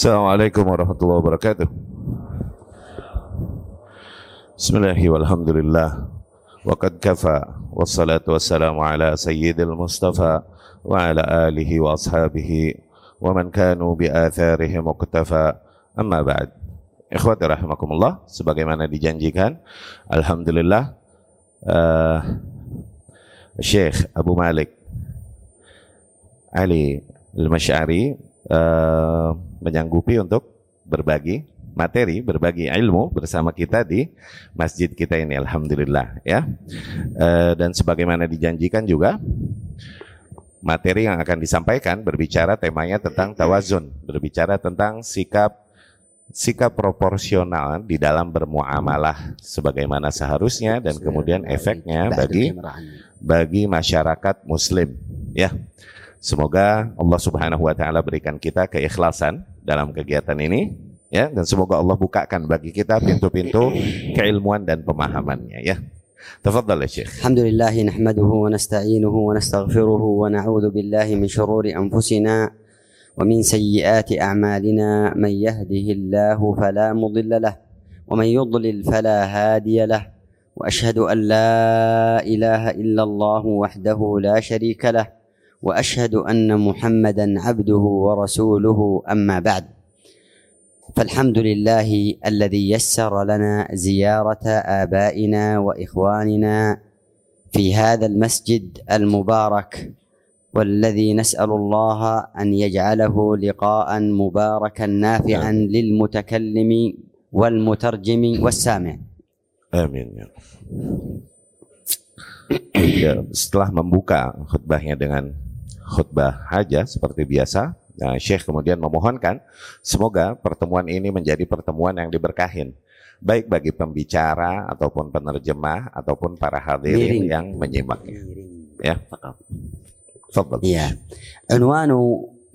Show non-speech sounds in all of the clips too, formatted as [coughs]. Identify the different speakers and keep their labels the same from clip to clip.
Speaker 1: Assalamualaikum warahmatullahi wabarakatuh. Bismillahi walhamdulillah. Wa qad kafa wassalatu wassalamu ala sayyidil mustafa wa ala alihi wa ashabihi wa man kanu bi atharihi muqtafa amma ba'd. Ikhwati rahimakumullah, sebagaimana dijanjikan, alhamdulillah uh, Syekh Abu Malik Ali Al-Masyari uh, menyanggupi untuk berbagi materi, berbagi ilmu bersama kita di masjid kita ini alhamdulillah ya. Uh, dan sebagaimana dijanjikan juga materi yang akan disampaikan berbicara temanya tentang tawazun, berbicara tentang sikap sikap proporsional di dalam bermuamalah sebagaimana seharusnya dan kemudian efeknya bagi bagi masyarakat muslim ya. Semoga Allah Subhanahu wa taala berikan kita keikhlasan dalam kegiatan ini ya dan semoga Allah bukakan bagi kita pintu-pintu keilmuan dan pemahamannya ya.
Speaker 2: Tafadhal ya Syekh. Alhamdulillah nahmaduhu wa nasta'inuhu wa nastaghfiruhu wa na'udzu billahi min syururi anfusina wa min sayyiati a'malina man yahdihillahu fala wa man fala wa an la ilaha wahdahu la وأشهد أن محمدا عبده ورسوله أما بعد فالحمد لله الذي يسر لنا زيارة آبائنا وإخواننا في هذا المسجد المبارك والذي نسأل الله أن يجعله لقاء مباركا نافعا للمتكلم والمترجم والسامع.
Speaker 1: Ya. [clears throat] ya, setelah membuka khutbahnya dengan khutbah haja seperti biasa, nah, Syekh kemudian memohonkan semoga pertemuan ini menjadi pertemuan yang diberkahin baik bagi pembicara ataupun penerjemah ataupun para hadirin
Speaker 2: Miring.
Speaker 1: yang menyimaknya. Ya, تفضل.
Speaker 2: يا عنوان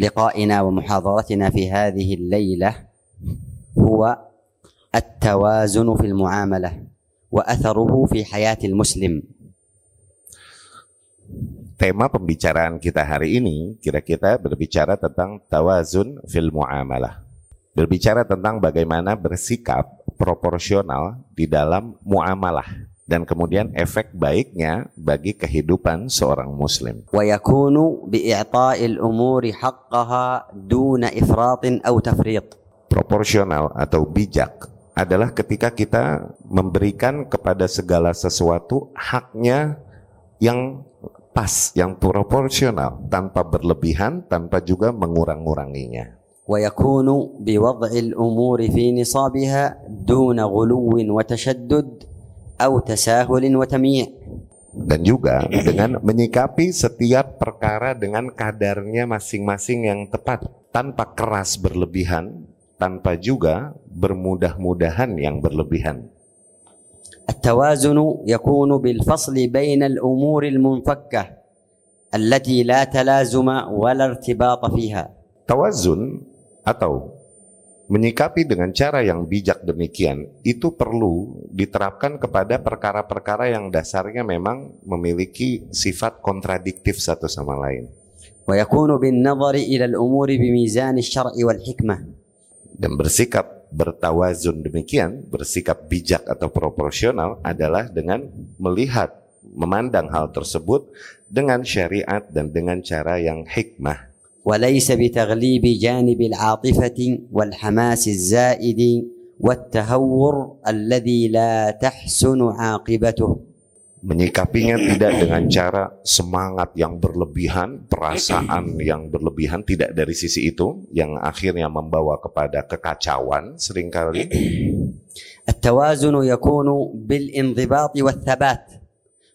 Speaker 2: لقائنا ومحاضرتنا في هذه الليلة هو التوازن في المعاملة وأثره في حياة المسلم
Speaker 1: tema pembicaraan kita hari ini kira kita berbicara tentang tawazun fil muamalah. Berbicara tentang bagaimana bersikap proporsional di dalam muamalah dan kemudian efek baiknya bagi kehidupan seorang muslim.
Speaker 2: Wa yakunu bi'i'ta'il umuri haqqaha duna ifratin aw tafriq.
Speaker 1: Proporsional atau bijak adalah ketika kita memberikan kepada segala sesuatu haknya yang pas, yang proporsional, tanpa berlebihan, tanpa juga mengurang-nguranginya.
Speaker 2: ويكون بوضع الأمور في نصابها دون غلو وتشدد أو تساهل وتمييع
Speaker 1: dan juga dengan menyikapi setiap perkara dengan kadarnya masing-masing yang tepat tanpa keras berlebihan tanpa juga bermudah-mudahan yang berlebihan
Speaker 2: التوازن يكون بالفصل بين الامور المنفكه التي لا تلازم ولا ارتباط فيها
Speaker 1: tawazun atau menyikapi dengan cara yang bijak demikian itu perlu diterapkan kepada perkara-perkara yang dasarnya memang memiliki sifat kontradiktif satu sama lain
Speaker 2: ويكون بالنظر الى الامور بميزان الشرع والحكمه
Speaker 1: dan bersikap bertawazun demikian, bersikap bijak atau proporsional adalah dengan melihat, memandang hal tersebut dengan syariat dan dengan cara yang hikmah.
Speaker 2: وليس بتغليب جانب العاطفه والحماس الزائد والتهور الذي لا تحسن عاقبته
Speaker 1: Menyikapinya tidak dengan cara semangat yang berlebihan, perasaan yang berlebihan, tidak dari sisi itu, yang akhirnya membawa kepada kekacauan seringkali.
Speaker 2: التوازن يكون بالانضباط والثبات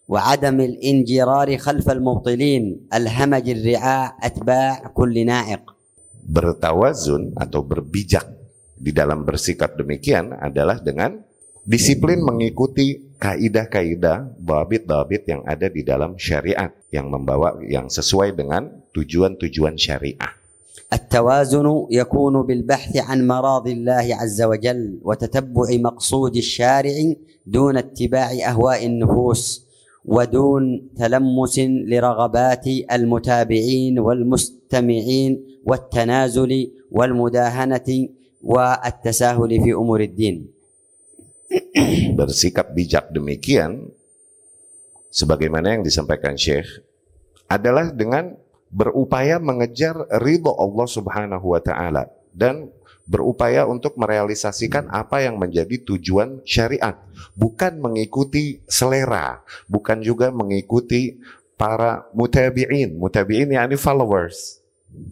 Speaker 2: وعدم الانجرار خلف المبطلين الهمج الرعاع اتباع كل ناعق
Speaker 1: bertawazun atau berbijak di dalam bersikap demikian adalah dengan disiplin mengikuti kaidah-kaidah babit-babit yang ada di dalam syariat yang membawa yang sesuai dengan tujuan-tujuan syariah.
Speaker 2: التوازن يكون بالبحث عن مراضي الله عز وجل وتتبع مقصود الشارع دون اتباع اهواء النفوس ودون تلمس لرغبات المتابعين والمستمعين والتنازل والمداهنة والتساهل في أمور الدين
Speaker 1: bersikap bijak demikian sebagaimana yang disampaikan Syekh adalah dengan berupaya mengejar ridho Allah Subhanahu wa taala dan berupaya untuk merealisasikan apa yang menjadi tujuan syariat, bukan mengikuti selera, bukan juga mengikuti para mutabi'in. Mutabi'in yakni followers.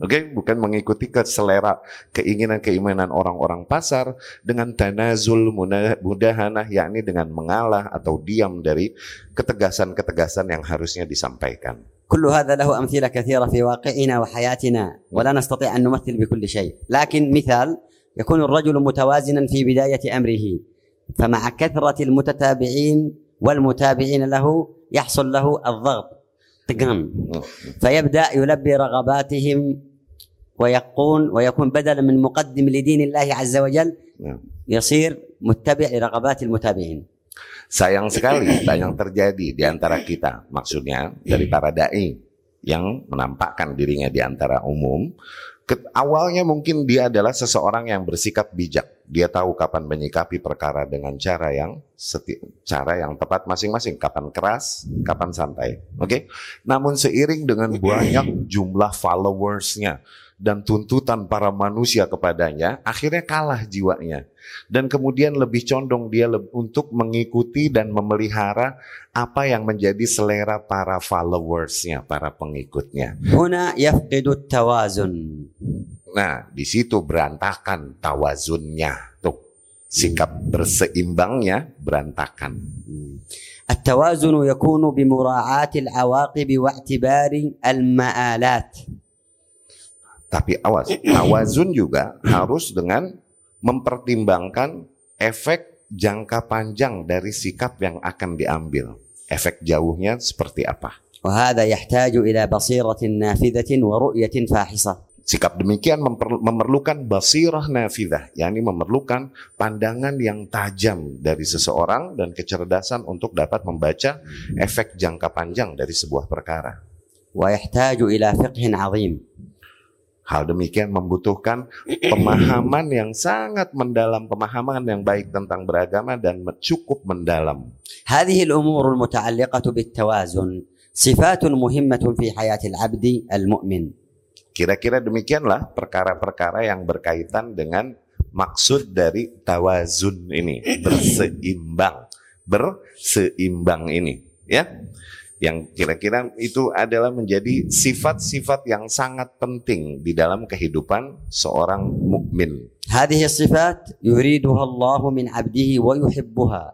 Speaker 1: Oke, okay? bukan mengikuti ke selera keinginan-keinginan orang-orang pasar dengan tanazul mudahanah yakni dengan mengalah atau diam dari ketegasan-ketegasan yang harusnya disampaikan.
Speaker 2: كل هذا له أمثلة كثيرة في واقعنا وحياتنا ولا نستطيع أن نمثل بكل شيء لكن مثال يكون الرجل متوازنا في بداية أمره فمع كثرة المتتابعين والمتابعين له يحصل له الضغط تقام فيبدأ يلبي رغباتهم ويكون ويكون بدلا من مقدم لدين الله عز وجل يصير متبع لرغبات المتابعين
Speaker 1: Sayang sekali banyak terjadi di antara kita, maksudnya dari para dai yang menampakkan dirinya di antara umum. Awalnya mungkin dia adalah seseorang yang bersikap bijak. dia tahu kapan menyikapi perkara dengan cara yang seti cara yang tepat masing-masing. Kapan keras, kapan santai. Oke. Okay? Namun seiring dengan banyak jumlah followersnya, dan tuntutan para manusia kepadanya, akhirnya kalah jiwanya. Dan kemudian lebih condong dia untuk mengikuti dan memelihara apa yang menjadi selera para followersnya, para pengikutnya.
Speaker 2: Huna yafqidu tawazun.
Speaker 1: Nah, di situ berantakan tawazunnya. Tuh, sikap berseimbangnya berantakan.
Speaker 2: التوازن يكون بمراعاة العواقب واعتبار المآلات
Speaker 1: tapi awas, tawazun [clears throat] juga harus dengan mempertimbangkan efek jangka panjang dari sikap yang akan diambil. Efek jauhnya seperti apa?
Speaker 2: وهذا يحتاج إلى بصيرة نافذة ورؤية فاحصة.
Speaker 1: Sikap demikian memerlukan basirah nafidah, yakni memerlukan pandangan yang tajam dari seseorang dan kecerdasan untuk dapat membaca efek jangka panjang dari sebuah perkara.
Speaker 2: ويحتاج إلى فقه عظيم.
Speaker 1: Hal demikian membutuhkan pemahaman yang sangat mendalam, pemahaman yang baik tentang beragama dan cukup mendalam.
Speaker 2: هذه الأمور المتعلقة بالتوازن صفات مهمة في حياة العبد المؤمن.
Speaker 1: Kira-kira demikianlah perkara-perkara yang berkaitan dengan maksud dari tawazun ini, berseimbang, berseimbang ini, ya yang kira-kira itu adalah menjadi sifat-sifat yang sangat penting di dalam kehidupan seorang mukmin.
Speaker 2: هذه الصفات يريدها الله من عبده ويحبها.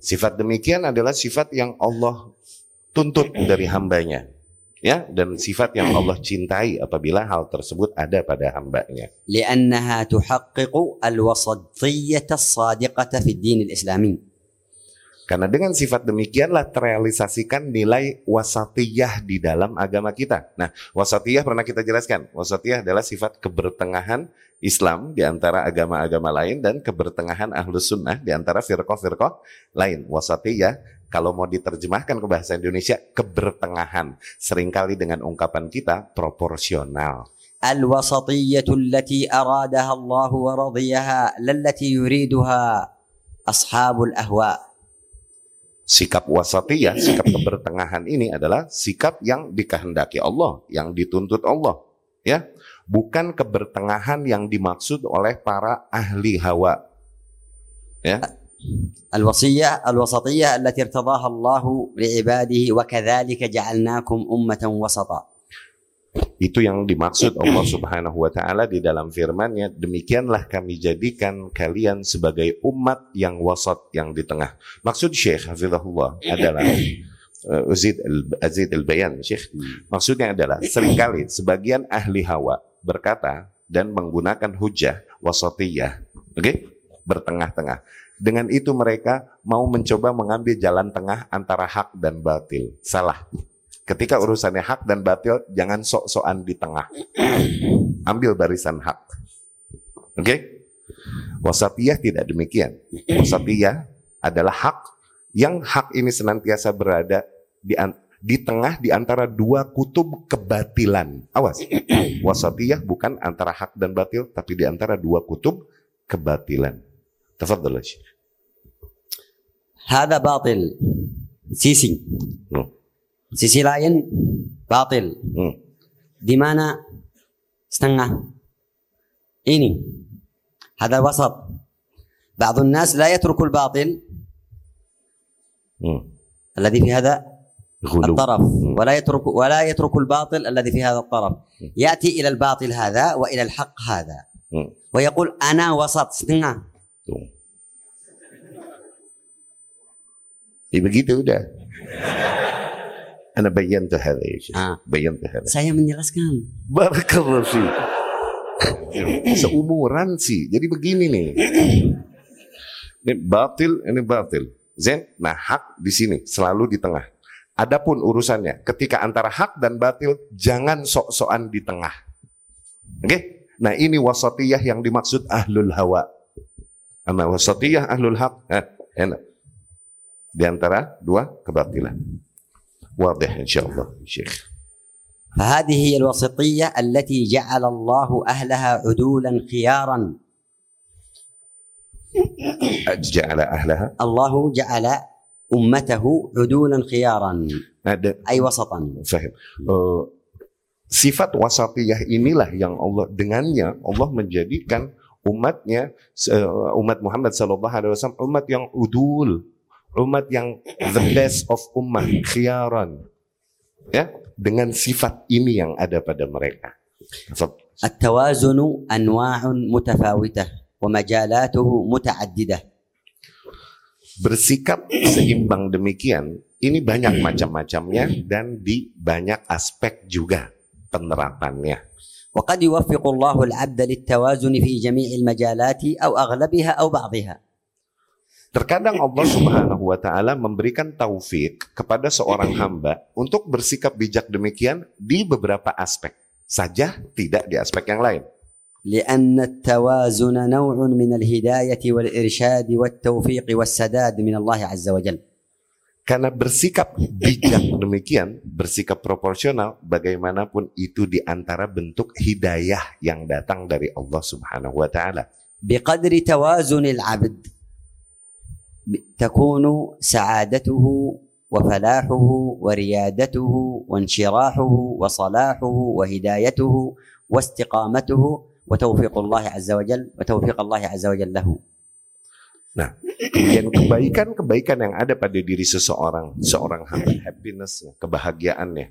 Speaker 1: Sifat demikian adalah sifat yang Allah tuntut dari hambanya. Ya, dan sifat yang Allah cintai apabila hal tersebut ada pada hambanya.
Speaker 2: لأنها تحقق الوسطية الصادقة في الدين الإسلامي.
Speaker 1: Karena dengan sifat demikianlah terrealisasikan nilai wasatiyah di dalam agama kita. Nah, wasatiyah pernah kita jelaskan. Wasatiyah adalah sifat kebertengahan Islam di antara agama-agama lain dan kebertengahan ahlus sunnah di antara firqah-firqah lain. Wasatiyah kalau mau diterjemahkan ke bahasa Indonesia kebertengahan. Seringkali dengan ungkapan kita proporsional.
Speaker 2: الوسطية التي أرادها الله ورضيها للتي يريدها أصحاب الأهواء
Speaker 1: Sikap wasatiyah, sikap kebertengahan ini adalah sikap yang dikehendaki Allah, yang dituntut Allah, ya. Bukan kebertengahan yang dimaksud oleh para ahli hawa. Ya.
Speaker 2: الوصية الوسطية التي ارتضاها الله لعباده وكذلك جعلناكم أمة وسطا
Speaker 1: Itu yang dimaksud Allah Subhanahu wa taala di dalam firman-Nya, demikianlah kami jadikan kalian sebagai umat yang wasat yang di tengah. Maksud Syekh Hafizahullah adalah uh, Azid al-Azid al-Bayan Syekh. Maksudnya adalah seringkali sebagian ahli hawa berkata dan menggunakan hujah wasatiyah. Oke? Okay? Bertengah-tengah. dengan itu mereka mau mencoba mengambil jalan tengah antara hak dan batil. Salah. Ketika urusannya hak dan batil, jangan sok-sokan di tengah. [clears throat] Ambil barisan hak. Oke? Okay? Wasatiyah tidak demikian. Wasatiyah adalah hak yang hak ini senantiasa berada di di tengah di antara dua kutub kebatilan. Awas. [clears throat] Wasatiyah bukan antara hak dan batil tapi di antara dua kutub kebatilan. Tafadhal ya Syekh.
Speaker 2: هذا باطل. سيسي sisi lain batil
Speaker 1: Hmm.
Speaker 2: di mana setengah ini هذا وسط. بعض الناس لا يترك الباطل.
Speaker 1: Hmm.
Speaker 2: الذي في هذا
Speaker 1: Ghulu.
Speaker 2: الطرف. ولا يترك ولا يترك الباطل الذي في هذا الطرف. يأتي إلى الباطل هذا وإلى الحق هذا. ويقول أنا وسط. setengah
Speaker 1: Tuh. Ya begitu udah. Ana ya Syekh.
Speaker 2: Ah.
Speaker 1: Bayantu hadha.
Speaker 2: saya menjelaskan
Speaker 1: Barakallahu fi. Seumuran sih. Jadi begini nih. Ini batil, ini batil. Zen, nah hak di sini selalu di tengah. Adapun urusannya, ketika antara hak dan batil, jangan sok-sokan di tengah. Oke? Nah ini wasatiyah yang dimaksud ahlul hawa. Ama wasatiyah ahlul haq. Eh, enak. Di antara dua kebatilan. Wadih insyaallah, Syekh.
Speaker 2: فهذه هي الوسطيه التي جعل الله اهلها عدولا خيارا
Speaker 1: Ja'ala ahlaha
Speaker 2: الله جعل امته عدولا خيارا
Speaker 1: ada
Speaker 2: اي وسطا
Speaker 1: Fahim. Eh, sifat wasatiyah inilah yang Allah dengannya Allah menjadikan umatnya eh, umat Muhammad sallallahu alaihi wasallam umat yang udul, umat yang the best of ummah, khiyaran. Ya, dengan sifat ini yang ada pada mereka. Tafadhal.
Speaker 2: التوازن انواع متفاوته ومجالاته متعدده
Speaker 1: Bersikap seimbang demikian ini banyak macam-macamnya dan di banyak aspek juga penerapannya.
Speaker 2: وقد يوفق الله العبد للتوازن في جميع المجالات او اغلبها او بعضها
Speaker 1: Terkadang Allah Subhanahu wa taala memberikan taufik kepada seorang hamba untuk bersikap bijak demikian di beberapa aspek saja, tidak di aspek yang lain.
Speaker 2: لان التوازن نوع من الهدايه والارشاد والتوفيق والسداد من الله عز وجل
Speaker 1: Karena bersikap bijak [clears throat] demikian, bersikap proporsional, bagaimanapun itu di antara bentuk hidayah yang datang dari Allah Subhanahu wa taala.
Speaker 2: بقدر توازن العبد تكون سعادته وفلاحه وريادته وانشراحه وصلاحه وهدايته واستقامته وتوفيق الله عز وجل وتوفيق الله عز وجل له
Speaker 1: Kemudian kebaikan-kebaikan yang ada pada diri seseorang, seorang hamba, happiness-nya, kebahagiaannya.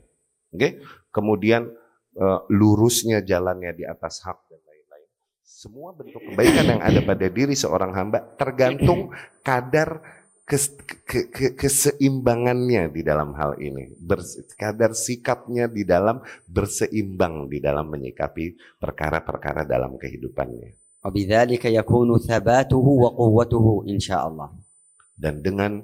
Speaker 1: Oke? Kemudian eh, lurusnya jalannya di atas hak dan lain-lain. Semua bentuk kebaikan yang ada pada diri seorang hamba tergantung kadar kes- ke- ke- keseimbangannya di dalam hal ini. Bers- kadar sikapnya di dalam berseimbang di dalam menyikapi perkara-perkara dalam kehidupannya.
Speaker 2: وبذلك يكون ثباته وقوته إن شاء الله
Speaker 1: dan dengan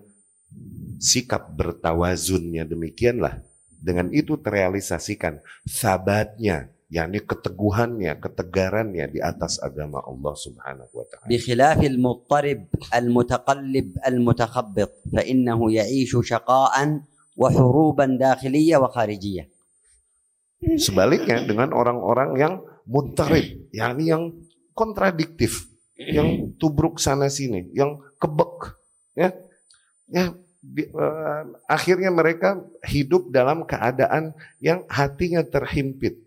Speaker 1: sikap bertawazunnya demikianlah dengan itu terrealisasikan sabatnya yakni keteguhannya ketegarannya di atas agama Allah Subhanahu wa taala
Speaker 2: بخلاف المضطرب المتقلب المتخبط فإنه يعيش شقاء وحروبا داخلية وخارجية
Speaker 1: sebaliknya dengan orang-orang yang muntarib yakni yang kontradiktif yang tubruk sana sini yang kebek ya ya di- eh, akhirnya mereka hidup dalam keadaan yang hatinya terhimpit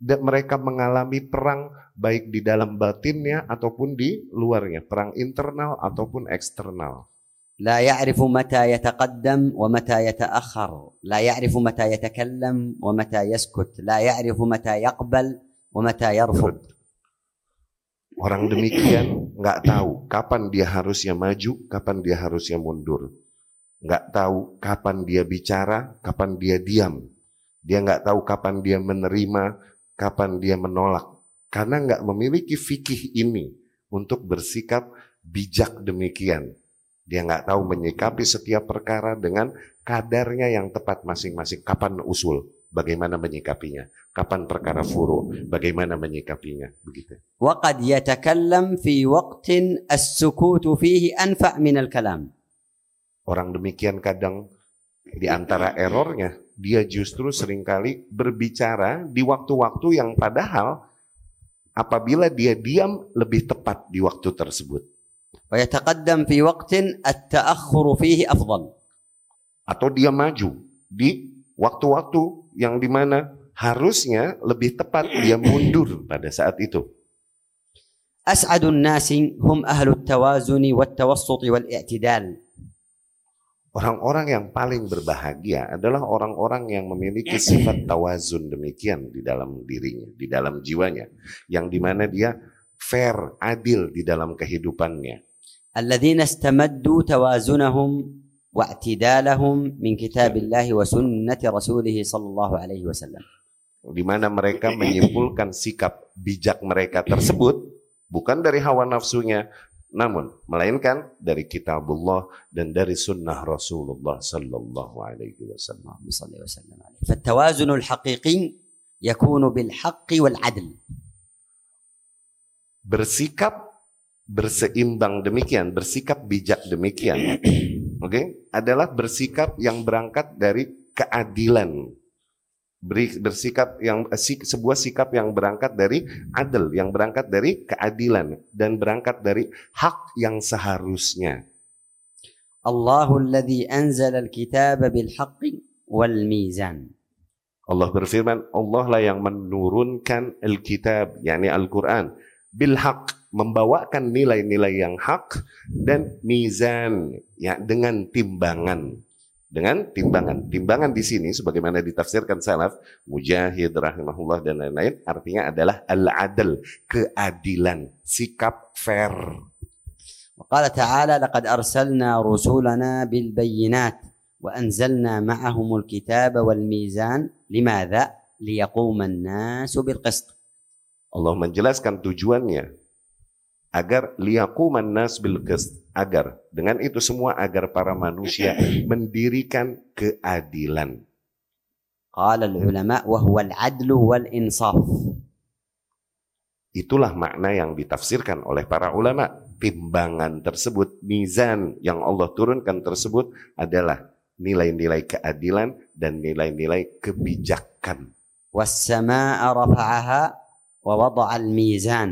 Speaker 1: dan mereka mengalami perang baik di dalam batinnya ataupun di luarnya perang internal ataupun eksternal
Speaker 2: لا يعرف متى يتقدم ومتى يتأخر لا يعرف متى يتكلم ومتى يسكت لا يعرف متى يقبل ومتى يرفض
Speaker 1: Orang demikian nggak tahu kapan dia harusnya maju, kapan dia harusnya mundur. Nggak tahu kapan dia bicara, kapan dia diam. Dia nggak tahu kapan dia menerima, kapan dia menolak. Karena nggak memiliki fikih ini untuk bersikap bijak demikian. Dia nggak tahu menyikapi setiap perkara dengan kadarnya yang tepat masing-masing. Kapan usul, bagaimana menyikapinya. Kapan perkara furu, bagaimana menyikapinya. Begitu.
Speaker 2: وقد يتكلم في وقت السكوت فيه أنفع من الكلام
Speaker 1: Orang demikian kadang di antara errornya, dia justru seringkali berbicara di waktu-waktu yang padahal apabila dia diam lebih tepat di waktu tersebut.
Speaker 2: ويتقدم في وقت التأخر فيه أفضل
Speaker 1: Atau dia maju di waktu-waktu yang di mana harusnya lebih tepat dia mundur pada saat itu.
Speaker 2: As'adun nasi hum ahlu tawazuni wa tawassuti wal i'tidal.
Speaker 1: Orang-orang yang paling berbahagia adalah orang-orang yang memiliki sifat tawazun demikian di dalam dirinya, di dalam jiwanya, yang di mana dia fair, adil di dalam kehidupannya.
Speaker 2: Alladzina istamaddu tawazunahum واعتدالهم من كتاب الله وسنة رسوله صلى الله عليه وسلم
Speaker 1: Di mana mereka menyimpulkan sikap bijak mereka tersebut bukan dari hawa nafsunya, namun melainkan dari kitabullah dan dari sunnah Rasulullah sallallahu alaihi wasallam.
Speaker 2: اللهم صل وسلم عليه فالتوازن الحقيقي يكون بالحق والعدل
Speaker 1: Bersikap berseimbang demikian, bersikap bijak demikian, Oke, okay? adalah bersikap yang berangkat dari keadilan. Bersikap yang eh, sebuah sikap yang berangkat dari adil, yang berangkat dari keadilan dan berangkat dari hak yang seharusnya.
Speaker 2: Allahul ladzi al-kitaba bil wal mizan.
Speaker 1: Allah berfirman, Allah lah yang menurunkan Alkitab, yakni Al-Quran, bil haq, membawakan nilai-nilai yang hak dan mizan, ya dengan timbangan. Dengan timbangan. Timbangan di sini sebagaimana ditafsirkan salaf, Mujahid rahimahullah dan lain-lain, artinya adalah al-adl, keadilan, sikap fair.
Speaker 2: وقال تعالى لقد أرسلنا رسولنا بالبينات وأنزلنا معهم الكتاب والميزان لماذا؟ ليقوم الناس بالقسط
Speaker 1: Allah menjelaskan tujuannya agar liyakuman nas bil agar dengan itu semua agar para manusia mendirikan keadilan.
Speaker 2: Qala ulama wa huwa al-adlu wal insaf.
Speaker 1: Itulah makna yang ditafsirkan oleh para ulama. Timbangan tersebut, mizan yang Allah turunkan tersebut adalah nilai-nilai keadilan dan nilai-nilai kebijakan.
Speaker 2: Was sama'a rafa'aha رفعها ووضع الميزان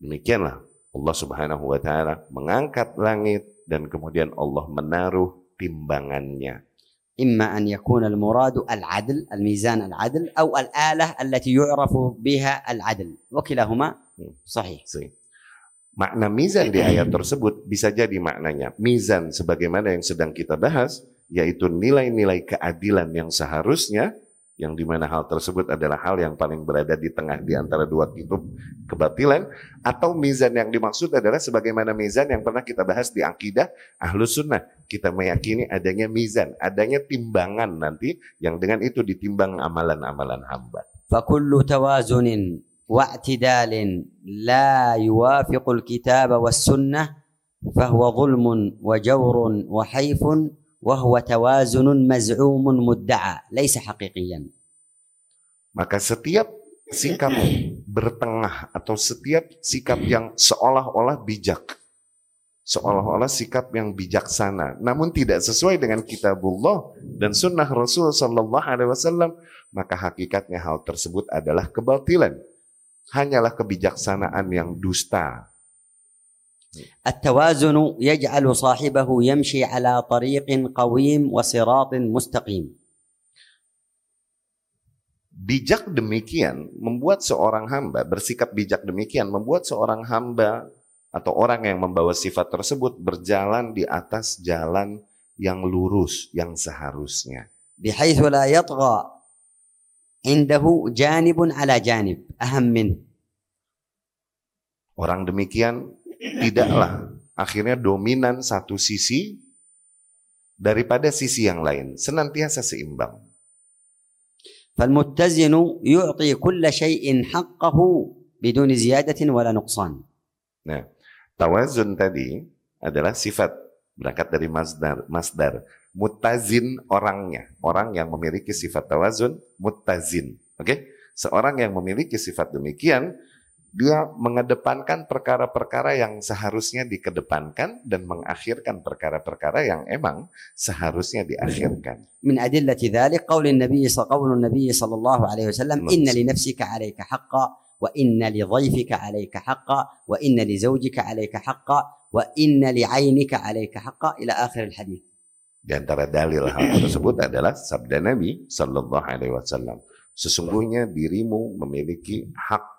Speaker 1: Demikianlah Allah Subhanahu wa taala mengangkat langit dan kemudian Allah menaruh timbangannya.
Speaker 2: إما أن يكون المراد العدل الميزان العدل أو الآلة التي يعرف بها العدل وكلاهما صحيح
Speaker 1: See. Makna mizan di ayat tersebut bisa jadi maknanya mizan sebagaimana yang sedang kita bahas, yaitu nilai-nilai keadilan yang seharusnya, yang di mana hal tersebut adalah hal yang paling berada di tengah di antara dua pintu kebatilan. Atau mizan yang dimaksud adalah sebagaimana mizan yang pernah kita bahas di akidah ahlus sunnah. Kita meyakini adanya mizan adanya timbangan nanti yang dengan itu ditimbang amalan-amalan hamba.
Speaker 2: Fakullu tawazunin wa'tidalin la yuwafiqul kitab was sunnah fahuwa zulmun wa jawrun wa haifun وهو توازن مزعوم مدعى ليس حقيقيا
Speaker 1: Maka setiap sikap bertengah atau setiap sikap yang seolah-olah bijak, seolah-olah sikap yang bijaksana, namun tidak sesuai dengan kitabullah dan sunnah Rasul Sallallahu Alaihi Wasallam, maka hakikatnya hal tersebut adalah kebatilan. Hanyalah kebijaksanaan yang dusta.
Speaker 2: التوازن يجعل صاحبه يمشي على طريق قويم وصراط مستقيم
Speaker 1: Bijak demikian membuat seorang hamba bersikap bijak demikian membuat seorang hamba atau orang yang membawa sifat tersebut berjalan di atas jalan yang lurus yang seharusnya.
Speaker 2: بحيث لا يطغى عنده جانب على جانب أهم منه
Speaker 1: Orang demikian tidaklah akhirnya dominan satu sisi daripada sisi yang lain, senantiasa seimbang.
Speaker 2: فالمتزن يعطي كل شيء حقه بدون زيادة ولا نقصان
Speaker 1: Nah, tawazun tadi adalah sifat berangkat dari masdar, masdar. Mutazin orangnya, orang yang memiliki sifat tawazun, mutazin. Oke? Seorang yang memiliki sifat demikian, dia mengedepankan perkara-perkara yang seharusnya dikedepankan dan mengakhirkan perkara-perkara yang emang seharusnya diakhirkan.
Speaker 2: Min adillati dzalik qaul Nabi Nabi sallallahu alaihi wasallam inna li nafsika alayka haqqan wa inna li dhayfika alayka haqqan wa inna li zawjika alayka haqqan wa inna li aynika alayka haqqan ila akhir al-hadis.
Speaker 1: Di antara dalil hal tersebut adalah sabda Nabi sallallahu alaihi wasallam, sesungguhnya dirimu memiliki hak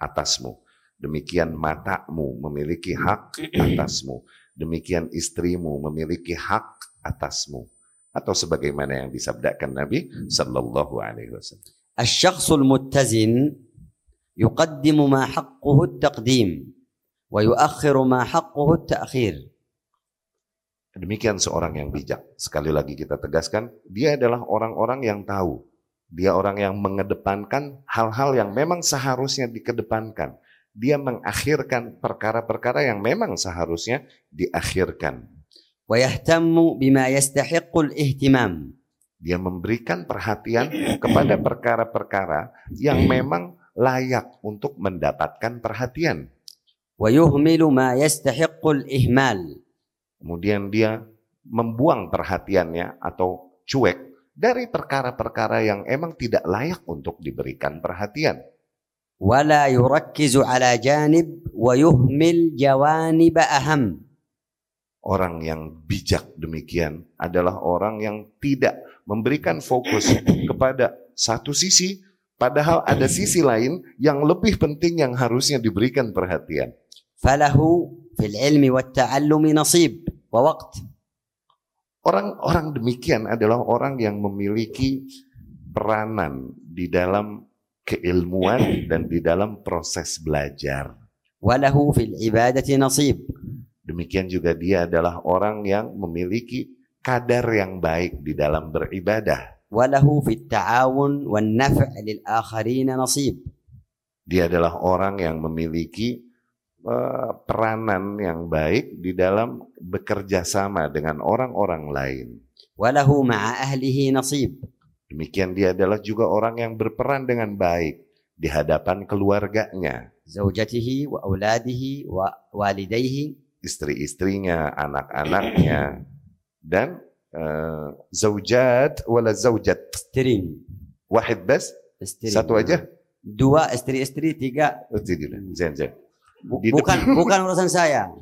Speaker 1: atasmu. Demikian matamu memiliki hak [clears throat] atasmu. Demikian istrimu memiliki hak atasmu. Atau sebagaimana yang disabdakan Nabi Sallallahu Alaihi Wasallam.
Speaker 2: Muttazin yuqaddimu ma haqquhu taqdim wa yuakhiru ma haqquhu ta'khir.
Speaker 1: Demikian seorang yang bijak. Sekali lagi kita tegaskan, dia adalah orang-orang yang tahu Dia orang yang mengedepankan hal-hal yang memang seharusnya dikedepankan. Dia mengakhirkan perkara-perkara yang memang seharusnya diakhirkan.
Speaker 2: ويهتم بما يستحق الاهتمام
Speaker 1: Dia memberikan perhatian kepada perkara-perkara yang memang layak untuk mendapatkan perhatian.
Speaker 2: ويهمل ما يستحق الإهمال
Speaker 1: Kemudian dia membuang perhatiannya atau cuek dari perkara-perkara yang emang tidak layak untuk diberikan perhatian.
Speaker 2: Wala yurakkizu ala janib wa yuhmil jawanib aham.
Speaker 1: Orang yang bijak demikian adalah orang yang tidak memberikan fokus kepada satu sisi, padahal ada sisi lain yang lebih penting yang harusnya diberikan perhatian.
Speaker 2: Falahu fil ilmi wa ta'allumi nasib wa waqt.
Speaker 1: Orang-orang demikian adalah orang yang memiliki peranan di dalam keilmuan dan di dalam proses belajar.
Speaker 2: Walahu fil ibadati nasib.
Speaker 1: Demikian juga dia adalah orang yang memiliki kadar yang baik di dalam beribadah.
Speaker 2: Walahu fit ta'awun wan naf' lil akharina nasib.
Speaker 1: Dia adalah orang yang memiliki Eh, peranan yang baik di dalam bekerja sama dengan orang-orang lain.
Speaker 2: Walahu ma'a ahlihi nasib.
Speaker 1: Demikian dia adalah juga orang yang berperan dengan baik di hadapan keluarganya.
Speaker 2: Zawjatihi wa auladihi wa walidayhi.
Speaker 1: Istri-istrinya, anak-anaknya. Dan eh, uh, zaujat wala zaujat.
Speaker 2: Istri.
Speaker 1: Wahid bas? Satu aja?
Speaker 2: Dua istri-istri, tiga.
Speaker 1: Zain, zain.
Speaker 2: Bukan bukan urusan saya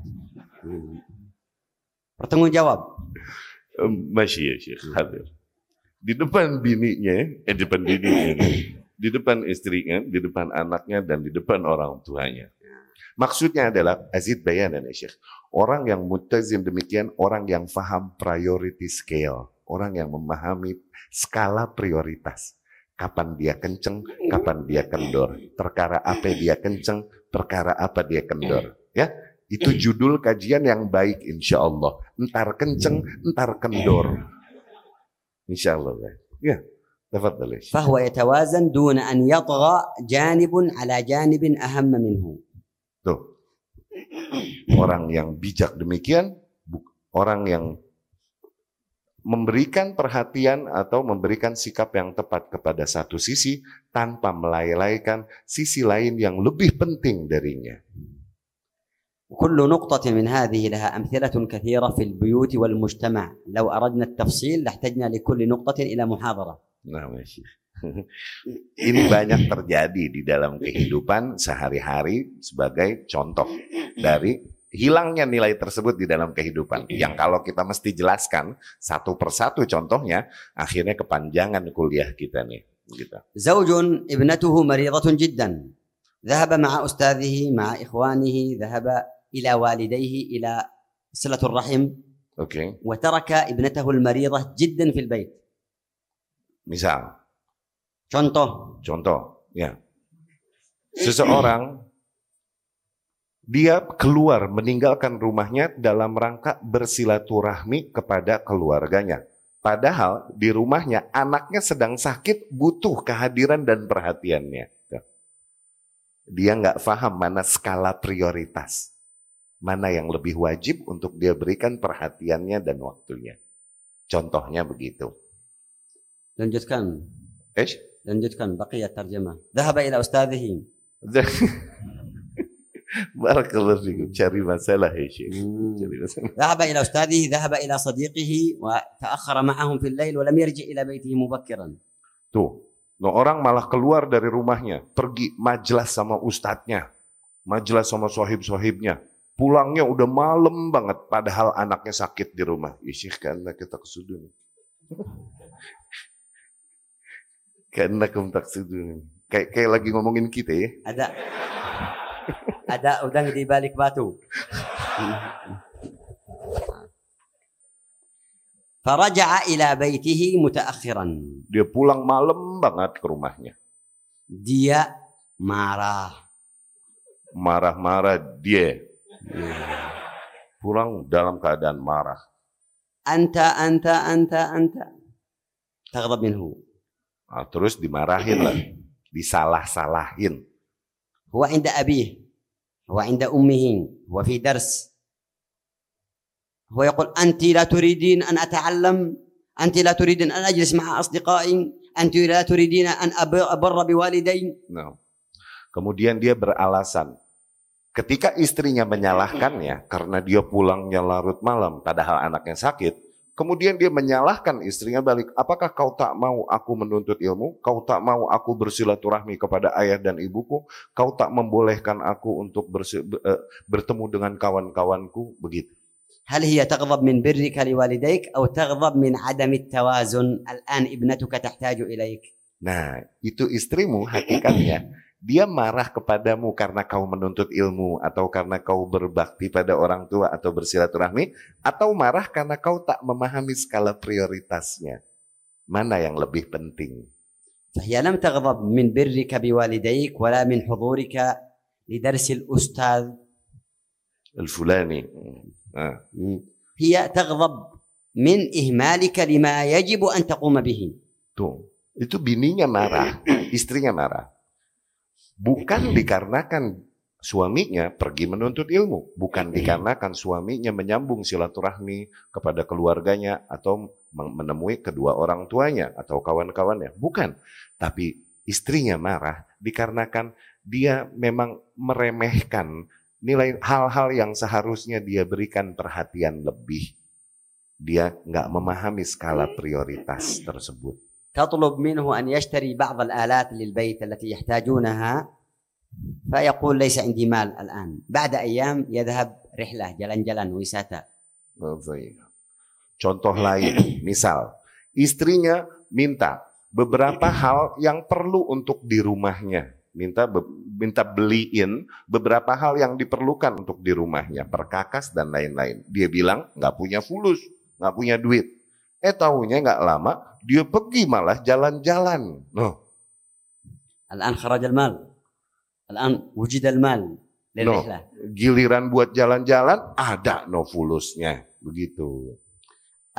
Speaker 2: bertanggung jawab
Speaker 1: Masih ya Syekh, hadir. Di depan bininya, eh di depan bininya, di depan istrinya, di depan anaknya, dan di depan orang tuanya. Maksudnya adalah, Azid bayanan ya Syekh, orang yang mutazim demikian, orang yang faham priority scale, orang yang memahami skala prioritas. Kapan dia kenceng, kapan dia kendor. Perkara apa dia kenceng, perkara apa dia kendor. Ya, itu judul kajian yang baik insya Allah. Entar kenceng, entar kendor. Insya Allah. Ya, tafadhal ya Syekh.
Speaker 2: فهو يتوازن دون أن يطغى جانب على جانب أهم منه
Speaker 1: Tuh. Orang yang bijak demikian, bu- orang yang memberikan perhatian atau memberikan sikap yang tepat kepada satu sisi tanpa melalaikan sisi lain yang lebih penting darinya.
Speaker 2: وكل نقطة من هذه لها أمثلة كثيرة في البيوت والمجتمع لو أردنا التفصيل لاحتجنا لكل نقطة إلى محاضرة
Speaker 1: Nah, [laughs] Masya. Ini banyak terjadi di dalam kehidupan sehari-hari sebagai contoh dari hilangnya nilai tersebut di dalam kehidupan. Iya. Yang kalau kita mesti jelaskan satu persatu contohnya, akhirnya kepanjangan kuliah kita nih. Gitu.
Speaker 2: Zaujun ibnatuhu maridatun jiddan. Zahaba ma'a ustadzihi, ma'a ikhwanihi, zahaba ila walidayhi, ila silatul rahim.
Speaker 1: Oke.
Speaker 2: Okay. Wataraka ibnatahu al-maridah jiddan fil bait.
Speaker 1: Misal.
Speaker 2: Contoh.
Speaker 1: Contoh, ya. Seseorang dia keluar meninggalkan rumahnya dalam rangka bersilaturahmi kepada keluarganya. Padahal di rumahnya anaknya sedang sakit butuh kehadiran dan perhatiannya. Ya. Dia nggak paham mana skala prioritas. Mana yang lebih wajib untuk dia berikan perhatiannya dan waktunya. Contohnya begitu.
Speaker 2: Lanjutkan.
Speaker 1: Eh?
Speaker 2: Lanjutkan. Bakiya tarjamah. Dahaba ila ustadihim. [laughs]
Speaker 1: Barakallahu fikum. Cari masalah ya Syekh.
Speaker 2: مم.
Speaker 1: Cari masalah.
Speaker 2: ذهب إلى أستاذه ذهب إلى صديقه وتأخر معهم في الليل ولم يرجع إلى بيته مبكرا
Speaker 1: Tuh. No, orang malah keluar dari rumahnya, pergi majelis sama ustadznya, majelis sama sohib-sohibnya. Pulangnya udah malam banget, padahal anaknya sakit di rumah. Isi karena kita kesudun. [laughs] karena kita kesudun. Kayak kayak lagi ngomongin kita ya.
Speaker 2: ada Ada udang di balik batu. Faraja'a ila baitihi mutaakhiran.
Speaker 1: Dia pulang malam banget ke rumahnya.
Speaker 2: Dia marah.
Speaker 1: Marah-marah dia. Ya. Pulang dalam keadaan marah.
Speaker 2: Anta, anta, anta, anta. Taghdab minhu.
Speaker 1: Nah, terus dimarahin lah. Disalah-salahin.
Speaker 2: Huwa inda abih. هو عند أمه هو في درس هو يقول أنت لا تريدين أن أتعلم أنت لا تريدين أن أجلس مع أصدقائي أنت لا تريدين أن أبر أبر بوالدي
Speaker 1: Nah, kemudian dia beralasan. Ketika istrinya menyalahkannya karena dia pulangnya larut malam padahal anaknya sakit, kemudian dia menyalahkan istrinya balik. Apakah kau tak mau aku menuntut ilmu? Kau tak mau aku bersilaturahmi kepada ayah dan ibuku? Kau tak membolehkan aku untuk bersi- be- eh, bertemu dengan kawan-kawanku? Begitu.
Speaker 2: هل هي تغضب من برك لوالديك أو تغضب من عدم التوازن الآن ابنتك تحتاج إليك
Speaker 1: Nah, itu istrimu hakikatnya. Dia marah kepadamu karena kau menuntut ilmu atau karena kau berbakti pada orang tua atau bersilaturahmi atau marah karena kau tak memahami skala prioritasnya. Mana yang lebih penting?
Speaker 2: فهي لم تغضب من برك بوالديك ولا من حضورك لدرس الأستاذ
Speaker 1: Al-fulani. Nah,
Speaker 2: هي تغضب من إهمالك لما يجب أن تقوم به
Speaker 1: tuh. Itu bininya marah, [coughs] istrinya marah. Bukan dikarenakan suaminya pergi menuntut ilmu, bukan dikarenakan suaminya menyambung silaturahmi kepada keluarganya atau men- menemui kedua orang tuanya atau kawan-kawannya, bukan. Tapi istrinya marah dikarenakan dia memang meremehkan nilai hal-hal yang seharusnya dia berikan perhatian lebih. Dia nggak memahami skala prioritas tersebut.
Speaker 2: تطلب منه أن يشتري بعض الآلات للبيت التي يحتاجونها فيقول ليس عندي مال الآن بعد أيام يذهب رحلة جلن-جلن wisata
Speaker 1: Contoh lain, misal istrinya minta beberapa hal yang perlu untuk di rumahnya, minta be- minta beliin beberapa hal yang diperlukan untuk di rumahnya, perkakas dan lain-lain. Dia bilang nggak punya fulus, nggak punya duit. Eh tahunya nggak lama dia pergi malah jalan-jalan. Noh,
Speaker 2: الآن خرج المال الآن وجد المال للرحلة
Speaker 1: giliran buat jalan-jalan ada no fulusnya, begitu.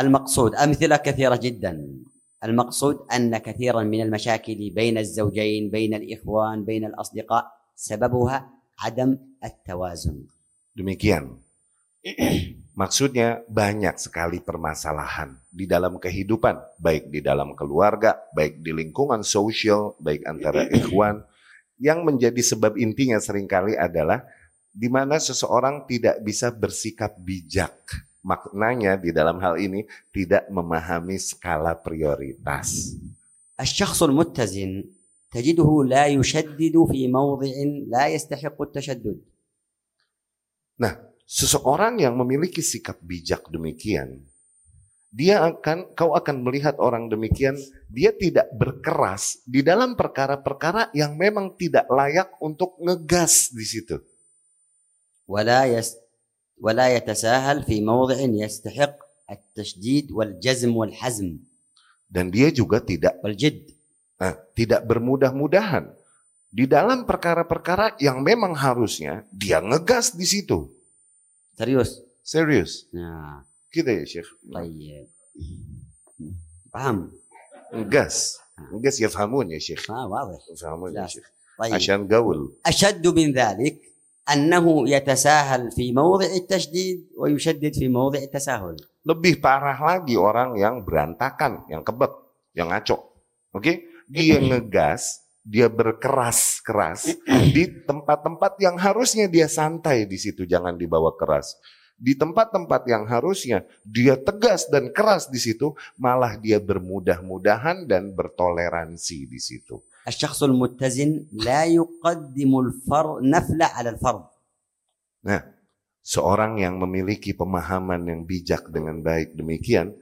Speaker 2: المقصود أمثلة كثيرة جدا المقصود أن كثيرا من المشاكل بين الزوجين بين الإخوان بين الأصدقاء سببها عدم التوازن
Speaker 1: Demikian. Maksudnya banyak sekali permasalahan di dalam kehidupan, baik di dalam keluarga, baik di lingkungan sosial, baik antara [clears throat] ikhwan. Yang menjadi sebab intinya seringkali adalah di mana seseorang tidak bisa bersikap bijak. Maknanya di dalam hal ini tidak memahami skala prioritas.
Speaker 2: الشخص المتزن تجده لا يشدد في موضع لا يستحق التشدد
Speaker 1: Seseorang yang memiliki sikap bijak demikian, dia akan kau akan melihat orang demikian, dia tidak berkeras di dalam perkara-perkara yang memang tidak layak untuk ngegas di situ.
Speaker 2: ولا يس ولا يتساهل في موضع يستحق التشديد والجزم والحزم
Speaker 1: Dan dia juga tidak
Speaker 2: والجد
Speaker 1: eh, tidak bermudah-mudahan di dalam perkara-perkara yang memang harusnya dia ngegas di situ.
Speaker 2: سريوس
Speaker 1: Serius,
Speaker 2: آه.
Speaker 1: gitu ya Syekh.
Speaker 2: طيب فهم
Speaker 1: Ngegas, ngegas ya fahamun ya Syekh.
Speaker 2: آه واضح
Speaker 1: Fahamun ya
Speaker 2: لا.
Speaker 1: Syekh.
Speaker 2: طيب
Speaker 1: Asyan gaul.
Speaker 2: أشد من ذلك أنه يتساهل في موضع التشديد ويشدد في موضع التساهل
Speaker 1: Lebih parah lagi orang yang berantakan, yang kebek, yang ngaco. Oke? Dia ngegas dia berkeras-keras di tempat-tempat yang harusnya dia santai di situ, jangan dibawa keras. Di tempat-tempat yang harusnya dia tegas dan keras di situ, malah dia bermudah-mudahan dan bertoleransi di situ.
Speaker 2: الشخص المتزن لا يقدم الفرض نفل على الفرض
Speaker 1: Nah, seorang yang memiliki pemahaman yang bijak dengan baik demikian,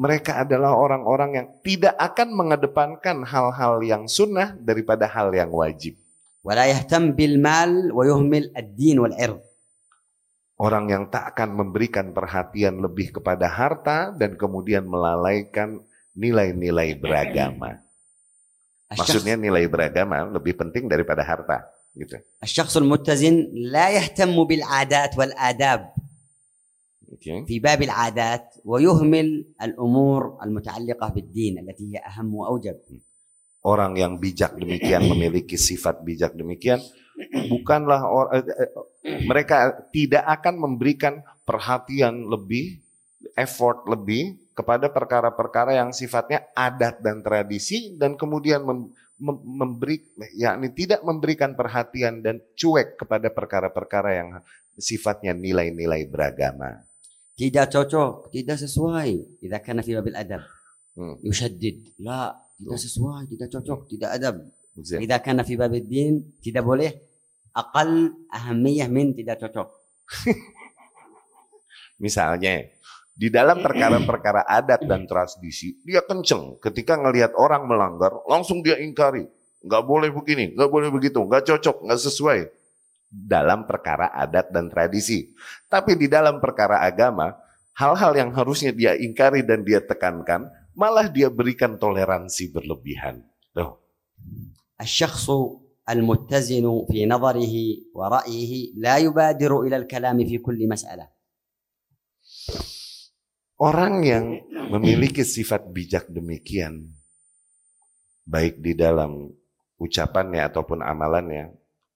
Speaker 1: mereka adalah orang-orang yang tidak akan mengedepankan hal-hal yang sunnah daripada hal yang wajib.
Speaker 2: ولا يهتم بالمال ويهمل الدين والعرض
Speaker 1: Orang yang tak akan memberikan perhatian lebih kepada harta dan kemudian melalaikan nilai-nilai beragama.
Speaker 2: الشخص,
Speaker 1: Maksudnya nilai beragama lebih penting daripada harta. Gitu.
Speaker 2: الشخص المتزن لا يهتم بالعادات والآداب
Speaker 1: Oke.
Speaker 2: في باب العادات ويهمل الأمور المتعلقة بالدين التي هي أهم وأوجب
Speaker 1: Orang yang bijak demikian memiliki [coughs] sifat bijak demikian bukanlah or- eh, eh, mereka tidak akan memberikan perhatian lebih, effort lebih kepada perkara-perkara yang sifatnya adat dan tradisi dan kemudian mem- mem- memberi yakni tidak memberikan perhatian dan cuek kepada perkara-perkara yang sifatnya nilai-nilai beragama.
Speaker 2: tidak cocok, tidak sesuai. Tidak karena fi babil adab.
Speaker 1: Hmm.
Speaker 2: Yushaddid. La, tidak sesuai, tidak cocok, tidak adab. Tidak karena fi babil din, tidak boleh. Akal ahamiyah min tidak cocok. [laughs]
Speaker 1: Misalnya, di dalam perkara-perkara adat dan tradisi, dia kenceng. Ketika ngelihat orang melanggar, langsung dia ingkari. Gak boleh begini, gak boleh begitu, gak cocok, gak sesuai Dalam perkara adat dan tradisi. Tapi di dalam perkara agama, hal-hal yang harusnya dia ingkari dan dia tekankan, malah dia berikan toleransi berlebihan. Tuh.
Speaker 2: الشخص المتزن في نظره ورأيه لا يبادر إلى الكلام في كل مسألة
Speaker 1: Orang yang memiliki sifat bijak demikian, baik di dalam ucapannya ataupun amalannya,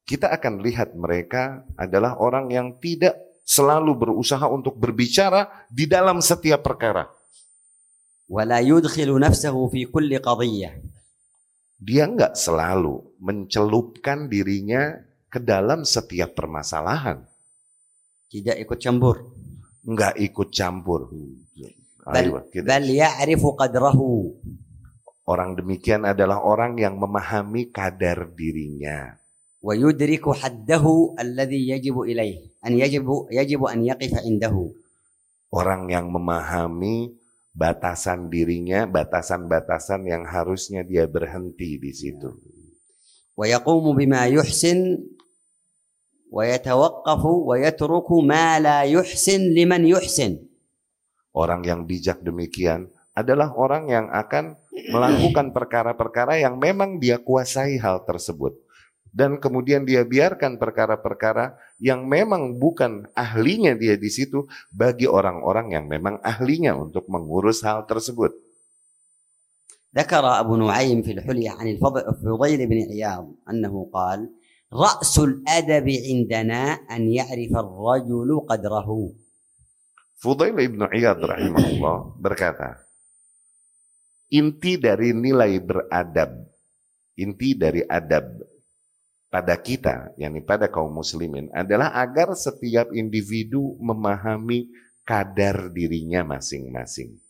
Speaker 1: kita akan lihat mereka adalah orang yang tidak selalu berusaha untuk berbicara di dalam setiap perkara. Dia nggak selalu mencelupkan dirinya ke dalam setiap permasalahan.
Speaker 2: Tidak ikut campur.
Speaker 1: Nggak ikut campur. Ayo. Orang demikian adalah orang yang memahami kadar dirinya.
Speaker 2: ويدرك حده الذي يجب إليه أن يجب يجب أن يقف عنده.
Speaker 1: Orang yang memahami batasan dirinya batasan-batasan yang harusnya dia berhenti di situ.
Speaker 2: ويقوم بما يحسن ويتوقف ويترك ما لا يحسن لمن يحسن.
Speaker 1: Orang yang bijak demikian adalah orang yang akan melakukan perkara-perkara yang memang dia kuasai hal tersebut Dan kemudian dia biarkan perkara-perkara yang memang bukan ahlinya dia di situ bagi orang-orang yang memang ahlinya untuk mengurus hal tersebut.
Speaker 2: ذكر أبو نعيم في الحلية عن الفضل فضيل بن عياض أنه قال رأس الأدب عندنا أن يعرف الرجل قدره
Speaker 1: Fudail ibnu Iyad rahimahullah berkata, inti dari nilai beradab, inti dari adab pada kita, yakni pada kaum muslimin adalah agar setiap individu memahami kadar dirinya masing-masing.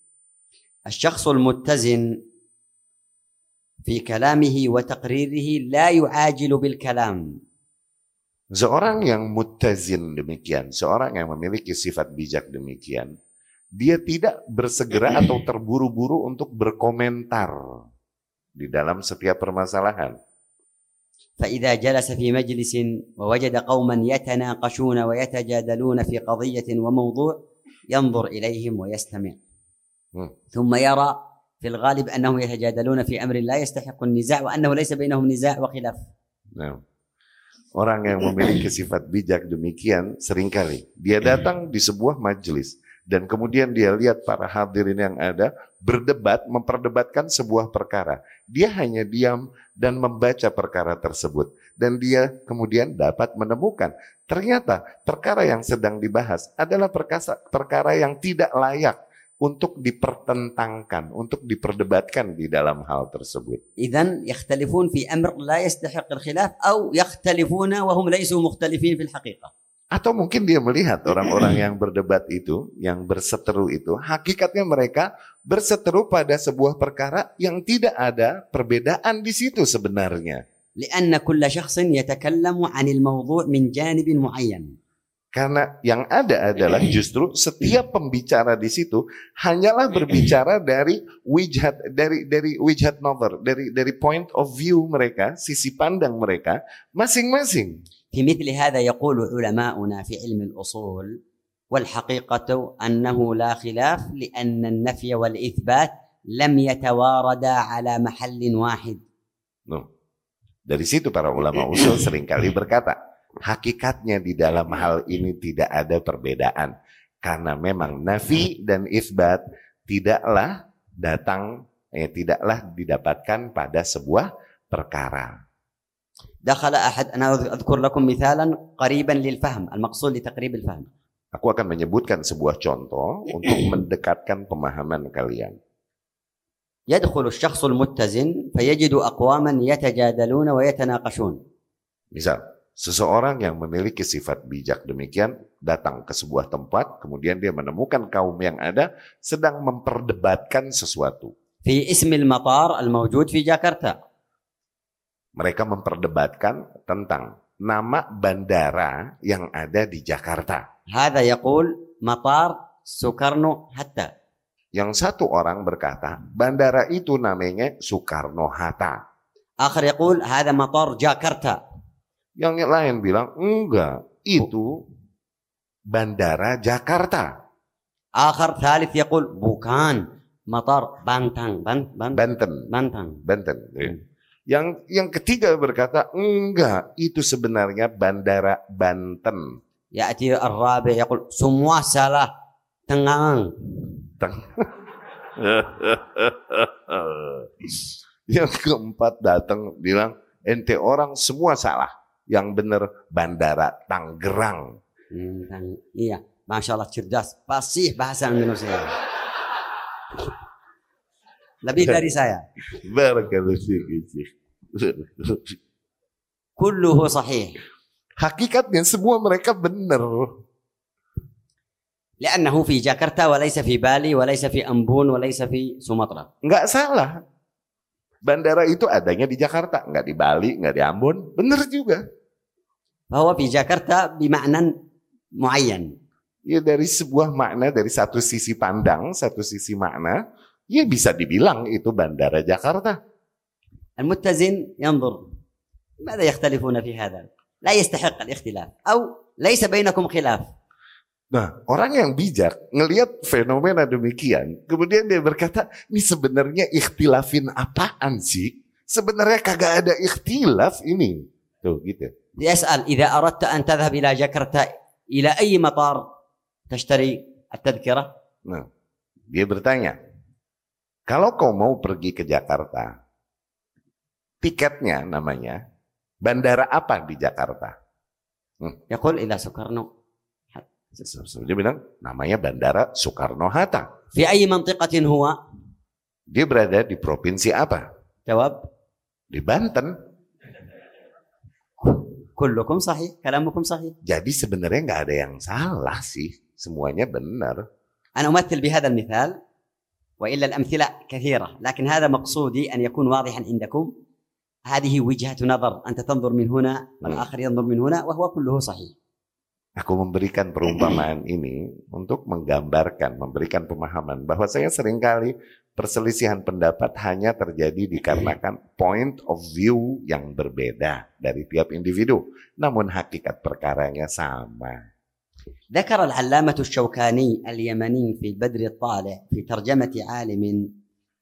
Speaker 2: الشخص المتزن في كلامه وتقريره لا يعاجل بالكلام
Speaker 1: Seorang yang muttazin demikian, seorang yang memiliki sifat bijak demikian, dia tidak bersegera atau terburu-buru untuk berkomentar di dalam setiap permasalahan.
Speaker 2: فإذا جلس في مجلس ووجد قوما يتناقشون ويتجادلون في قضية وموضوع ينظر إليهم ويستمع. ثم يرى في الغالب أنهم يتجادلون في أمر لا يستحق النزاع وأنه ليس بينهم نزاع وخلاف.
Speaker 1: Nah, orang yang memiliki sifat bijak demikian seringkali dia [clears throat] datang di sebuah majelis Dan kemudian dia lihat para hadirin yang ada berdebat, memperdebatkan sebuah perkara. Dia hanya diam dan membaca perkara tersebut. Dan dia kemudian dapat menemukan, ternyata perkara yang sedang dibahas adalah perkasa, perkara yang tidak layak untuk dipertentangkan, untuk diperdebatkan di dalam hal tersebut.
Speaker 2: Idan yakhtalifun fi amr la yastahiq al-khilaf atau yakhtalifuna wa hum laysu mukhtalifin.
Speaker 1: Atau mungkin dia melihat [clears throat] orang-orang yang berdebat itu, yang berseteru itu, hakikatnya mereka berseteru pada sebuah perkara yang tidak ada perbedaan di situ sebenarnya.
Speaker 2: لأن كل شخص يتكلم عن الموضوع من جانب معين
Speaker 1: Karena yang ada adalah justru [clears throat] setiap pembicara di situ hanyalah berbicara [clears throat] dari wijhat dari dari wijhat nazar, dari dari point of view mereka, sisi pandang mereka masing-masing.
Speaker 2: في مثل هذا يقول علماؤنا في علم الأصول والحقيقة أنه لا خلاف لأن النفي والإثبات لم يتواردا على محل واحد
Speaker 1: Nuh. Dari situ para ulama usul seringkali berkata, hakikatnya di dalam hal ini tidak ada perbedaan. Karena memang nafi dan isbat tidaklah datang, eh, tidaklah didapatkan pada sebuah perkara.
Speaker 2: دخل أحد أنا أذكر لكم مثالا قريبا للفهم المقصود لتقريب الفهم
Speaker 1: Aku akan menyebutkan sebuah contoh untuk mendekatkan pemahaman kalian.
Speaker 2: يدخل الشخص المتزن فيجد أقواما يتجادلون ويتناقشون
Speaker 1: Misal, seseorang yang memiliki sifat bijak demikian datang ke sebuah tempat, kemudian dia menemukan kaum yang ada sedang memperdebatkan sesuatu.
Speaker 2: في اسم المطار الموجود في جاكرتا
Speaker 1: mereka memperdebatkan tentang nama bandara yang ada di Jakarta.
Speaker 2: Hada yaqul matar Soekarno Hatta.
Speaker 1: Yang satu orang berkata, bandara itu namanya Soekarno
Speaker 2: Hatta. Akhir yaqul hada matar Jakarta.
Speaker 1: Yang lain bilang, enggak, itu bandara Jakarta.
Speaker 2: Akhir thalith yaqul bukan matar Bantang, Bantang, Banten.
Speaker 1: Banten.
Speaker 2: Banten.
Speaker 1: Banten. Yang yang ketiga berkata, enggak, itu sebenarnya bandara Banten.
Speaker 2: Ya, ar-rabi yaqul semua salah tengang.
Speaker 1: Teng [laughs] yang keempat datang bilang ente orang semua salah. Yang benar bandara
Speaker 2: Tanggerang. Iya, masya Allah cerdas, pasti bahasa Indonesia. [laughs] Lebih dari saya.
Speaker 1: Berkat fiik.
Speaker 2: كله صحيح
Speaker 1: Hakikatnya semua mereka benar.
Speaker 2: لأنه في جاكرتا وليس في بالي وليس في أنبون وليس في سومطرة
Speaker 1: Nggak salah. Bandara itu adanya di Jakarta, nggak di Bali, nggak di Ambon. Benar juga.
Speaker 2: فهو في جاكرتا بمعنى معين
Speaker 1: Ya dari sebuah makna, dari satu sisi pandang, satu sisi makna, ya bisa dibilang itu Bandara Jakarta.
Speaker 2: المتزن ينظر ماذا يختلفون في هذا لا يستحق الاختلاف أو ليس بينكم خلاف
Speaker 1: Nah, orang yang bijak ngelihat fenomena demikian, kemudian dia berkata, ini sebenarnya ikhtilafin apaan sih? Sebenarnya kagak ada ikhtilaf ini. Tuh gitu.
Speaker 2: يسأل إذا أردت أن تذهب إلى جاكرتا إلى أي مطار تشتري التذكرة
Speaker 1: Nah, dia bertanya, kalau kau mau pergi ke Jakarta, tiketnya namanya, bandara apa di Jakarta?
Speaker 2: يقول إلى سكرنو
Speaker 1: Dia bilang, namanya Bandara Soekarno-Hatta.
Speaker 2: في أي منطقة هو
Speaker 1: Dia berada di provinsi apa?
Speaker 2: جواب
Speaker 1: Di Banten.
Speaker 2: كلكم صحيح كلامكم صحيح
Speaker 1: Jadi sebenarnya nggak ada yang salah sih. Semuanya benar.
Speaker 2: أنا أمثل بهذا المثال وإلا الأمثلة كثيرة لكن هذا مقصودي أن يكون واضحا عندكم هذه وجهة نظر أنت تنظر من هنا والآخر ينظر من هنا وهو كله صحيح
Speaker 1: Aku memberikan perumpamaan ini untuk menggambarkan, memberikan pemahaman bahwa saya seringkali perselisihan pendapat hanya terjadi dikarenakan point of view yang berbeda dari tiap individu. Namun hakikat perkaranya sama.
Speaker 2: ذكر العلامة الشوكاني اليمني في بدر الطالع في ترجمة عالم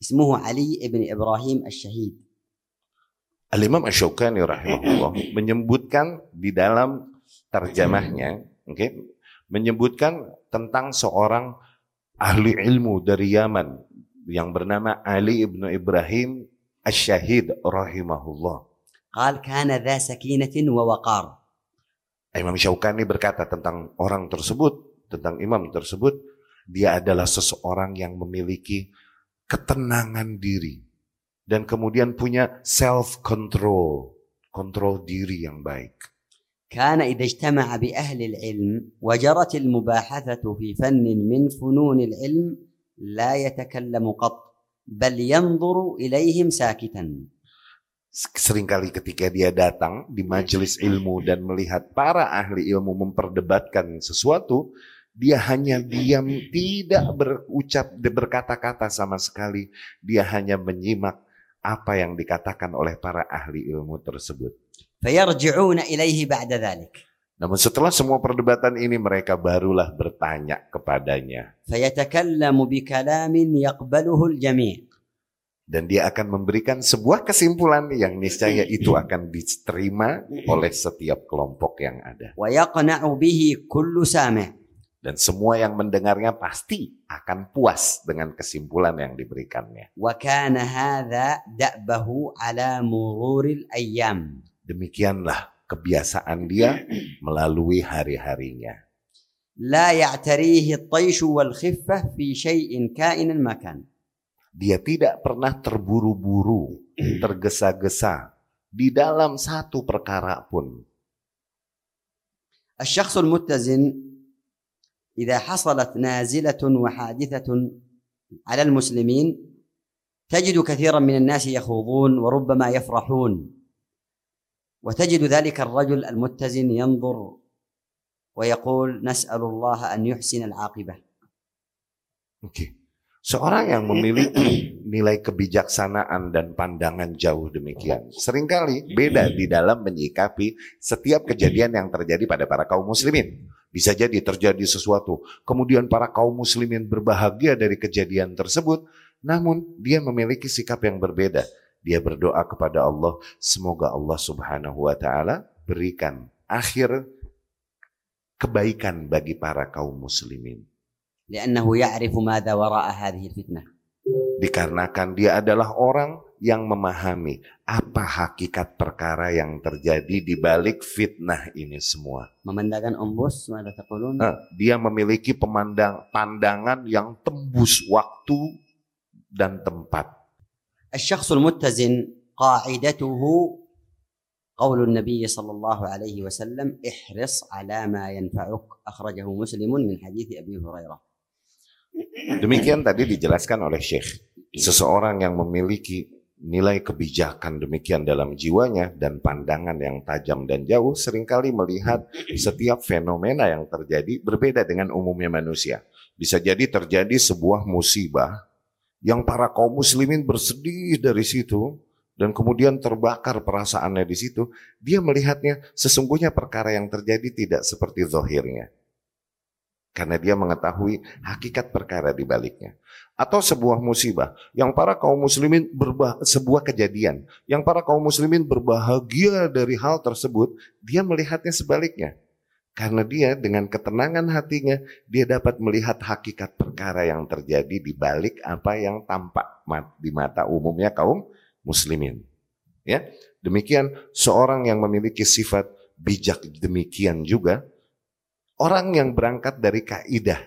Speaker 2: اسمه علي بن إبراهيم الشهيد
Speaker 1: Al-Imam Ash-Shawqani rahimahullah [clears throat] menyebutkan di dalam terjemahnya, okay, menyebutkan tentang seorang ahli ilmu dari Yaman yang bernama Ali ibnu Ibrahim Ash-Shahid rahimahullah.
Speaker 2: Qal kana dha sakinatin wa waqar.
Speaker 1: Imam Syaukani berkata tentang orang tersebut, tentang imam tersebut, dia adalah seseorang yang memiliki ketenangan diri, dan kemudian punya self control, kontrol diri yang baik.
Speaker 2: كان إذا اجتمع بأهل العلم وجرت المباحثة في فن من فنون العلم لا يتكلم قط بل ينظر إليهم ساكتا
Speaker 1: Seringkali ketika dia datang di majelis ilmu dan melihat para ahli ilmu memperdebatkan sesuatu, dia hanya diam, tidak berucap, berkata-kata sama sekali. Dia hanya menyimak apa yang dikatakan oleh para ahli ilmu tersebut. Namun setelah semua perdebatan ini mereka barulah bertanya kepadanya. Dan dia akan memberikan sebuah kesimpulan yang niscaya itu akan diterima oleh setiap kelompok yang ada. Dan semua yang mendengarnya pasti akan puas dengan kesimpulan yang diberikannya.
Speaker 2: وكان هذا دأبه على مرور الأيام
Speaker 1: Demikianlah kebiasaan dia melalui hari-harinya.
Speaker 2: لا يعتريه الطيش والخفة في شيء كائنا ما كان
Speaker 1: Dia tidak pernah terburu-buru, tergesa-gesa [clears throat] di dalam satu perkara pun.
Speaker 2: الشخص المتزن إذا حصلت نازلة وحادثة على المسلمين تجد كثيرا من الناس يخوضون وربما يفرحون وتجد ذلك الرجل المتزن ينظر ويقول نسأل الله أن يحسن العاقبة
Speaker 1: Oke. Seorang yang memiliki nilai kebijaksanaan dan pandangan jauh demikian, seringkali beda di dalam menyikapi setiap kejadian yang terjadi pada para kaum muslimin. Bisa jadi terjadi sesuatu, kemudian para kaum muslimin berbahagia dari kejadian tersebut, namun dia memiliki sikap yang berbeda. Dia berdoa kepada Allah, semoga Allah Subhanahu wa taala berikan akhir kebaikan bagi para kaum muslimin.
Speaker 2: لأنه يعرف ماذا وراء هذه الفتنة
Speaker 1: Dikarenakan dia adalah orang yang memahami apa hakikat perkara yang terjadi di balik fitnah ini semua.
Speaker 2: memandangkan أنبس ماذا تقولون
Speaker 1: Nah, dia memiliki pemandang pandangan yang tembus waktu dan tempat.
Speaker 2: الشخص المتزن قاعدته قول النبي صلى الله عليه وسلم احرص على ما ينفعك أخرجه مسلم من حديث أبي هريرة
Speaker 1: Demikian tadi dijelaskan oleh Syekh. Seseorang yang memiliki nilai kebijakan demikian dalam jiwanya dan pandangan yang tajam dan jauh sering kali melihat setiap fenomena yang terjadi berbeda dengan umumnya manusia. Bisa jadi terjadi sebuah musibah yang para kaum muslimin bersedih dari situ dan kemudian terbakar perasaannya di situ. Dia melihatnya sesungguhnya perkara yang terjadi tidak seperti zahirnya. Karena dia mengetahui hakikat perkara di baliknya. Atau sebuah musibah yang para kaum muslimin berbah sebuah kejadian yang para kaum muslimin berbahagia dari hal tersebut, dia melihatnya sebaliknya. Karena dia dengan ketenangan hatinya, dia dapat melihat hakikat perkara yang terjadi di balik apa yang tampak di mata umumnya kaum muslimin. Ya, demikian seorang yang memiliki sifat bijak demikian juga orang yang berangkat dari kaidah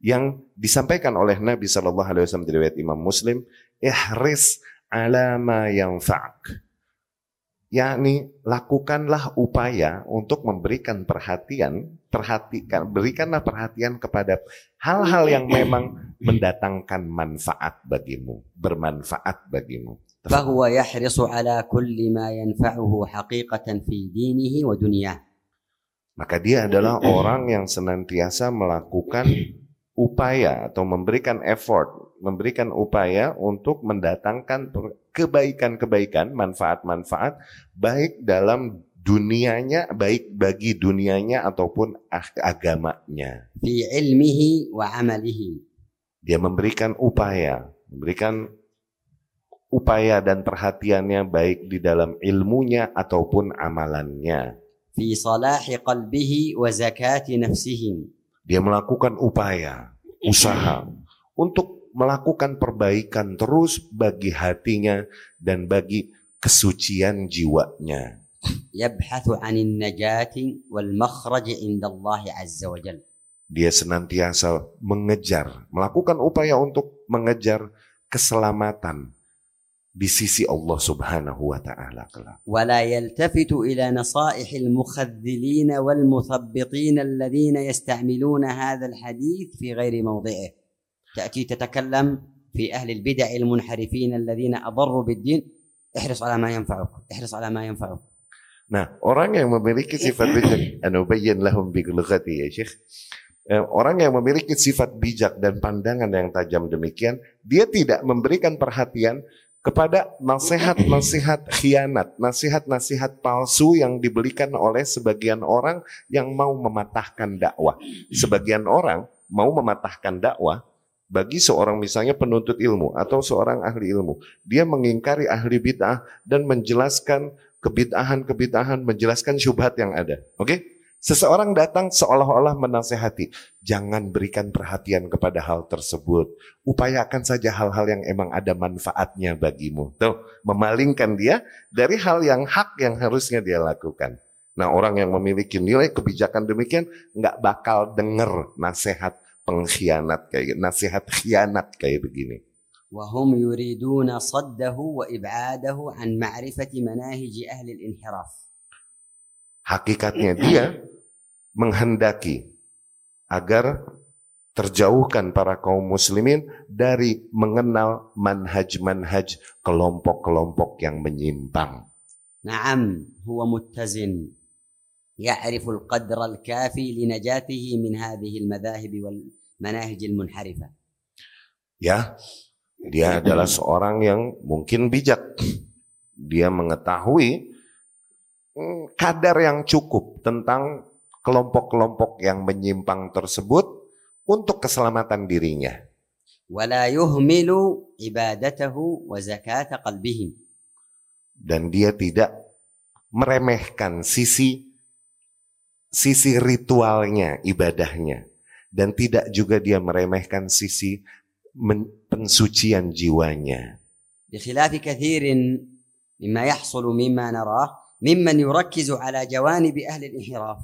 Speaker 1: yang disampaikan oleh Nabi Shallallahu Alaihi Wasallam di riwayat Imam Muslim, ihris ala ma yanfa'ak. yakni lakukanlah upaya untuk memberikan perhatian, perhatikan, berikanlah perhatian kepada hal-hal yang memang mendatangkan manfaat bagimu, bermanfaat bagimu.
Speaker 2: فهو يحرص على كل ما ينفعه حقيقة في دينه ودنياه
Speaker 1: maka dia adalah orang yang senantiasa melakukan upaya atau memberikan effort, memberikan upaya untuk mendatangkan kebaikan-kebaikan, manfaat-manfaat baik dalam dunianya baik bagi dunianya ataupun agamanya.
Speaker 2: Di ilmihi wa amalihi.
Speaker 1: Dia memberikan upaya, memberikan upaya dan perhatiannya baik di dalam ilmunya ataupun amalannya
Speaker 2: fi salahi qalbihi wa zakati nafsihi.
Speaker 1: Dia melakukan upaya, usaha untuk melakukan perbaikan terus bagi hatinya dan bagi kesucian jiwanya.
Speaker 2: Yabhathu anin najati wal makhraj 'inda Allah 'azza wa jalla.
Speaker 1: Dia senantiasa mengejar, melakukan upaya untuk mengejar keselamatan di sisi Allah Subhanahu wa taala kelak.
Speaker 2: ولا يلتفت إلى نصائح المخذلين والمثبطين الذين يستعملون هذا الحديث في غير موضعه تأتي تتكلم في أهل البدع المنحرفين الذين أضروا بالدين احرص على ما ينفعك احرص على ما ينفعك
Speaker 1: Nah, orang yang memiliki sifat bijak, [laughs] anubayyin lahum bighati ya Syekh. Eh, Orang yang memiliki sifat bijak dan pandangan yang tajam demikian, dia tidak memberikan perhatian kepada nasihat-nasihat khianat, nasihat-nasihat palsu yang diberikan oleh sebagian orang yang mau mematahkan dakwah. Sebagian orang mau mematahkan dakwah bagi seorang misalnya penuntut ilmu atau seorang ahli ilmu. Dia mengingkari ahli bid'ah dan menjelaskan kebid'ahan-kebid'ahan, menjelaskan syubhat yang ada. Oke? Seseorang datang seolah-olah menasehati, jangan berikan perhatian kepada hal tersebut. Upayakan saja hal-hal yang emang ada manfaatnya bagimu. Tuh, memalingkan dia dari hal yang hak yang harusnya dia lakukan. Nah, orang yang memiliki nilai kebijakan demikian nggak bakal denger nasihat pengkhianat kayak nasihat khianat kayak begini.
Speaker 2: وهم يريدون صده وإبعاده عن معرفة مناهج أهل الانحراف
Speaker 1: Hakikatnya dia menghendaki agar terjauhkan para kaum muslimin dari mengenal manhaj-manhaj kelompok-kelompok yang menyimpang.
Speaker 2: نعم هو متزن يعرف القدر الكافي لنجاته من هذه المذاهب والمناهج المنحرفة
Speaker 1: Ya, dia adalah seorang yang mungkin bijak. Dia mengetahui mm, kadar yang cukup tentang kelompok-kelompok yang menyimpang tersebut untuk keselamatan dirinya.
Speaker 2: ولا يهمل عبادته وزكاة قلبهم
Speaker 1: dan dia tidak meremehkan sisi sisi ritualnya, ibadahnya dan tidak juga dia meremehkan sisi men- pensucian jiwanya.
Speaker 2: بخلاف كثير مما يحصل مما نراه ممن يركز على جوانب أهل الانحراف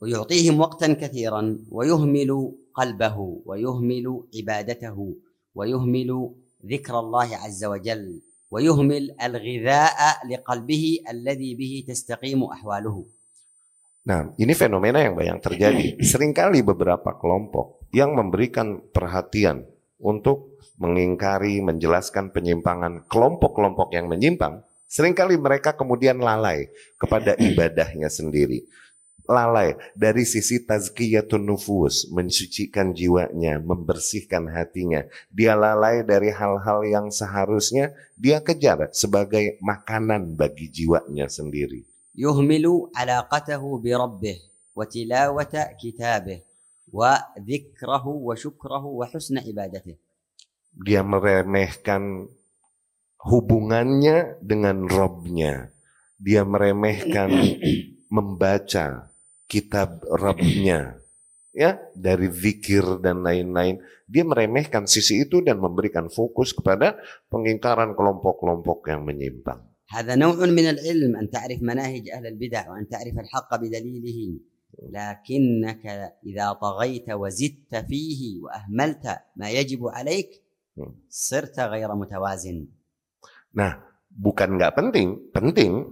Speaker 2: ويعطيهم وقتا كثيرا ويهمل قلبه ويهمل عبادته ويهمل ذكر الله عز وجل ويهمل الغذاء لقلبه الذي به تستقيم أحواله
Speaker 1: Nah, ini fenomena yang banyak terjadi. Seringkali beberapa kelompok yang memberikan perhatian untuk mengingkari, menjelaskan penyimpangan kelompok-kelompok yang menyimpang, seringkali mereka kemudian lalai kepada ibadahnya sendiri. lalai dari sisi tazkiyatun nufus, mensucikan jiwanya, membersihkan hatinya. Dia lalai dari hal-hal yang seharusnya dia kejar sebagai makanan bagi jiwanya sendiri.
Speaker 2: Yuhmilu alaqatahu bi rabbih wa tilawata kitabih wa dzikrahu wa syukrahu wa husna ibadatih.
Speaker 1: Dia meremehkan hubungannya dengan Robnya. Dia meremehkan membaca kitab Robnya. Ya, dari zikir dan lain-lain. Dia meremehkan sisi itu dan memberikan fokus kepada pengingkaran kelompok-kelompok yang menyimpang.
Speaker 2: هذا نوع من العلم أن تعرف مناهج أهل البدع وأن تعرف الحق بدليله لكنك إذا طغيت وزدت فيه وأهملت ما يجب عليك صرت غير متوازن
Speaker 1: Nah, bukan nggak penting, penting.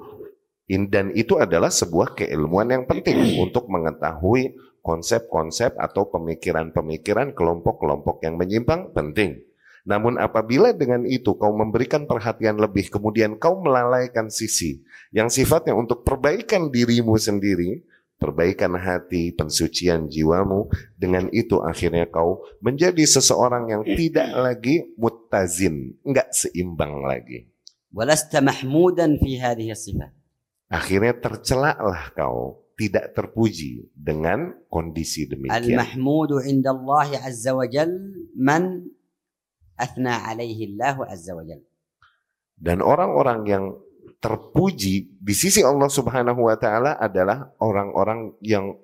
Speaker 1: Dan itu adalah sebuah keilmuan yang penting untuk mengetahui konsep-konsep atau pemikiran-pemikiran kelompok-kelompok yang menyimpang penting. Namun apabila dengan itu kau memberikan perhatian lebih, kemudian kau melalaikan sisi yang sifatnya untuk perbaikan dirimu sendiri, perbaikan hati, pensucian jiwamu, dengan itu akhirnya kau menjadi seseorang yang tidak lagi mutazin, enggak seimbang lagi.
Speaker 2: Walasta mahmudan fi hadhihi sifat
Speaker 1: Akhirnya tercelaklah kau tidak terpuji dengan kondisi demikian.
Speaker 2: Al-mahmudu inda Allah azza wa jal man athna alaihi Allah azza wa jal.
Speaker 1: Dan orang-orang yang terpuji di sisi Allah Subhanahu wa taala adalah orang-orang yang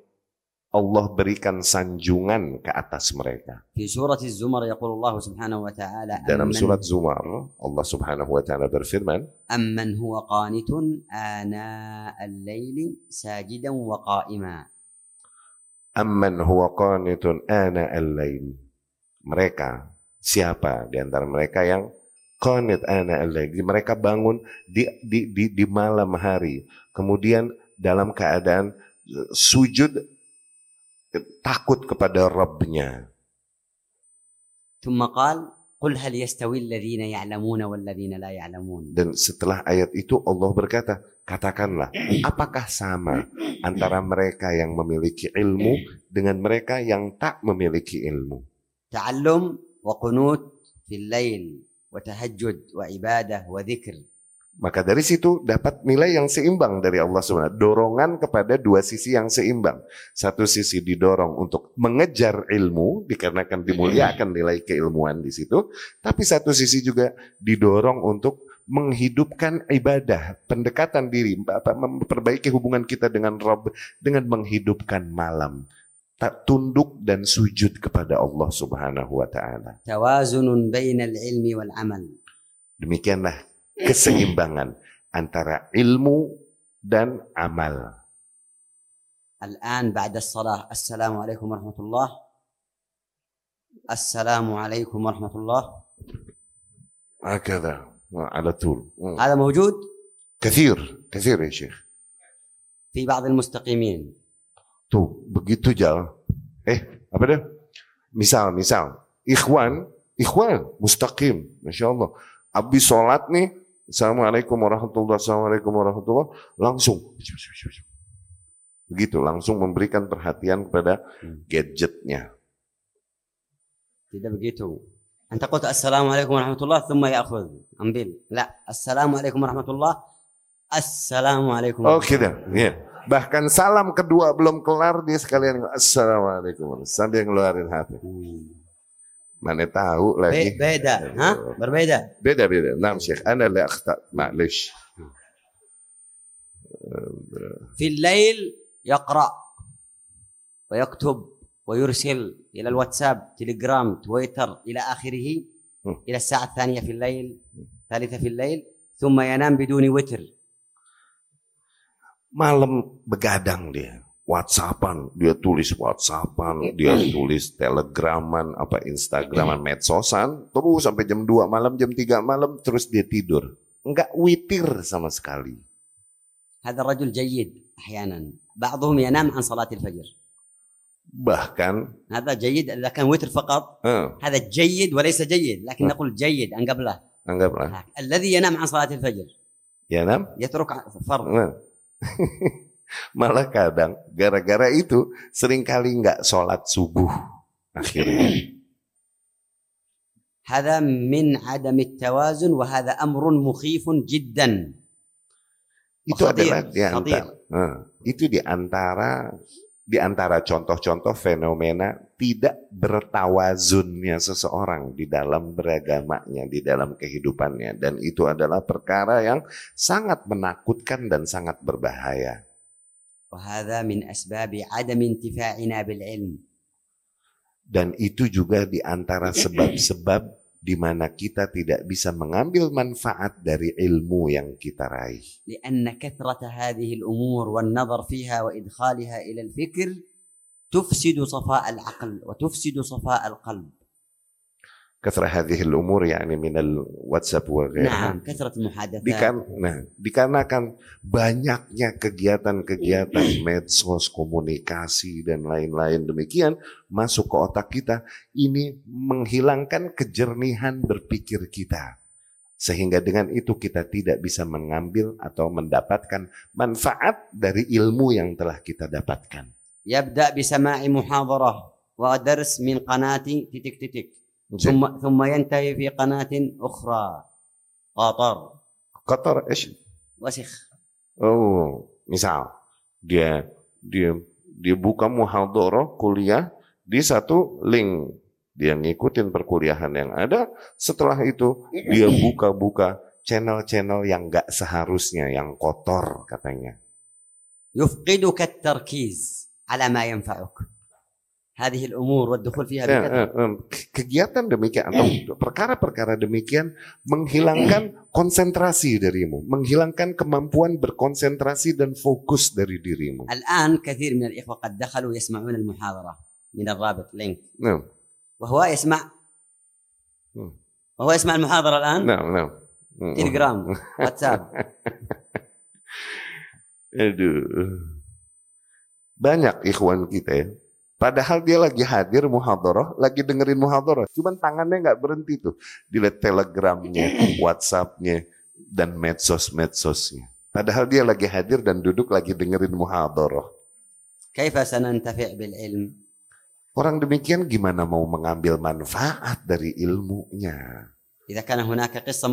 Speaker 1: Allah berikan sanjungan ke atas mereka.
Speaker 2: Di surat Zumar, yaqul Allah Subhanahu wa
Speaker 1: taala
Speaker 2: Dalam
Speaker 1: surat Zumar Allah Subhanahu wa taala berfirman
Speaker 2: Amman huwa qanitun ana al-laili sajidan wa qa'ima
Speaker 1: Amman huwa qanitun ana al-laili. Mereka siapa di antara mereka yang qanit ana al-lail mereka bangun di, di di di malam hari kemudian dalam keadaan eh, sujud takut kepada Rabbnya.
Speaker 2: ثم قال قل هل يستوي الذين يعلمون والذين لا يعلمون
Speaker 1: Dan setelah ayat itu Allah berkata, katakanlah, [clears throat] apakah sama antara mereka yang memiliki ilmu dengan mereka yang tak memiliki ilmu?
Speaker 2: تعلم وقنوت في الليل وتهجد وعبادة وذكر
Speaker 1: maka dari situ dapat nilai yang seimbang dari Allah SWT. Dorongan kepada dua sisi yang seimbang. Satu sisi didorong untuk mengejar ilmu, dikarenakan dimuliakan nilai keilmuan di situ. Tapi satu sisi juga didorong untuk menghidupkan ibadah, pendekatan diri, perbaiki memperbaiki hubungan kita dengan Rob dengan menghidupkan malam tak tunduk dan sujud kepada Allah Subhanahu wa taala.
Speaker 2: Tawazunun bainal ilmi wal amal.
Speaker 1: Demikianlah keseimbangan antara ilmu dan amal.
Speaker 2: الآن بعد الصلاة السلام عليكم ورحمة الله السلام عليكم ورحمة الله
Speaker 1: هكذا على طول مم.
Speaker 2: هذا موجود
Speaker 1: كثير كثير يا شيخ
Speaker 2: في بعض المستقيمين
Speaker 1: tuh begitu jal eh apa dah misal misal ikhwan ikhwan mustaqim masya Allah abis sholat nih Assalamualaikum warahmatullahi Assalamualaikum warahmatullahi Langsung. Begitu, langsung memberikan perhatian kepada hmm. gadgetnya.
Speaker 2: Tidak begitu. Anta kata Assalamualaikum warahmatullahi warahmatullah thumma ya'khudh ambil. La, Assalamualaikum warahmatullahi warahmatullah. Assalamu.
Speaker 1: Oh, kira. Ya. Bahkan salam kedua belum kelar dia sekalian Assalamualaikum sambil ngeluarin hati. Hmm. معناه
Speaker 2: تعهو
Speaker 1: لكن
Speaker 2: بيدا ها؟ أيوه.
Speaker 1: بربيدا بيدا بيدا. نعم شيخ أنا اللي اخطات معلش.
Speaker 2: في الليل يقرأ ويكتب ويرسل إلى الواتساب تليجرام تويتر إلى آخره إلى الساعة الثانية في الليل الثالثه في الليل ثم ينام بدون وتر.
Speaker 1: malam begadang dia WhatsAppan dia tulis WhatsAppan dia tulis Telegraman apa Instagraman medsosan terus sampai jam 2 malam jam 3 malam terus dia tidur enggak witir sama sekali
Speaker 2: هذا الرجل جيد أحيانا بعضهم ينام عن صلاة الفجر
Speaker 1: bahkan
Speaker 2: هذا جيد إذا كان وتر فقط
Speaker 1: eh,
Speaker 2: هذا جيد وليس جيد لكن
Speaker 1: م.
Speaker 2: نقول جيد عن قبله
Speaker 1: anggaplah
Speaker 2: الذي ينام عن صلاة الفجر
Speaker 1: ya nam
Speaker 2: يترك فرض
Speaker 1: Nah. malah kadang gara-gara itu seringkali nggak sholat subuh akhirnya [clears throat]
Speaker 2: هذا من عدم التوازن وهذا أمر مخيف جدا
Speaker 1: itu
Speaker 2: Khatir,
Speaker 1: adalah di antara Nah, itu di antara di antara contoh-contoh fenomena tidak bertawazunnya seseorang di dalam beragamanya, di dalam kehidupannya dan itu adalah perkara yang sangat menakutkan dan sangat berbahaya.
Speaker 2: وهذا من أسباب عدم انتفاعنا بالعلم
Speaker 1: Dan itu juga di antara sebab-sebab di mana kita tidak bisa mengambil manfaat dari ilmu yang kita raih.
Speaker 2: لأن كثرة هذه الأمور والنظر فيها وإدخالها إلى الفكر تفسد صفاء العقل وتفسد صفاء القلب
Speaker 1: Kasrah hadhil umur yakni minal WhatsApp wa ghairha.
Speaker 2: نعم كثرة المحادثات
Speaker 1: Dikan, nah, dikarenakan banyaknya kegiatan-kegiatan medsos, komunikasi dan lain-lain demikian masuk ke otak kita, ini menghilangkan kejernihan berpikir kita. Sehingga dengan itu kita tidak bisa mengambil atau mendapatkan manfaat dari ilmu yang telah kita dapatkan.
Speaker 2: يبدأ بسماع محاضرة ودرس من قناة تتك تتك ثم ثم ينتهي في قناة أخرى قاطر
Speaker 1: Kotor, ish.
Speaker 2: وسخ
Speaker 1: Oh, misal dia dia dia buka muhadharah kuliah di satu link dia ngikutin perkuliahan yang ada setelah itu dia buka-buka channel-channel yang nggak seharusnya yang kotor katanya
Speaker 2: يفقدك التركيز على ما ينفعك هذه الأمور والدخول فيها
Speaker 1: Ya,
Speaker 2: بكثرة
Speaker 1: eh, eh, ke- kegiatan demikian atau perkara-perkara demikian menghilangkan konsentrasi darimu, menghilangkan kemampuan berkonsentrasi dan fokus dari dirimu.
Speaker 2: الآن كثير من الإخوة قد دخلوا يسمعون المحاضرة من الرابط لينك
Speaker 1: Nah,
Speaker 2: وهو يسمع
Speaker 1: مم.
Speaker 2: وهو يسمع المحاضرة الآن
Speaker 1: nah, nah. Hmm.
Speaker 2: تليجرام واتساب [laughs]
Speaker 1: Aduh. Banyak ikhwan kita ya. Padahal dia lagi hadir muhadoroh, lagi dengerin muhadoroh. Cuman tangannya nggak berhenti tuh. Dilihat telegramnya, [clears throat] whatsappnya, dan medsos-medsosnya. Padahal dia lagi hadir dan duduk lagi dengerin muhadoroh.
Speaker 2: Kaifa sanantafi' bil ilm?
Speaker 1: Orang demikian gimana mau mengambil manfaat dari ilmunya?
Speaker 2: Jika kana hunaka qissa?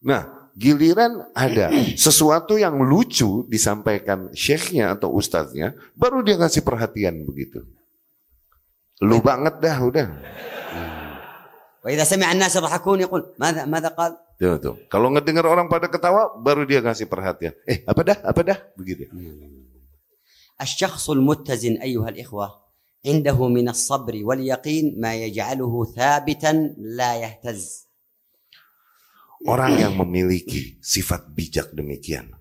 Speaker 1: Nah, giliran ada sesuatu yang lucu disampaikan syekhnya atau ustadznya, baru dia ngasih perhatian begitu. Lu banget dah udah.
Speaker 2: وإذا سمع الناس يضحكون يقول ماذا ماذا قال
Speaker 1: Tuh, tuh. Kalau ngedengar orang pada ketawa, baru dia ngasih perhatian. Eh, apa dah? Apa dah? Begitu.
Speaker 2: الشخص المتزن أيها الإخوة عنده من الصبر واليقين ما يجعله ثابتا لا يهتز
Speaker 1: Orang yang memiliki [clears throat] sifat bijak demikian,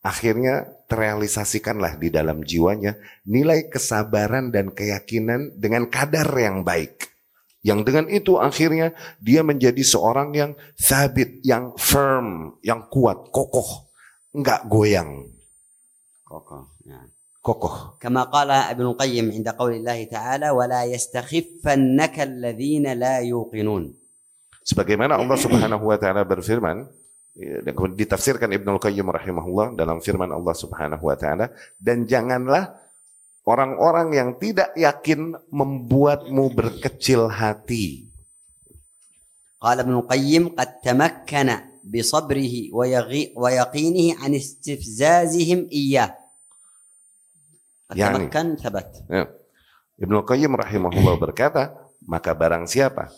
Speaker 1: akhirnya terrealisasikanlah di dalam jiwanya nilai kesabaran dan keyakinan dengan kadar yang baik. Yang dengan itu akhirnya dia menjadi seorang yang sabit, yang firm, yang kuat, kokoh, enggak goyang,
Speaker 2: نعم.
Speaker 1: kokoh.
Speaker 2: كما قال ابن القيم عند قول الله تعالى ولا يستخفنك الذين لا يوقنون
Speaker 1: Sebagaimana Allah iya. Subhanahu wa taala berfirman ya, dan ditafsirkan Ibnu Qayyim rahimahullah dalam firman Allah Subhanahu wa taala dan janganlah orang-orang yang tidak yakin membuatmu berkecil hati.
Speaker 2: Qala Ibnu Qayyim qad tamakkana bi sabrihi wa yaqinihi an istifzazihim
Speaker 1: iyyah.
Speaker 2: Yani, thabat.
Speaker 1: Ya. Ibnu Qayyim rahimahullah berkata, maka barang siapa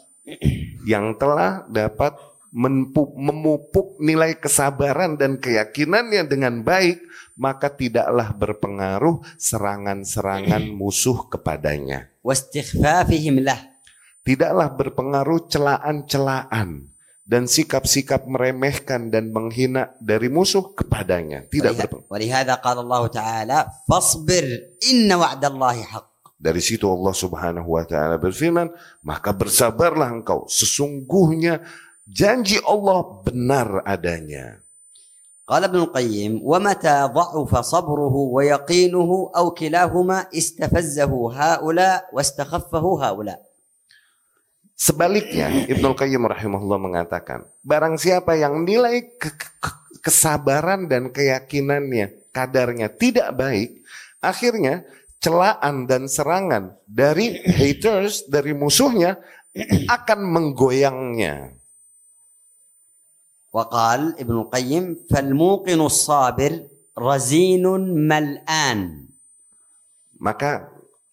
Speaker 1: yang telah dapat memupuk nilai kesabaran dan keyakinannya dengan baik, maka tidaklah berpengaruh serangan-serangan [clears throat] musuh kepadanya. Tidaklah berpengaruh celaan-celaan dan sikap-sikap meremehkan dan menghina dari musuh kepadanya. Tidak berpengaruh.
Speaker 2: ولهذا قال الله تعالى فاصبر إن وعد الله حق
Speaker 1: Dari situ Allah Subhanahu wa taala berfirman, maka bersabarlah engkau, sesungguhnya janji Allah benar adanya.
Speaker 2: قال ابن القيم ومتى ضعف صبره ويقينه أو كلاهما استفزه هؤلاء واستخفه هؤلاء
Speaker 1: Sebaliknya, Ibnu Qayyim rahimahullah mengatakan, barang siapa yang nilai ke- ke- kesabaran dan keyakinannya kadarnya tidak baik, akhirnya celaan dan serangan dari haters, dari musuhnya akan menggoyangnya.
Speaker 2: وقال ابن القيم فالموقن الصابر رزين ملآن
Speaker 1: Maka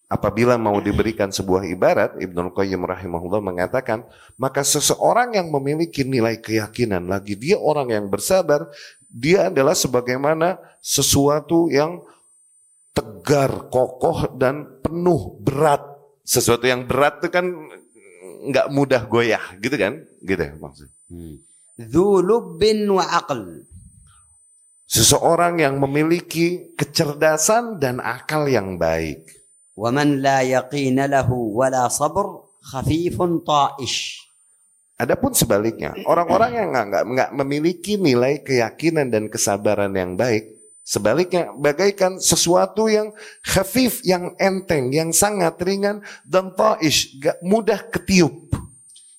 Speaker 1: apabila mau diberikan sebuah ibarat, Ibnu Qayyim rahimahullah mengatakan, maka seseorang yang memiliki nilai keyakinan lagi dia orang yang bersabar, dia adalah sebagaimana sesuatu yang tegar, kokoh dan penuh berat. Sesuatu yang berat itu kan nggak mudah goyah, gitu kan? Gitu ya maksud.
Speaker 2: ذو لب وعقل
Speaker 1: Seseorang yang memiliki kecerdasan dan akal yang baik.
Speaker 2: ومن لا يقين له ولا صبر خفيف طائش
Speaker 1: Adapun sebaliknya, orang-orang yang nggak nggak nggak memiliki nilai keyakinan dan kesabaran yang baik, Sebaliknya, bagaikan sesuatu yang khafif, yang enteng, yang sangat ringan dan ta'ish, mudah ketiup.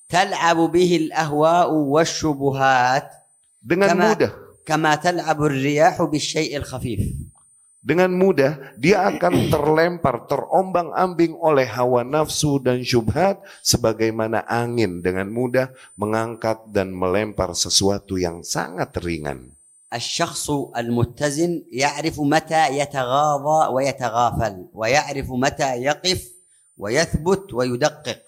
Speaker 2: Tal'abu bihi al-ahwa'u wasyubuhat.
Speaker 1: Dengan
Speaker 2: kama,
Speaker 1: mudah.
Speaker 2: Kama tal'abu riyahu bisyai'il khafif.
Speaker 1: Dengan mudah, dia akan terlempar, terombang-ambing oleh hawa nafsu dan syubhat sebagaimana angin dengan mudah mengangkat dan melempar sesuatu yang sangat ringan.
Speaker 2: الشخص المتزن يعرف متى يتغاضى ويتغافل ويعرف متى يقف ويثبت ويدقق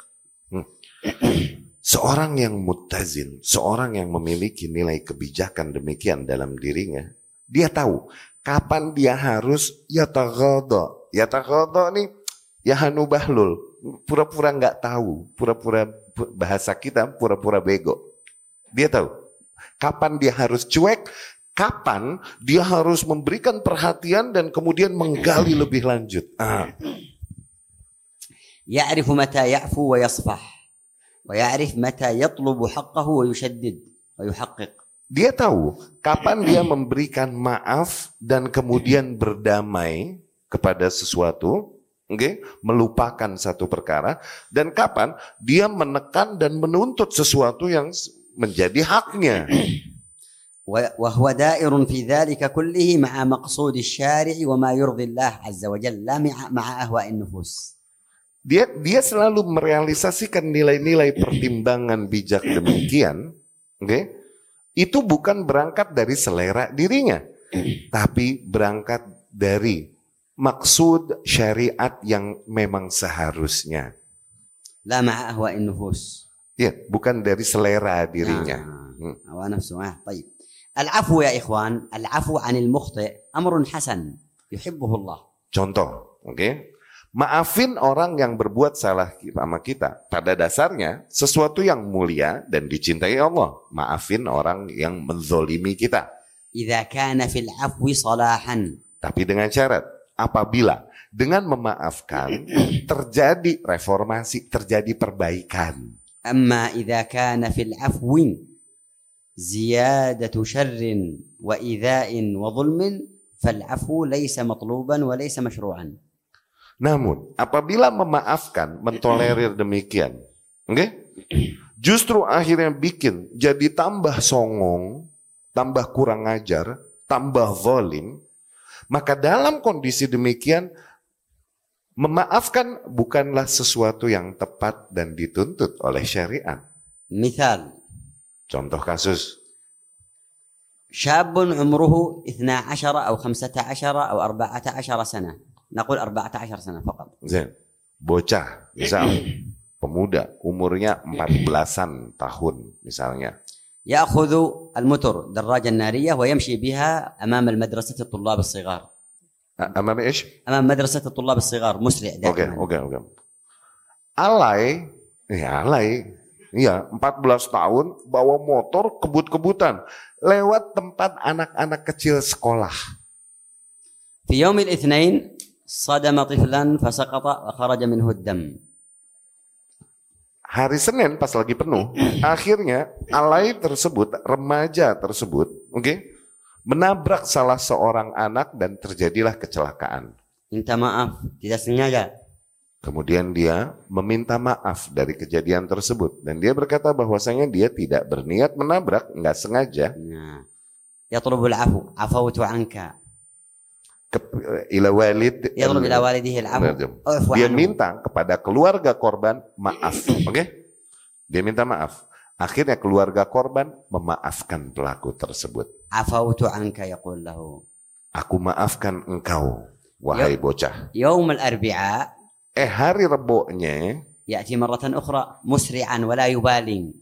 Speaker 1: Seorang yang muttazin, seorang yang memiliki nilai kebijakan demikian dalam dirinya, dia tahu kapan dia harus yataghadha. Yataghadha nih Ya Hanu Bahlul, pura-pura nggak tahu, pura-pura bahasa kita pura-pura bego. Dia tahu kapan dia harus cuek, kapan dia harus memberikan perhatian dan kemudian menggali lebih lanjut. Ah.
Speaker 2: يعرف متى يعفو ويصفح ويعرف متى يطلب حقه ويشدد ويحقق
Speaker 1: Dia tahu kapan dia memberikan maaf dan kemudian berdamai kepada sesuatu, okay? melupakan satu perkara, dan kapan dia menekan dan menuntut sesuatu yang menjadi haknya.
Speaker 2: وهو دائر في ذلك كله مع مقصود الشارع وما يرضي الله عز وجل لا مع أهواء النفوس
Speaker 1: Dia dia selalu merealisasikan nilai-nilai pertimbangan bijak demikian, oke? Okay? Itu bukan berangkat dari selera dirinya, tapi berangkat dari maksud syariat yang memang seharusnya.
Speaker 2: La ma'a ahwa'in nufus.
Speaker 1: Ya, bukan dari selera dirinya.
Speaker 2: Hawa nafsu. Ah, طيب. العفو يا إخوان العفو عن المخطئ أمر حسن يحبه الله.
Speaker 1: Contoh, oke? Okay? Maafin orang yang berbuat salah sama kita. Pada dasarnya sesuatu yang mulia dan dicintai Allah. Maafin orang yang menzolimi kita.
Speaker 2: إذا كان في العفو صلاحا.
Speaker 1: Tapi dengan syarat apabila dengan memaafkan [clears throat] terjadi reformasi, terjadi perbaikan.
Speaker 2: أما إذا كان في العفو زيادة شر وإيذاء وظلم فالعفو ليس مطلوبا وليس مشروعا.
Speaker 1: Namun, apabila memaafkan, mentolerir demikian, oke? Okay? Justru akhirnya bikin jadi tambah songong, tambah kurang ajar, tambah zalim, maka dalam kondisi demikian memaafkan bukanlah sesuatu yang tepat dan dituntut oleh syariat.
Speaker 2: Misal.
Speaker 1: Contoh kasus.
Speaker 2: شاب عمره 12 أو 15 أو 14 سنة. نقول 14 سنة فقط.
Speaker 1: زين. bocah misal pemuda umurnya 14-an tahun misalnya.
Speaker 2: يأخذ المتر دراجة نارية ويمشي بها أمام المدرسة الطلاب الصغار.
Speaker 1: أمام إيش؟
Speaker 2: أمام مدرسة الطلاب الصغار. مسرع
Speaker 1: دائما. Oke, oke, oke. Alay, ya alay, Iya, 14 tahun bawa motor kebut-kebutan lewat tempat anak-anak kecil sekolah.
Speaker 2: Di yaumil itsnain sadama tiflan fasaqata wa kharaja minhu ad-dam.
Speaker 1: Hari Senin pas lagi penuh, [clears throat] akhirnya alai tersebut, remaja tersebut, oke, okay, menabrak salah seorang anak dan terjadilah kecelakaan.
Speaker 2: Minta maaf, tidak sengaja.
Speaker 1: Kemudian dia meminta maaf dari kejadian tersebut dan dia berkata bahwasanya dia tidak berniat menabrak, nggak sengaja.
Speaker 2: Nah. Yatlubul afu, afautu anka.
Speaker 1: Ila walid.
Speaker 2: Yatlub ila walidihi
Speaker 1: afu. Dia minta kepada keluarga korban maaf, [clears throat] oke? Okay? Dia minta maaf. Akhirnya keluarga korban memaafkan pelaku tersebut.
Speaker 2: Afautu anka yaqul lahu.
Speaker 1: Aku maafkan engkau, wahai bocah.
Speaker 2: Yaum al-arbi'a
Speaker 1: Eh hari Reboknya
Speaker 2: Ya'ti maratan ukhra musri'an wa la.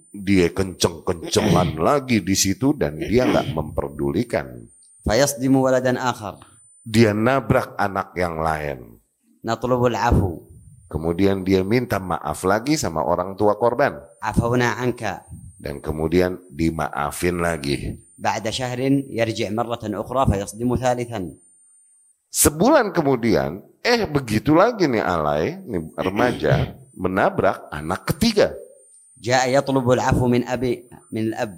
Speaker 1: Dia kenceng-kencengan [clears throat] lagi di situ dan dia nggak memperdulikan.
Speaker 2: Fayasdimu waladan akhar.
Speaker 1: Dia nabrak anak yang lain.
Speaker 2: Natlubul afu.
Speaker 1: Kemudian dia minta maaf lagi sama orang tua korban.
Speaker 2: Afawna anka.
Speaker 1: Dan kemudian dimaafin lagi.
Speaker 2: Ba'da syahrin yarji' maratan ukhra fayasdimu thalithan. Sebulan
Speaker 1: kemudian Eh begitu lagi nih alay, nih remaja menabrak anak ketiga.
Speaker 2: min abi min ab.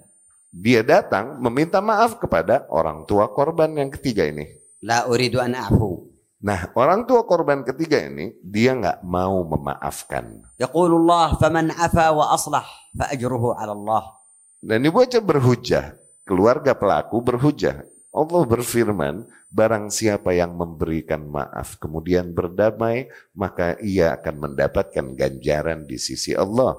Speaker 1: Dia datang meminta maaf kepada orang tua korban yang ketiga ini.
Speaker 2: La uridu an afu.
Speaker 1: Nah, orang tua korban ketiga ini dia nggak mau memaafkan.
Speaker 2: Yaqulullah faman afa wa aslah fa ajruhu 'ala Allah.
Speaker 1: Dan ibu aja berhujah, keluarga pelaku berhujah. Allah berfirman, Barang siapa yang memberikan maaf kemudian berdamai, maka ia akan mendapatkan ganjaran di sisi Allah.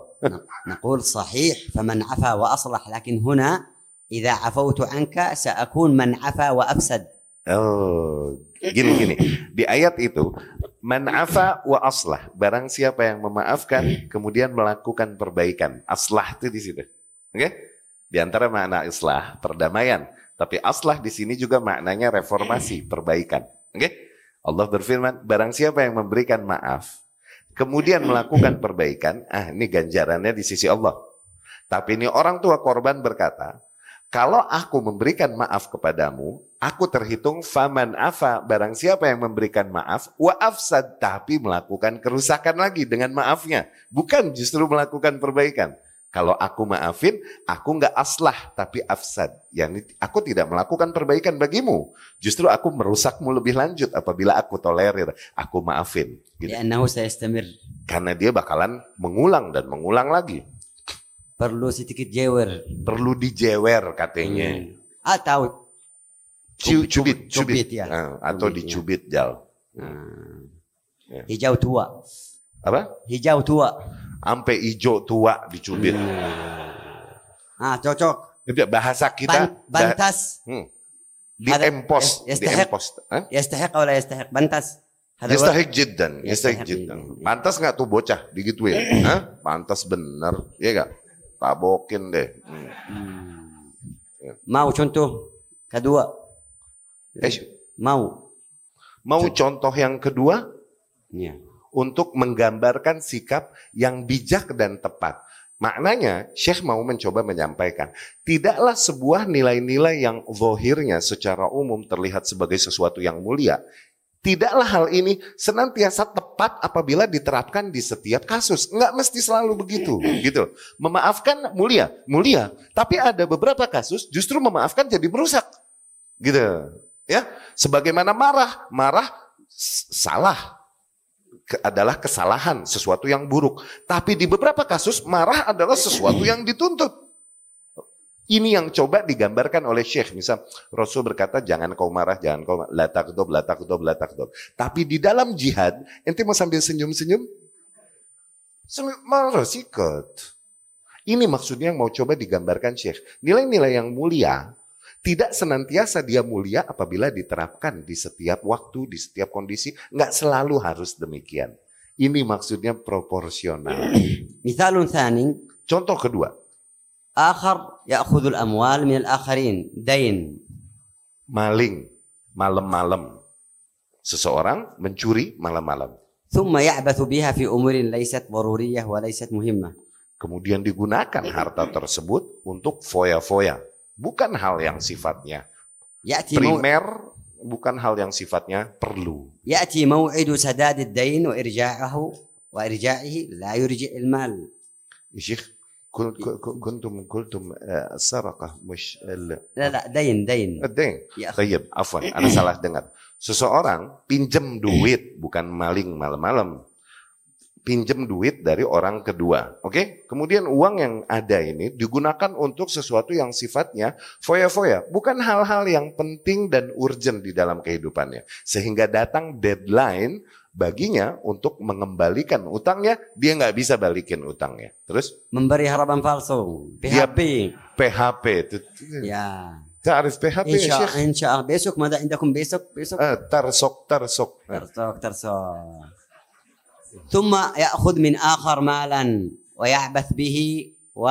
Speaker 2: نقول صحيح فمن عفا وأصلح لكن هنا إذا عفوت عنك سأكون من عفا وأفسد.
Speaker 1: Oh, gini gini. Di ayat itu, man afa wa aslah. Barang siapa yang memaafkan kemudian melakukan perbaikan. Aslah itu di situ. Oke? Okay? Di antara makna islah, perdamaian. Tapi aslah di sini juga maknanya reformasi, perbaikan. Oke? Okay? Allah berfirman, barang siapa yang memberikan maaf, kemudian melakukan perbaikan, ah ini ganjarannya di sisi Allah. Tapi ini orang tua korban berkata, kalau aku memberikan maaf kepadamu, aku terhitung faman afa, barang siapa yang memberikan maaf, wa afsad, tapi melakukan kerusakan lagi dengan maafnya. Bukan justru melakukan perbaikan. Kalau aku maafin, aku nggak aslah, tapi afsad. Yani aku tidak melakukan perbaikan bagimu. Justru aku merusakmu lebih lanjut apabila aku tolerir, aku maafin.
Speaker 2: Gitu. Ya,
Speaker 1: Karena dia bakalan mengulang dan mengulang lagi.
Speaker 2: Perlu sedikit jewer.
Speaker 1: Perlu dijewer katanya. Hmm.
Speaker 2: Atau
Speaker 1: cubit, cubit, cubit, cubit
Speaker 2: ya.
Speaker 1: Nah, atau cubit, dicubit ya. jal.
Speaker 2: Hmm. Ya. Hijau tua.
Speaker 1: Apa?
Speaker 2: Hijau tua
Speaker 1: sampai hijau tua dicubit.
Speaker 2: Hmm. Ah, cocok.
Speaker 1: Bahasa kita
Speaker 2: Ban, bantas.
Speaker 1: Hmm. Di empos, di empos.
Speaker 2: Yastahiq atau la yastahiq? Bantas.
Speaker 1: Yastahiq jiddan, yastahiq jiddan. Pantas nggak tuh bocah digituin? [clears throat] Hah? Pantas bener, ya gak? Tabokin deh. Hmm.
Speaker 2: Hmm. Mau contoh kedua?
Speaker 1: Eh,
Speaker 2: mau.
Speaker 1: Mau contoh yang kedua?
Speaker 2: Iya
Speaker 1: untuk menggambarkan sikap yang bijak dan tepat. Maknanya, Syekh mau mencoba menyampaikan, tidaklah sebuah nilai-nilai yang zohirnya secara umum terlihat sebagai sesuatu yang mulia. Tidaklah hal ini senantiasa tepat apabila diterapkan di setiap kasus. Enggak mesti selalu begitu, gitu. Memaafkan mulia, mulia. Tapi ada beberapa kasus justru memaafkan jadi merusak, gitu. Ya, sebagaimana marah, marah salah, adalah kesalahan, sesuatu yang buruk. Tapi di beberapa kasus marah adalah sesuatu yang dituntut. Ini yang coba digambarkan oleh Syekh. Misal Rasul berkata jangan kau marah, jangan kau latak dob, latak dob, latak dob. Tapi di dalam jihad, ente mau sambil senyum-senyum? Marah sikot. Ini maksudnya yang mau coba digambarkan Syekh. Nilai-nilai yang mulia tidak senantiasa dia mulia apabila diterapkan di setiap waktu, di setiap kondisi. Nggak selalu harus demikian. Ini maksudnya proporsional. [clears throat]
Speaker 2: Misalun thani.
Speaker 1: Contoh kedua.
Speaker 2: Akhar ya'khudul amwal min al-akharin. Dain.
Speaker 1: Maling. Malam-malam. Seseorang mencuri malam-malam.
Speaker 2: Thumma ya'bathu biha fi umurin laysat daruriyah wa laysat muhimmah.
Speaker 1: Kemudian digunakan harta tersebut untuk foya-foya bukan hal yang sifatnya Ya'ti primer, bukan hal yang sifatnya perlu.
Speaker 2: يأتي موعد سداد الدين وإرجاعه وإرجاعه لا يرجع المال.
Speaker 1: شيخ كنتم قلتم السرقة مش
Speaker 2: لا لا دين دين
Speaker 1: الدين طيب عفوا أنا salah dengar seseorang pinjam duit bukan maling malam-malam pinjam duit dari orang kedua. Oke, okay? kemudian uang yang ada ini digunakan untuk sesuatu yang sifatnya foya-foya, bukan hal-hal yang penting dan urgent di dalam kehidupannya. Sehingga datang deadline baginya untuk mengembalikan utangnya, dia nggak bisa balikin utangnya. Terus?
Speaker 2: Memberi harapan palsu, PHP.
Speaker 1: PHP itu.
Speaker 2: Ya.
Speaker 1: تعرف PHP
Speaker 2: إن شاء, إن شاء besok ماذا عندكم besok besok
Speaker 1: آه ترسك ترسك
Speaker 2: ترسك ترسك ثم يأخذ من آخر مالا ويعبث به و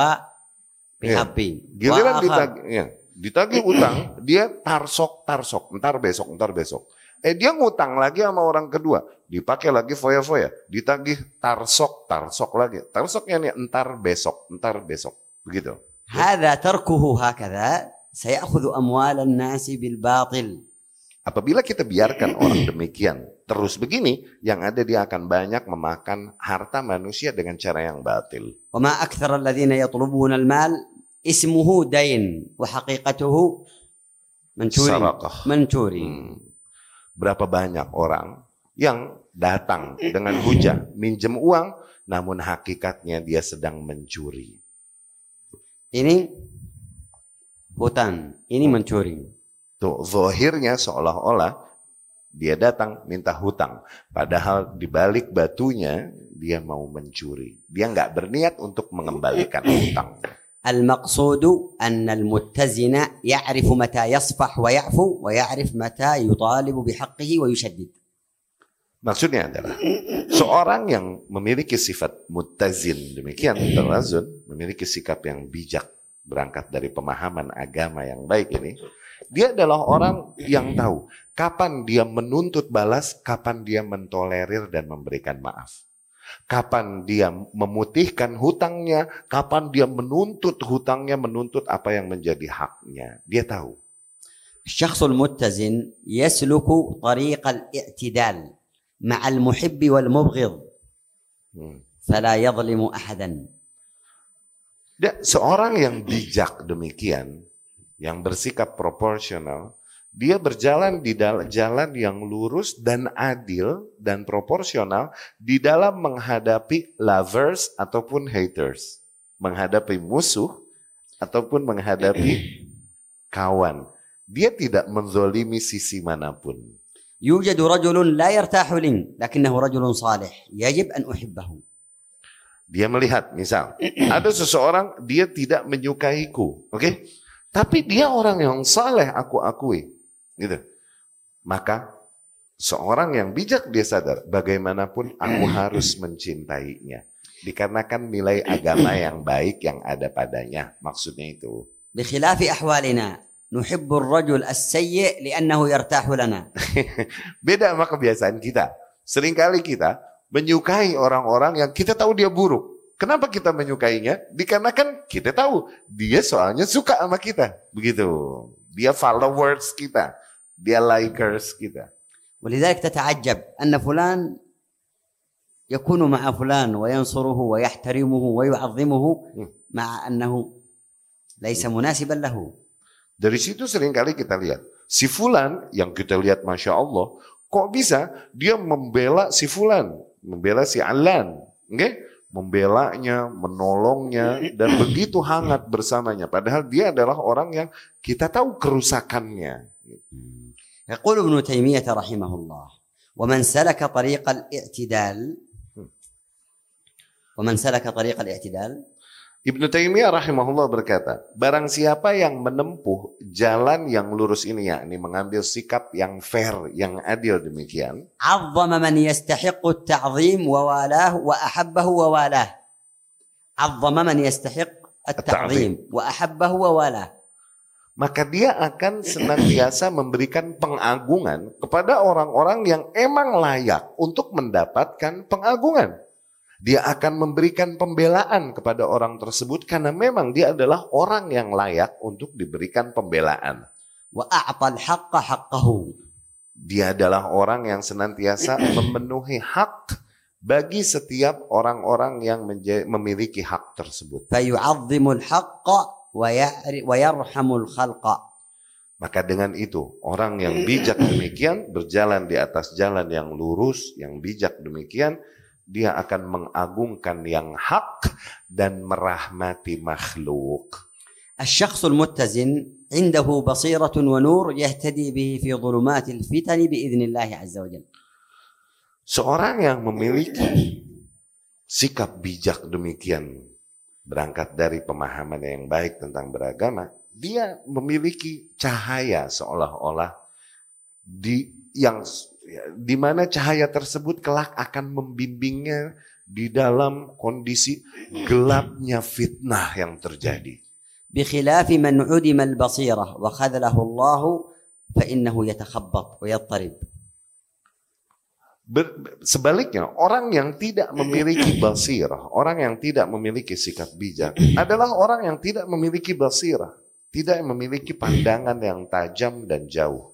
Speaker 2: PHP.
Speaker 1: Ya. Giliran ditagih, ya, ditagih utang, dia tarsok tarsok, ntar besok, ntar besok. Eh dia ngutang lagi sama orang kedua, dipakai lagi foya-foya, ditagih tarsok tarsok lagi. Tarsoknya nih entar besok, entar besok, begitu.
Speaker 2: هذا تركه هكذا سيأخذ أموال الناس بالباطل
Speaker 1: Apabila kita biarkan orang demikian terus begini, yang ada dia akan banyak memakan harta manusia dengan cara yang batil.
Speaker 2: وما أكثر الذين يطلبون المال اسمه دين وحقيقته mencuri. Mencuri. Hmm.
Speaker 1: Berapa banyak orang yang datang dengan hujah minjem uang, namun hakikatnya dia sedang mencuri.
Speaker 2: Ini hutan, ini mencuri.
Speaker 1: Tuh, zohirnya seolah-olah dia datang minta hutang. Padahal di balik batunya dia mau mencuri. Dia nggak berniat untuk mengembalikan hutang.
Speaker 2: المقصود أن المتزن يعرف متى يصفح ويعفو ويعرف متى يطالب بحقه ويشدد.
Speaker 1: Maksudnya adalah seorang yang memiliki sifat mutazin demikian terazun memiliki sikap yang bijak berangkat dari pemahaman agama yang baik ini, dia adalah orang yang tahu kapan dia menuntut balas, kapan dia mentolerir dan memberikan maaf. Kapan dia memutihkan hutangnya, kapan dia menuntut hutangnya, menuntut apa yang menjadi haknya. Dia tahu.
Speaker 2: Syakhsul muttazin yasluku tariq al-i'tidal ma'al muhibbi wal
Speaker 1: mubghid.
Speaker 2: Hmm. Fala yadhlimu
Speaker 1: ahadan seorang yang bijak demikian, yang bersikap proporsional, dia berjalan di dalam jalan yang lurus dan adil dan proporsional di dalam menghadapi lovers ataupun haters, menghadapi musuh ataupun menghadapi kawan. Dia tidak menzolimi sisi manapun.
Speaker 2: يوجد رجل لا يرتاح لي لكنه رجل صالح يجب ان احبه
Speaker 1: dia melihat misal, ada seseorang dia tidak menyukaiku, oke? Okay? Tapi dia orang yang saleh aku akui, gitu. Maka seorang yang bijak dia sadar bagaimanapun aku harus mencintainya dikarenakan nilai agama yang baik yang ada padanya maksudnya itu
Speaker 2: bikhilafi ahwalina rajul as-sayyi li'annahu [laughs]
Speaker 1: beda sama kebiasaan kita sering kali kita menyukai orang-orang yang kita tahu dia buruk. Kenapa kita menyukainya? Dikarenakan kita tahu dia soalnya suka sama kita. Begitu. Dia followers kita. Dia likers kita.
Speaker 2: ولذلك تتعجب ان فلان يكون مع فلان وينصره ويحترمه ويعظمه مع انه ليس مناسبا له
Speaker 1: Dari situ seringkali kita lihat. Si Fulan yang kita lihat Masya Allah. Kok bisa dia membela si Fulan. Membela si Alan. Oke? Membelanya, menolongnya. Dan begitu hangat bersamanya. Padahal dia adalah orang yang kita tahu kerusakannya.
Speaker 2: يقول ابن تيميه رحمه الله ومن سلك طريق الاعتدال ومن سلك طريق الاعتدال
Speaker 1: Ibnu Taimiyah rahimahullah berkata, barang siapa yang menempuh jalan yang lurus ini yakni mengambil sikap yang fair, yang adil demikian.
Speaker 2: Azzama man yastahiqqu at-ta'zim wa walah wa ahabbahu wa walah. Azzama man yastahiqqu at-ta'zim wa ahabbahu wa walah.
Speaker 1: Maka dia akan senantiasa memberikan pengagungan kepada orang-orang yang emang layak untuk mendapatkan pengagungan. Dia akan memberikan pembelaan kepada orang tersebut karena memang dia adalah orang yang layak untuk diberikan pembelaan. Dia adalah orang yang senantiasa [clears throat] memenuhi hak bagi setiap orang-orang yang memiliki hak tersebut. Maka dengan itu, orang yang bijak demikian berjalan di atas jalan yang lurus, yang bijak demikian dia akan mengagungkan yang hak dan merahmati makhluk.
Speaker 2: الشخص المتزن عنده بصيرة ونور يهتدي به في ظلمات الفتن بإذن الله عز وجل
Speaker 1: Seorang yang memiliki sikap bijak demikian, berangkat dari pemahaman yang baik tentang beragama, dia memiliki cahaya seolah-olah di yang di mana cahaya tersebut kelak akan membimbingnya di dalam kondisi gelapnya fitnah yang terjadi.
Speaker 2: بخلاف من عدم البصيرة وخذله الله فإنه يتخبط ويضطرب
Speaker 1: Ber- sebaliknya, orang yang tidak memiliki basirah, [clears throat] orang yang tidak memiliki sikap bijak adalah orang yang tidak memiliki basirah, tidak memiliki pandangan yang tajam dan jauh.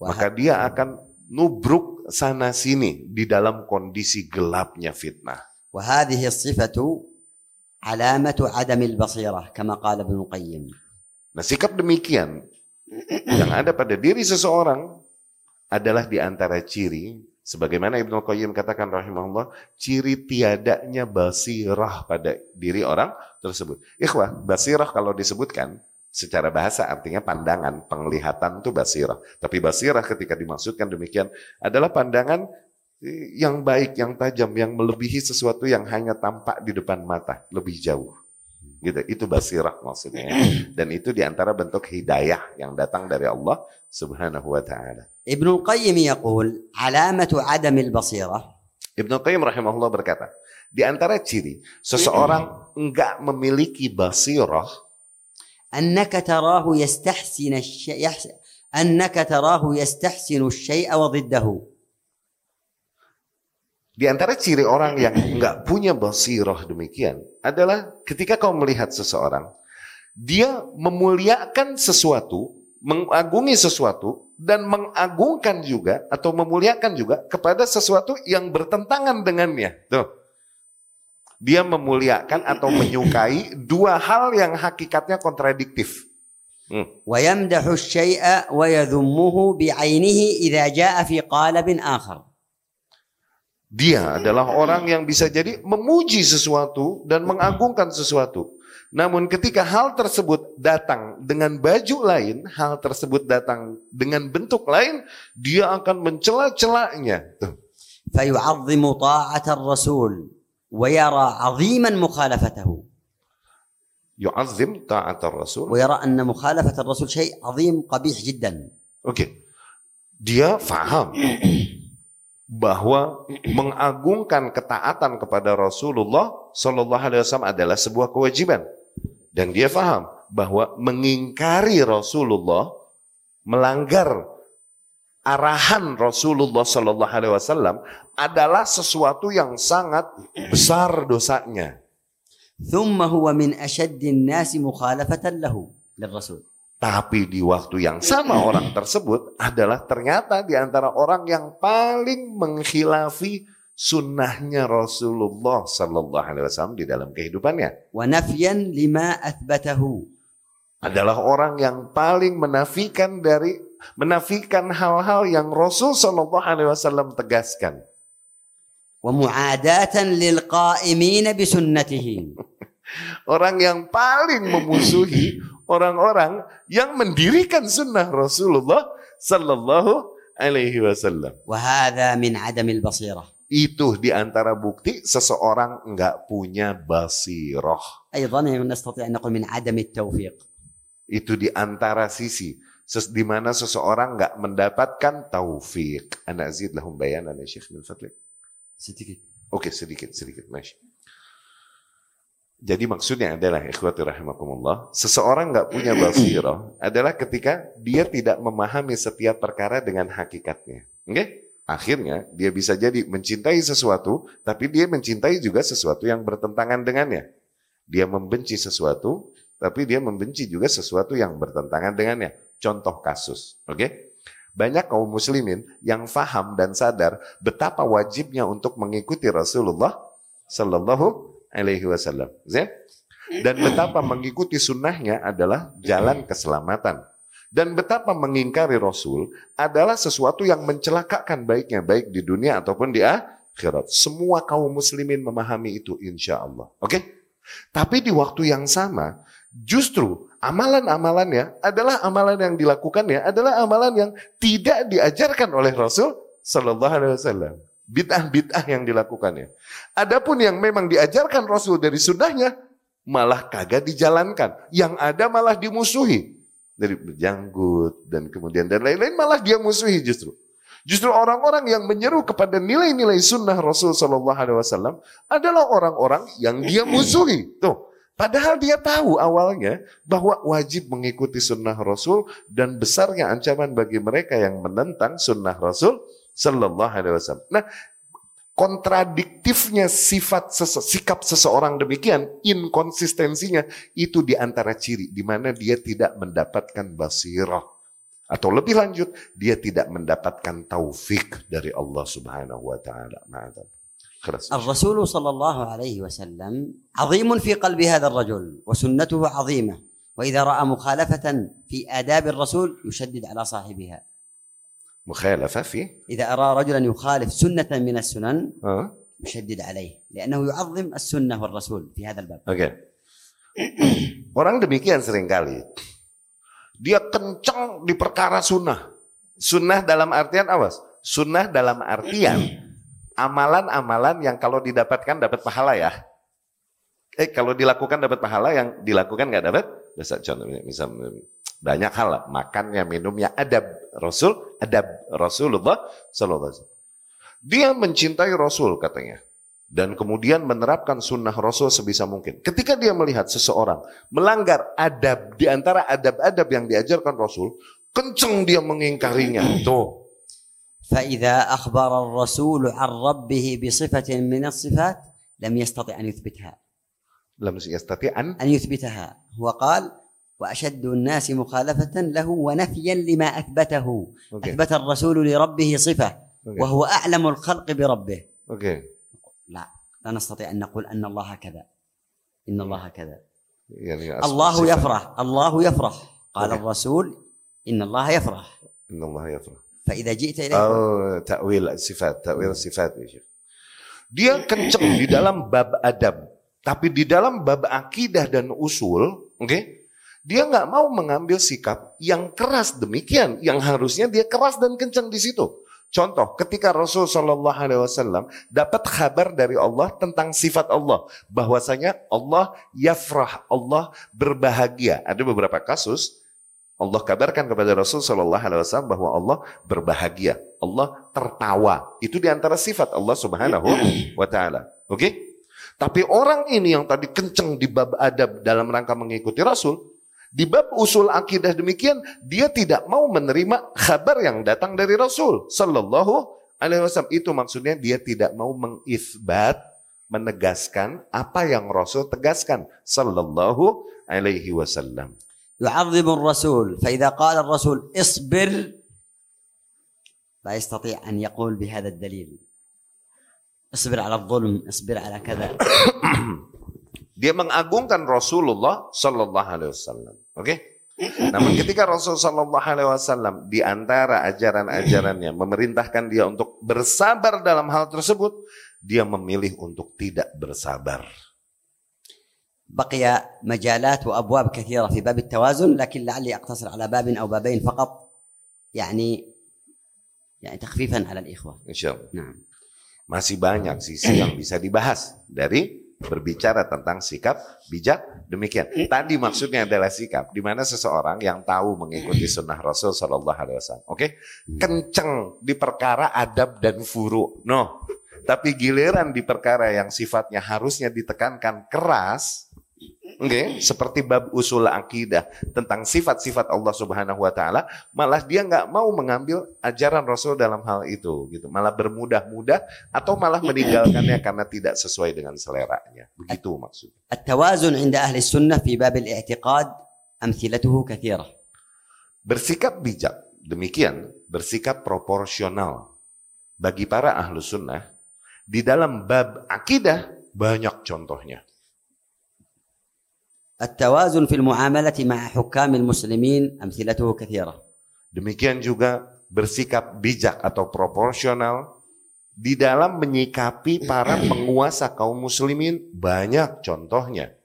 Speaker 1: Maka dia akan nubruk sana sini di dalam kondisi gelapnya fitnah.
Speaker 2: وهذه الصفة علامة عدم البصيرة كما قال ابن القيم
Speaker 1: Nah, sikap demikian [clears throat] yang ada pada diri seseorang adalah di antara ciri sebagaimana Ibnu Qayyim katakan rahimahullah, ciri tiadanya basirah pada diri orang tersebut. Ikhwah, basirah kalau disebutkan secara bahasa artinya pandangan, penglihatan itu basirah. Tapi basirah ketika dimaksudkan demikian adalah pandangan eh, yang baik, yang tajam, yang melebihi sesuatu yang hanya tampak di depan mata, lebih jauh. Gitu, itu basirah maksudnya. Dan itu di antara bentuk hidayah yang datang dari Allah subhanahu wa ta'ala.
Speaker 2: Ibnu Qayyim yaqul, alamatu adamil basirah.
Speaker 1: Ibnu Qayyim rahimahullah berkata, di antara ciri seseorang [clears throat] enggak memiliki basirah
Speaker 2: أنك تراه يستحسن الشيء يحس- أنك تراه يستحسن الشيء وضده
Speaker 1: Di antara ciri orang yang nggak punya basiroh demikian adalah ketika kau melihat seseorang, dia memuliakan sesuatu, mengagungi sesuatu, dan mengagungkan juga atau memuliakan juga kepada sesuatu yang bertentangan dengannya. Tuh. Dia memuliakan atau menyukai dua hal yang hakikatnya kontradiktif.
Speaker 2: ويمدح الشيء ويذمه بعينه إذا جاء في قالب آخر
Speaker 1: Dia adalah orang yang bisa jadi memuji sesuatu dan mengagungkan sesuatu. Namun ketika hal tersebut datang dengan baju lain, hal tersebut datang dengan bentuk lain, dia akan mencela-celanya.
Speaker 2: فيعظم طاعة الرسول ويرى عظيما مخالفته
Speaker 1: Yu'azzim ta'at rasul
Speaker 2: ويرى أن مخالفة الرسول شيء عظيم قبيح جدا
Speaker 1: Oke. Dia faham bahwa mengagungkan ketaatan kepada Rasulullah Shallallahu Alaihi Wasallam adalah sebuah kewajiban dan dia faham bahwa mengingkari Rasulullah melanggar arahan Rasulullah Shallallahu Alaihi Wasallam adalah sesuatu yang sangat besar dosanya.
Speaker 2: ثم هو من أشد الناس مخالفة له للرسول
Speaker 1: Tapi di waktu yang sama orang tersebut adalah ternyata di antara orang yang paling menghilafi sunnahnya Rasulullah Sallallahu Alaihi Wasallam di dalam kehidupannya.
Speaker 2: ونفيا لما أثبته
Speaker 1: Adalah orang yang paling menafikan dari menafikan hal-hal yang Rasul Shallallahu Alaihi Wasallam tegaskan. [laughs] Orang yang paling memusuhi orang-orang yang mendirikan sunnah Rasulullah Shallallahu Alaihi Wasallam.
Speaker 2: min adamil basirah.
Speaker 1: Itu di antara bukti seseorang enggak punya basiroh. Itu di antara sisi di mana seseorang nggak mendapatkan taufik. Anak zid lahum bayanan ya Syekh min fadlik.
Speaker 2: sedikit
Speaker 1: Oke sedikit sedikit masya. Jadi maksudnya adalah ikhwati rahimakumullah, seseorang nggak punya basirah adalah ketika dia tidak memahami setiap perkara dengan hakikatnya. Oke? Akhirnya dia bisa jadi mencintai sesuatu, tapi dia mencintai juga sesuatu yang bertentangan dengannya. Dia membenci sesuatu, tapi dia membenci juga sesuatu yang bertentangan dengannya. Contoh kasus, oke? Banyak kaum muslimin yang faham dan sadar betapa wajibnya untuk mengikuti Rasulullah Sallallahu Alaihi Wasallam. Zin? Dan betapa mengikuti sunnahnya adalah jalan keselamatan. Dan betapa mengingkari Rasul adalah sesuatu yang mencelakakan baiknya, baik di dunia ataupun di akhirat. Semua kaum muslimin memahami itu insya Allah. Oke? Tapi di waktu yang sama, justru amalan-amalannya adalah amalan yang dilakukannya adalah amalan yang tidak diajarkan oleh Rasul Sallallahu Alaihi Wasallam. Bid'ah-bid'ah yang dilakukannya. Adapun yang memang diajarkan Rasul dari sunnahnya malah kagak dijalankan. Yang ada malah dimusuhi. Dari berjanggut dan kemudian dan lain-lain malah dia musuhi justru. Justru orang-orang yang menyeru kepada nilai-nilai sunnah Rasul Sallallahu Alaihi Wasallam adalah orang-orang yang dia musuhi. Tuh, Padahal dia tahu awalnya bahwa wajib mengikuti sunnah Rasul dan besarnya ancaman bagi mereka yang menentang sunnah Rasul Sallallahu Alaihi Wasallam. Nah, kontradiktifnya sifat sese, sikap seseorang demikian, inkonsistensinya itu di antara ciri di mana dia tidak mendapatkan basirah. Atau lebih lanjut, dia tidak mendapatkan taufik dari Allah Subhanahu wa taala. خلاص
Speaker 2: الرسول صلى الله عليه وسلم عظيم في قلب هذا الرجل وسنته عظيمة وإذا رأى مخالفة في آداب الرسول يشدد على صاحبها
Speaker 1: مخالفة في
Speaker 2: إذا أرى رجلا يخالف سنة من السنن
Speaker 1: ها
Speaker 2: يشدد عليه لأنه يعظم السنة والرسول في هذا الباب
Speaker 1: Oke. [clears throat] Orang demikian seringkali. Dia kencang di perkara sunnah. Sunnah dalam artian apa? Sunnah dalam artian amalan-amalan yang kalau didapatkan dapat pahala ya. Eh kalau dilakukan dapat pahala yang dilakukan nggak dapat dosa. Contohnya misal banyak hal makannya, minumnya, adab Rasul, adab Rasulullah Sallallahu. Dia mencintai Rasul katanya dan kemudian menerapkan sunnah Rasul sebisa mungkin. Ketika dia melihat seseorang melanggar adab di antara adab-adab yang diajarkan Rasul, kenceng dia mengingkarinya. Tuh,
Speaker 2: فإذا أخبر الرسول عن ربه بصفة من الصفات لم يستطع أن يثبتها
Speaker 1: Lam yastati an
Speaker 2: أن يثبتها هو قال وأشد الناس مخالفة له ونفيا لما أثبته
Speaker 1: Oke.
Speaker 2: أثبت الرسول لربه صفة
Speaker 1: Oke.
Speaker 2: وهو أعلم الخلق بربه
Speaker 1: Oke.
Speaker 2: لا لا نستطيع أن نقول أن الله كذا إن الله كذا
Speaker 1: as-
Speaker 2: الله
Speaker 1: sifat.
Speaker 2: يفرح الله يفرح قال
Speaker 1: Oke.
Speaker 2: الرسول إن الله يفرح
Speaker 1: Innallaha yafrah.
Speaker 2: فإذا جئت إليه
Speaker 1: Oh, takwil sifat, takwil sifat ya, Syekh. Dia kenceng di dalam bab adab, tapi di dalam bab akidah dan usul, oke? Dia nggak mau mengambil sikap yang keras demikian, yang harusnya dia keras dan kenceng di situ. Contoh, ketika Rasul Shallallahu Alaihi Wasallam dapat kabar dari Allah tentang sifat Allah, bahwasanya Allah yafrah, Allah berbahagia. Ada beberapa kasus Allah kabarkan kepada Rasul Shallallahu Alaihi Wasallam bahwa Allah berbahagia, Allah tertawa. Itu di antara sifat Allah Subhanahu wa Taala. Oke? Tapi orang ini yang tadi kenceng di bab adab dalam rangka mengikuti Rasul, di bab usul akidah demikian, dia tidak mau menerima kabar yang datang dari Rasul Shallallahu Alaihi Wasallam. Itu maksudnya dia tidak mau mengisbat, menegaskan apa yang Rasul tegaskan Shallallahu Alaihi Wasallam.
Speaker 2: يعظم الرسول فإذا قال الرسول اصبر لا يستطيع أن يقول بهذا الدليل اصبر على الظلم اصبر على كذا [clears throat]
Speaker 1: Dia mengagungkan Rasulullah Sallallahu Alaihi Wasallam. Oke? Namun ketika Rasul Sallallahu Alaihi Wasallam di antara ajaran-ajarannya memerintahkan dia untuk bersabar dalam hal tersebut, dia memilih untuk tidak bersabar.
Speaker 2: بقي مجالات وأبواب كثيرة في باب التوازن لكن لعلي أقتصر على باب أو بابين فقط يعني يعني تخفيفا على الإخوة
Speaker 1: Insya Allah.
Speaker 2: نعم
Speaker 1: Masih banyak sisi yang bisa dibahas dari berbicara tentang sikap bijak demikian. Tadi maksudnya adalah sikap di mana seseorang yang tahu mengikuti sunnah Rasul Shallallahu Alaihi Wasallam. Oke, kenceng di perkara adab dan furu. No, tapi giliran di perkara yang sifatnya harusnya ditekankan keras. Okay? Seperti bab usul akidah tentang sifat-sifat Allah Subhanahu wa taala, malah dia nggak mau mengambil ajaran Rasul dalam hal itu gitu. Malah bermudah-mudah atau malah meninggalkannya karena tidak sesuai dengan seleranya. Begitu maksudnya.
Speaker 2: At-tawazun 'inda ahli sunnah fi bab al-i'tiqad amthilatuhu kathirah.
Speaker 1: Bersikap bijak. Demikian bersikap proporsional bagi para ahlu sunnah di dalam bab akidah banyak contohnya.
Speaker 2: التوازن في المعاملة مع حكام المسلمين أمثلته كثيرة
Speaker 1: Demikian juga bersikap bijak atau proporsional di dalam menyikapi para penguasa [clears throat] kaum muslimin banyak contohnya.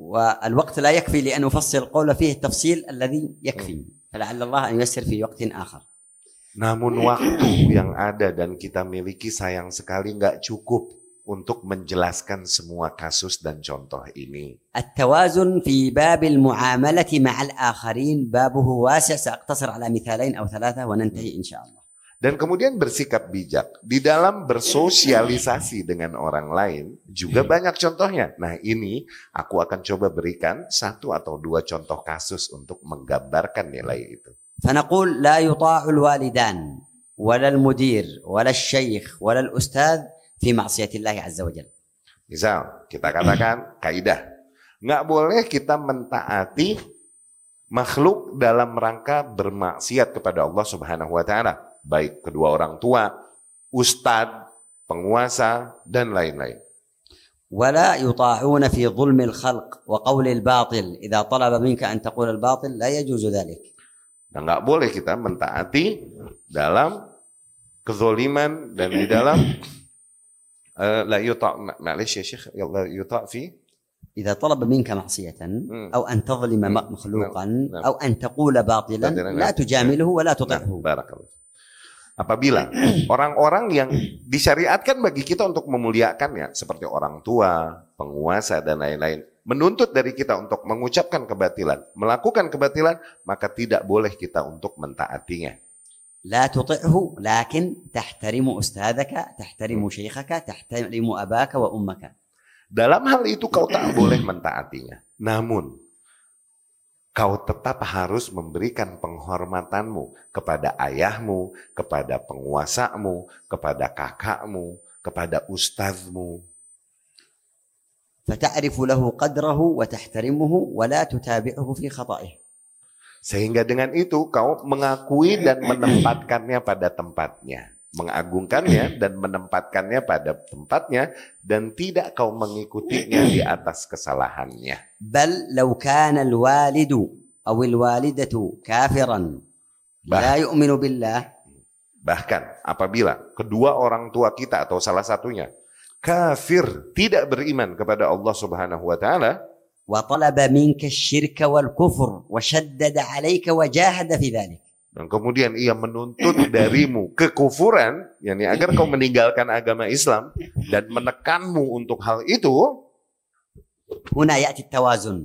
Speaker 2: والوقت لا يكفي لأن أفصل القول فيه التفصيل الذي يكفي فلعل الله أن ييسر في وقت آخر
Speaker 1: Namun waktu yang ada dan kita miliki sayang sekali nggak cukup untuk menjelaskan semua kasus dan contoh ini.
Speaker 2: التوازن في باب المعاملة مع الآخرين بابه واسع سأقتصر على مثالين أو ثلاثة وننتهي إن شاء الله
Speaker 1: Dan kemudian bersikap bijak di dalam bersosialisasi dengan orang lain juga banyak contohnya. Nah ini aku akan coba berikan satu atau dua contoh kasus untuk menggambarkan nilai itu.
Speaker 2: فنقول لا يطاع الوالدان ولا المدير ولا الشيخ ولا الأستاذ في معصية الله عز وجل
Speaker 1: Misal kita katakan [clears throat] kaidah, nggak boleh kita mentaati makhluk dalam rangka bermaksiat kepada Allah Subhanahu wa taala, baik kedua orang tua, ustadz, penguasa dan lain-lain.
Speaker 2: ولا يطاعون في ظلم الخلق وقول الباطل إذا طلب منك أن تقول الباطل لا يجوز ذلك
Speaker 1: Nah, nggak boleh kita mentaati dalam kezoliman dan di dalam [clears throat] eh, la yuta معلش يا شيخ la yuta fi
Speaker 2: إذا طلب منك معصية أو أن تظلم
Speaker 1: مم.
Speaker 2: مخلوقا
Speaker 1: نعم.
Speaker 2: أو أن تقول باطلا
Speaker 1: باطلا،
Speaker 2: لا
Speaker 1: نعم.
Speaker 2: تجامله ولا
Speaker 1: Nah,
Speaker 2: تطعه
Speaker 1: barakallah. Apabila [clears throat] orang-orang yang disyariatkan bagi kita untuk memuliakannya seperti orang tua, penguasa dan lain-lain menuntut dari kita untuk mengucapkan kebatilan, melakukan kebatilan, maka tidak boleh kita untuk mentaatinya.
Speaker 2: لا تطعه لكن تحترم أستاذك تحترم شيخك تحترم أباك وأمك
Speaker 1: Dalam hal itu kau tak boleh mentaatinya. Namun kau tetap harus memberikan penghormatanmu kepada ayahmu, kepada penguasamu, kepada kakakmu, kepada ustazmu.
Speaker 2: فتعرف له قدره وتحترمه ولا تتابعه في خطئه
Speaker 1: Sehingga dengan itu kau mengakui dan [clears throat] menempatkannya pada tempatnya. Mengagungkannya [clears throat] dan menempatkannya pada tempatnya dan tidak kau mengikutinya di [clears throat] atas kesalahannya.
Speaker 2: Bal lau kana al-walidu walidatu kafiran bah, la.
Speaker 1: Bahkan apabila kedua orang tua kita atau salah satunya kafir tidak beriman kepada Allah Subhanahu wa taala
Speaker 2: وطلب منك الشرك والكفر وشدد عليك وجاهد في ذلك
Speaker 1: dan kemudian ia menuntut darimu kekufuran, yakni agar kau meninggalkan agama Islam dan menekanmu untuk hal itu,
Speaker 2: هنا يأتي التوازن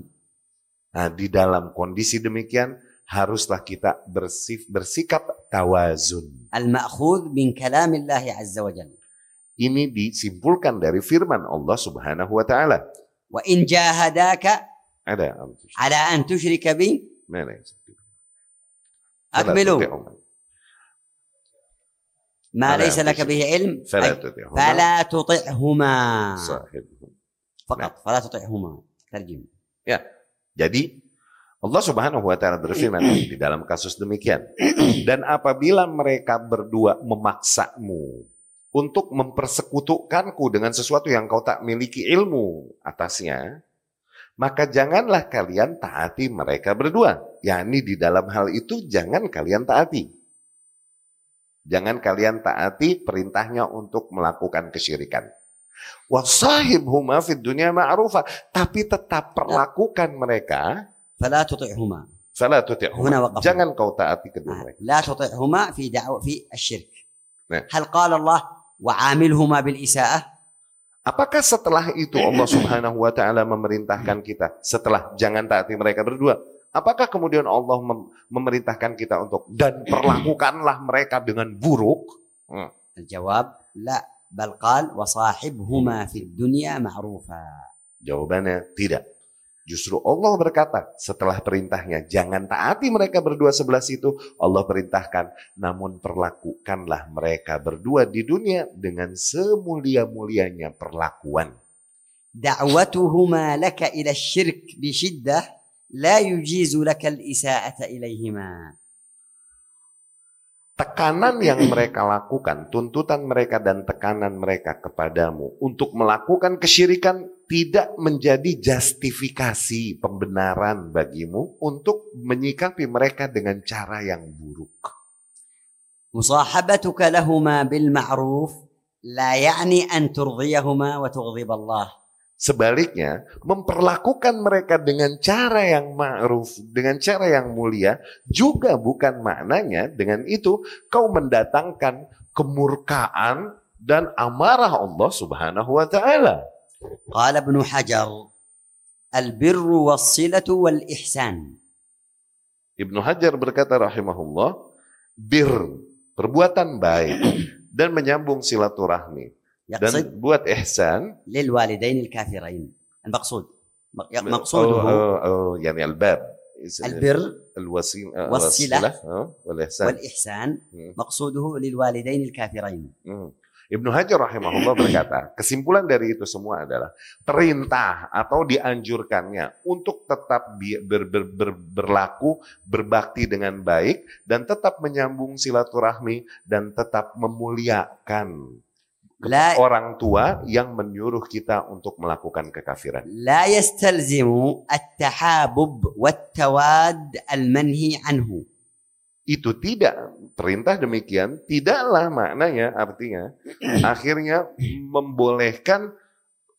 Speaker 1: nah di dalam kondisi demikian haruslah kita bersif, bersikap tawazun.
Speaker 2: المأخوذ من كلام الله عز وجل
Speaker 1: Ini disimpulkan dari firman Allah Subhanahu wa taala.
Speaker 2: وإن جاهداك
Speaker 1: Ada
Speaker 2: على أن تشرك بي
Speaker 1: mana?
Speaker 2: أكملوا ما
Speaker 1: فلا
Speaker 2: ليس لك
Speaker 1: تشرك.
Speaker 2: به علم
Speaker 1: فلا
Speaker 2: أي-
Speaker 1: تطعهما
Speaker 2: فلا تطعهما
Speaker 1: صاحبهم.
Speaker 2: فقط فلا تطعهما ترجم
Speaker 1: Jadi Allah Subhanahu wa taala berfirman di dalam kasus demikian. Dan apabila mereka berdua memaksamu untuk mempersekutukanku dengan sesuatu yang kau tak miliki ilmu atasnya, maka janganlah kalian taati mereka berdua. yakni di dalam hal itu jangan kalian taati. Jangan kalian taati perintahnya untuk melakukan kesyirikan. Wasahibhuma fid dunia ma'rufa. Tapi tetap perlakukan mereka. Jangan kau taati kedua mereka.
Speaker 2: La wa amilhuma bil isaah
Speaker 1: Apakah setelah itu Allah Subhanahu wa taala memerintahkan kita setelah jangan taati mereka berdua? Apakah kemudian Allah mem memerintahkan kita untuk dan perlakukanlah mereka dengan buruk? Hmm.
Speaker 2: Jawab la bal qal wa sahibhuma fid dunya ma'rufa.
Speaker 1: Jawabannya tidak. Justru Allah berkata setelah perintahnya jangan taati mereka berdua sebelah situ, Allah perintahkan namun perlakukanlah mereka berdua di dunia dengan semulia-mulianya perlakuan.
Speaker 2: دعوتهما لك إلى الشرك بشدة لا يجيز لك الإساءة إليهما
Speaker 1: Tekanan yang mereka lakukan, tuntutan mereka dan tekanan mereka kepadamu untuk melakukan kesyirikan tidak menjadi justifikasi pembenaran bagimu untuk menyikapi mereka dengan cara yang buruk.
Speaker 2: مصاحبتك لهما بالمعروف لا يعني أن ترضيهما وتغضب الله
Speaker 1: Sebaliknya, memperlakukan mereka dengan cara yang ma'ruf, dengan cara yang mulia, juga bukan maknanya dengan itu kau mendatangkan kemurkaan dan amarah Allah Subhanahu wa taala.
Speaker 2: قال ابن حجر البر والصلة والإحسان.
Speaker 1: Ibnu Hajar berkata rahimahullah, bir, perbuatan baik dan menyambung silaturahmi dan
Speaker 2: يقصد
Speaker 1: buat ihsan.
Speaker 2: للوالدين الكافرين. المقصود.
Speaker 1: oh,
Speaker 2: مقصوده
Speaker 1: oh, oh, yani albab
Speaker 2: البر
Speaker 1: الوسيلة؟
Speaker 2: والصلة
Speaker 1: والإحسان.
Speaker 2: والإحسان.
Speaker 1: Hmm.
Speaker 2: مقصوده للوالدين الكافرين.
Speaker 1: Hmm. Ibnu Hajar rahimahullah berkata, kesimpulan dari itu semua adalah perintah atau dianjurkannya untuk tetap ber, ber, ber, berlaku, berbakti dengan baik, dan tetap menyambung silaturahmi, dan tetap memuliakan
Speaker 2: La,
Speaker 1: orang tua yang menyuruh kita untuk melakukan kekafiran.
Speaker 2: La yastalzimu at-tahabub wat-tawad al-manhi anhu
Speaker 1: itu tidak perintah demikian tidaklah maknanya artinya [clears throat] akhirnya membolehkan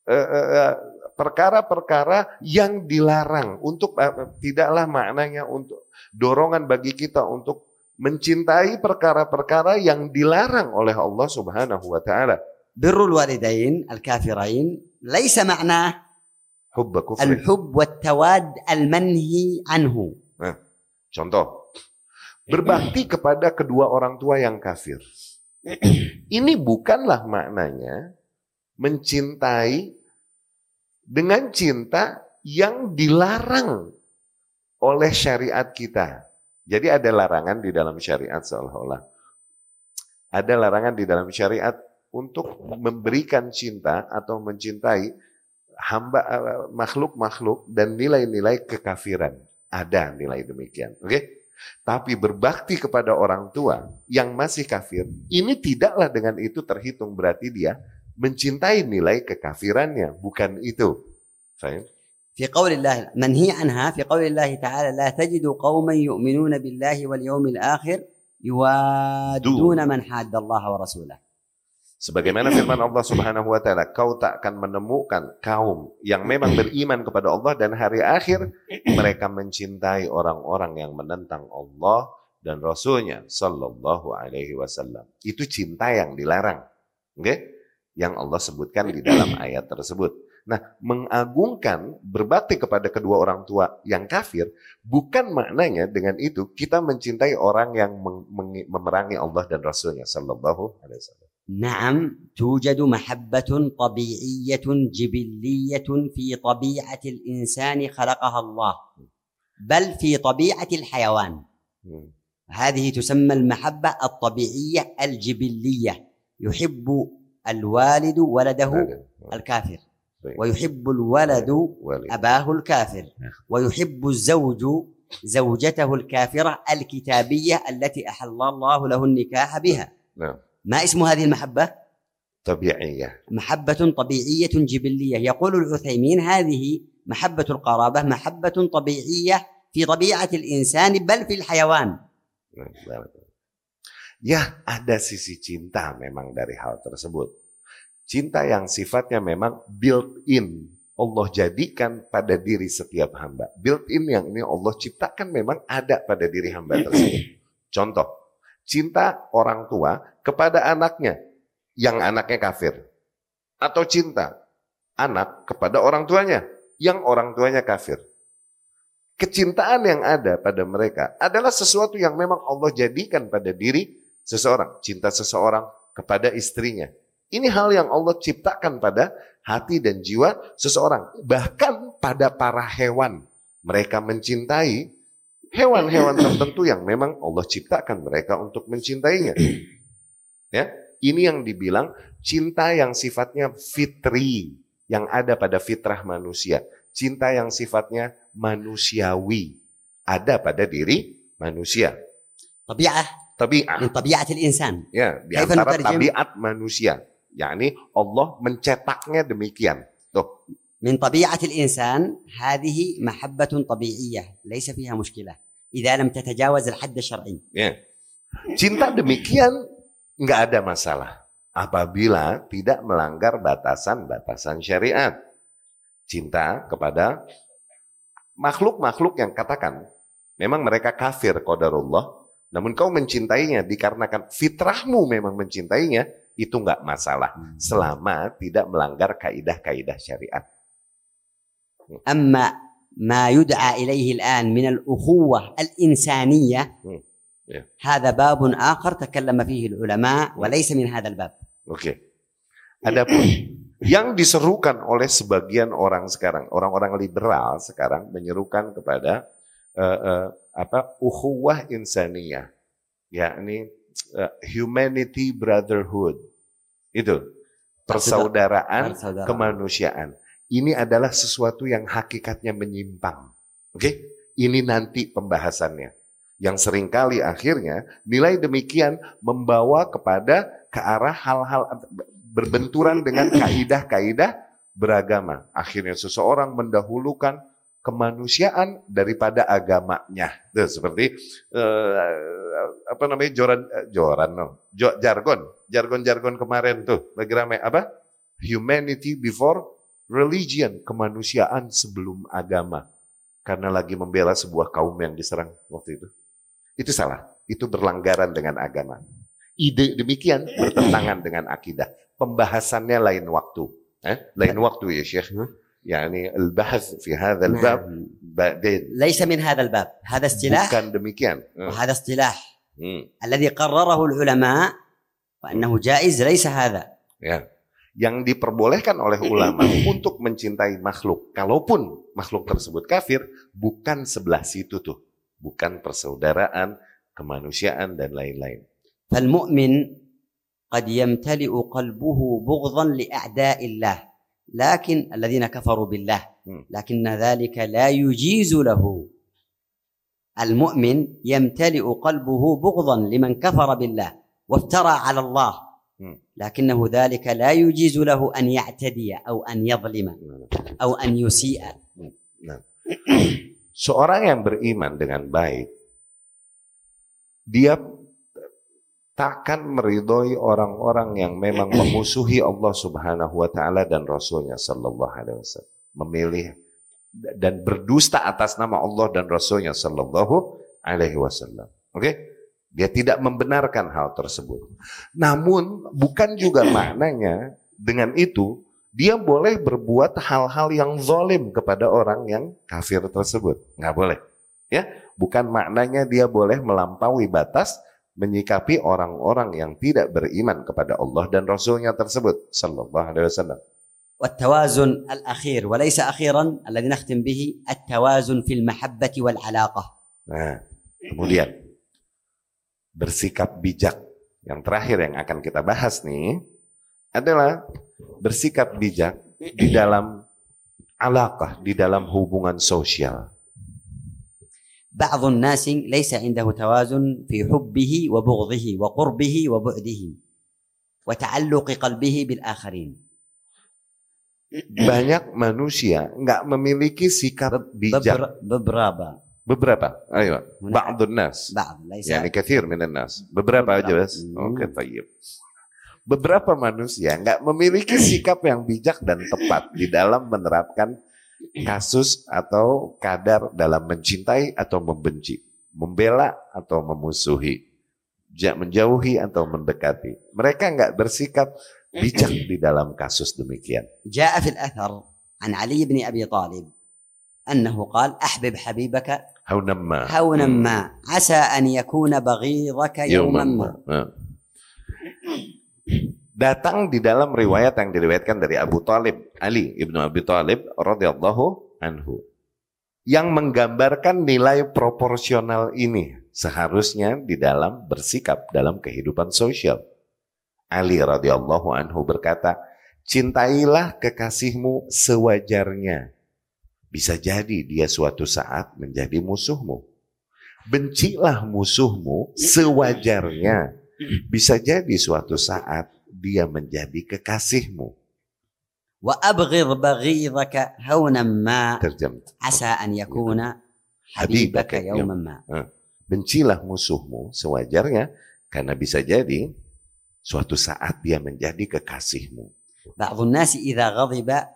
Speaker 1: eh, eh, eh, perkara-perkara yang dilarang untuk tidaklah maknanya untuk dorongan bagi kita untuk mencintai perkara-perkara yang dilarang oleh Allah Subhanahu wa taala.
Speaker 2: Birrul walidain al-kafirain laisa makna
Speaker 1: hubb al-hubb
Speaker 2: wat-tawad al-manhi anhu. Nah,
Speaker 1: contoh berbakti kepada kedua orang tua yang kafir. [clears throat] Ini bukanlah maknanya mencintai dengan cinta yang dilarang oleh syariat kita. Jadi ada larangan di dalam syariat seolah-olah. Ada larangan di dalam syariat untuk memberikan cinta atau mencintai hamba eh, makhluk-makhluk dan nilai-nilai kekafiran. Ada nilai demikian. Oke? Okay? Tapi berbakti kepada orang tua yang masih kafir, ini tidaklah dengan itu terhitung berarti dia mencintai nilai kekafirannya, bukan itu. Fahim?
Speaker 2: في قول الله منهي عنها في قول الله تعالى لا تجد قوما يؤمنون بالله واليوم الآخر يوادون من حاد الله ورسوله
Speaker 1: Sebagaimana firman Allah Subhanahu wa taala, kau tak akan menemukan kaum yang memang beriman kepada Allah dan hari akhir mereka mencintai orang-orang yang menentang Allah dan Rasulnya Sallallahu Alaihi Wasallam. Itu cinta yang dilarang? Okay? Yang Allah sebutkan di dalam ayat tersebut. Nah, mengagungkan berbakti kepada kedua orang tua yang kafir bukan maknanya dengan itu kita mencintai orang yang memerangi Allah dan Rasulnya Sallallahu Alaihi Wasallam.
Speaker 2: نعم توجد محبة طبيعية جبلية في طبيعة الإنسان خلقها الله بل في طبيعة الحيوان. هذه تسمى المحبة الطبيعية الجبلية يحب الوالد ولده الكافر طيب. ويحب الولد أباه الكافر نعم. ويحب الزوج زوجته الكافرة الكتابية التي أحل الله له النكاح بها. نعم. ما اسم هذه المحبة؟
Speaker 1: طبيعية
Speaker 2: محبة طبيعية جبلية يقول العثيمين هذه محبة القرابة محبة طبيعية في طبيعة الإنسان بل في الحيوان
Speaker 1: Ya, ada sisi cinta memang dari hal tersebut. Cinta yang sifatnya memang built-in. Allah jadikan pada diri setiap hamba. Built-in yang ini Allah ciptakan memang ada pada diri hamba tersebut. Contoh, cinta orang tua kepada anaknya yang anaknya kafir. Atau cinta anak kepada orang tuanya yang orang tuanya kafir. Kecintaan yang ada pada mereka adalah sesuatu yang memang Allah jadikan pada diri seseorang. Cinta seseorang kepada istrinya. Ini hal yang Allah ciptakan pada hati dan jiwa seseorang. Bahkan pada para hewan. Mereka mencintai hewan-hewan tertentu yang memang Allah ciptakan mereka untuk mencintainya. [clears throat] Ya, ini yang dibilang cinta yang sifatnya fitri, yang ada pada fitrah manusia. Cinta yang sifatnya manusiawi, ada pada diri manusia.
Speaker 2: Tabi'ah.
Speaker 1: Tabi'ah.
Speaker 2: Min tabi'atil insan.
Speaker 1: Ya, di antara tabiat manusia. yakni Allah mencetaknya demikian. Tuh,
Speaker 2: من طبيعة الإنسان هذه محبة طبيعية ليس فيها مشكلة إذا لم تتجاوز الحد الشرعي
Speaker 1: yeah. cinta demikian nggak ada masalah apabila tidak melanggar batasan-batasan syariat cinta kepada makhluk-makhluk yang katakan memang mereka kafir qadarullah namun kau mencintainya dikarenakan fitrahmu memang mencintainya itu nggak masalah hmm. selama tidak melanggar kaidah-kaidah syariat
Speaker 2: أما ما يدعى إليه الآن من الأخوة الإنسانية هذا باب آخر تكلم فيه العلماء وليس من هذا الباب
Speaker 1: Oke. Okay. Adapun yang diserukan oleh sebagian orang sekarang, orang-orang liberal sekarang menyerukan kepada uh, uh, apa ukhuwah insaniyah, yakni uh, humanity brotherhood. Itu persaudaraan kemanusiaan ini adalah sesuatu yang hakikatnya menyimpang. Oke? Okay? Ini nanti pembahasannya. Yang sering kali akhirnya nilai demikian membawa kepada ke arah hal-hal berbenturan dengan kaidah-kaidah beragama. Akhirnya seseorang mendahulukan kemanusiaan daripada agamanya. Tuh, seperti uh, apa namanya joran uh, joran no. jargon, jargon-jargon kemarin tuh lagi ramai apa? Humanity before religion, kemanusiaan sebelum agama. Karena lagi membela sebuah kaum yang diserang waktu itu. Itu salah. Itu berlanggaran dengan agama. Ide demikian bertentangan dengan akidah. Pembahasannya lain waktu. Eh? Lain waktu ya Syekh. يعني البحث في هذا الباب بعدين
Speaker 2: ليس من هذا الباب هذا اصطلاح
Speaker 1: bukan demikian
Speaker 2: وهذا اصطلاح الذي قرره العلماء وأنه جائز ليس هذا
Speaker 1: ya yang diperbolehkan oleh ulama untuk mencintai makhluk, kalaupun makhluk tersebut kafir, bukan sebelah situ tuh, bukan persaudaraan, kemanusiaan dan lain-lain.
Speaker 2: فالمؤمن قد يمتلئ قلبه بغضا لأعداء الله لكن الذين كفروا بالله لكن ذلك لا يجيز له المؤمن يمتلئ قلبه بغضا لمن كفر بالله وافترى على الله لكنه ذلك لا يجيز له أن يعتدي أو أن يظلم أو أن يسيء [clears throat]
Speaker 1: Seorang yang beriman dengan baik, dia takkan meridhoi orang-orang yang memang memusuhi [clears throat] Allah Subhanahu wa taala dan Rasulnya sallallahu alaihi wasallam. Memilih dan berdusta atas nama Allah dan Rasulnya sallallahu alaihi wasallam. Oke? Okay? Dia tidak membenarkan hal tersebut. Namun bukan juga maknanya dengan itu dia boleh berbuat hal-hal yang zalim kepada orang yang kafir tersebut. Nggak boleh. Ya, bukan maknanya dia boleh melampaui batas menyikapi orang-orang yang tidak beriman kepada Allah dan Rasulnya tersebut sallallahu alaihi wasallam.
Speaker 2: والتوازن الأخير وليس أخيرا الذي نختم به التوازن في المحبة والعلاقة.
Speaker 1: Nah, kemudian bersikap bijak. Yang terakhir yang akan kita bahas nih adalah bersikap bijak di dalam alaqah, di dalam hubungan sosial.
Speaker 2: بعض الناس ليس عنده توازن في حبه وبغضه وقربه وبعده وتعلق قلبه بالآخرين
Speaker 1: banyak manusia nggak memiliki sikap bijak
Speaker 2: beberapa
Speaker 1: beberapa ayo ba'dun nas
Speaker 2: بعض ليس
Speaker 1: yani kathir minan nas beberapa aja bas oke okay, tayyib beberapa manusia nggak memiliki sikap yang bijak dan tepat di dalam menerapkan kasus atau kadar dalam mencintai atau membenci, membela atau memusuhi, menjauhi atau mendekati. Mereka nggak bersikap bijak di dalam kasus demikian.
Speaker 2: جاء في الأثر عن علي بن أبي طالب أنه قال أحبب حبيبك
Speaker 1: هونا ما
Speaker 2: هونا ما عسى أن يكون بغيضك يوما ما
Speaker 1: datang di dalam riwayat yang diriwayatkan dari Abu Talib Ali ibnu Abi Talib radhiyallahu anhu yang menggambarkan nilai proporsional ini seharusnya di dalam bersikap dalam kehidupan sosial. Ali radhiyallahu anhu berkata, "Cintailah kekasihmu sewajarnya. Bisa jadi dia suatu saat menjadi musuhmu. Bencilah musuhmu sewajarnya. Bisa jadi suatu saat dia menjadi kekasihmu.
Speaker 2: Wa abghir baghidaka haunan ma asa an yakuna ya. habibaka yawman ya. ma.
Speaker 1: Bencilah musuhmu sewajarnya karena bisa jadi suatu saat dia menjadi kekasihmu.
Speaker 2: Ba'dhu nasi idza ghadiba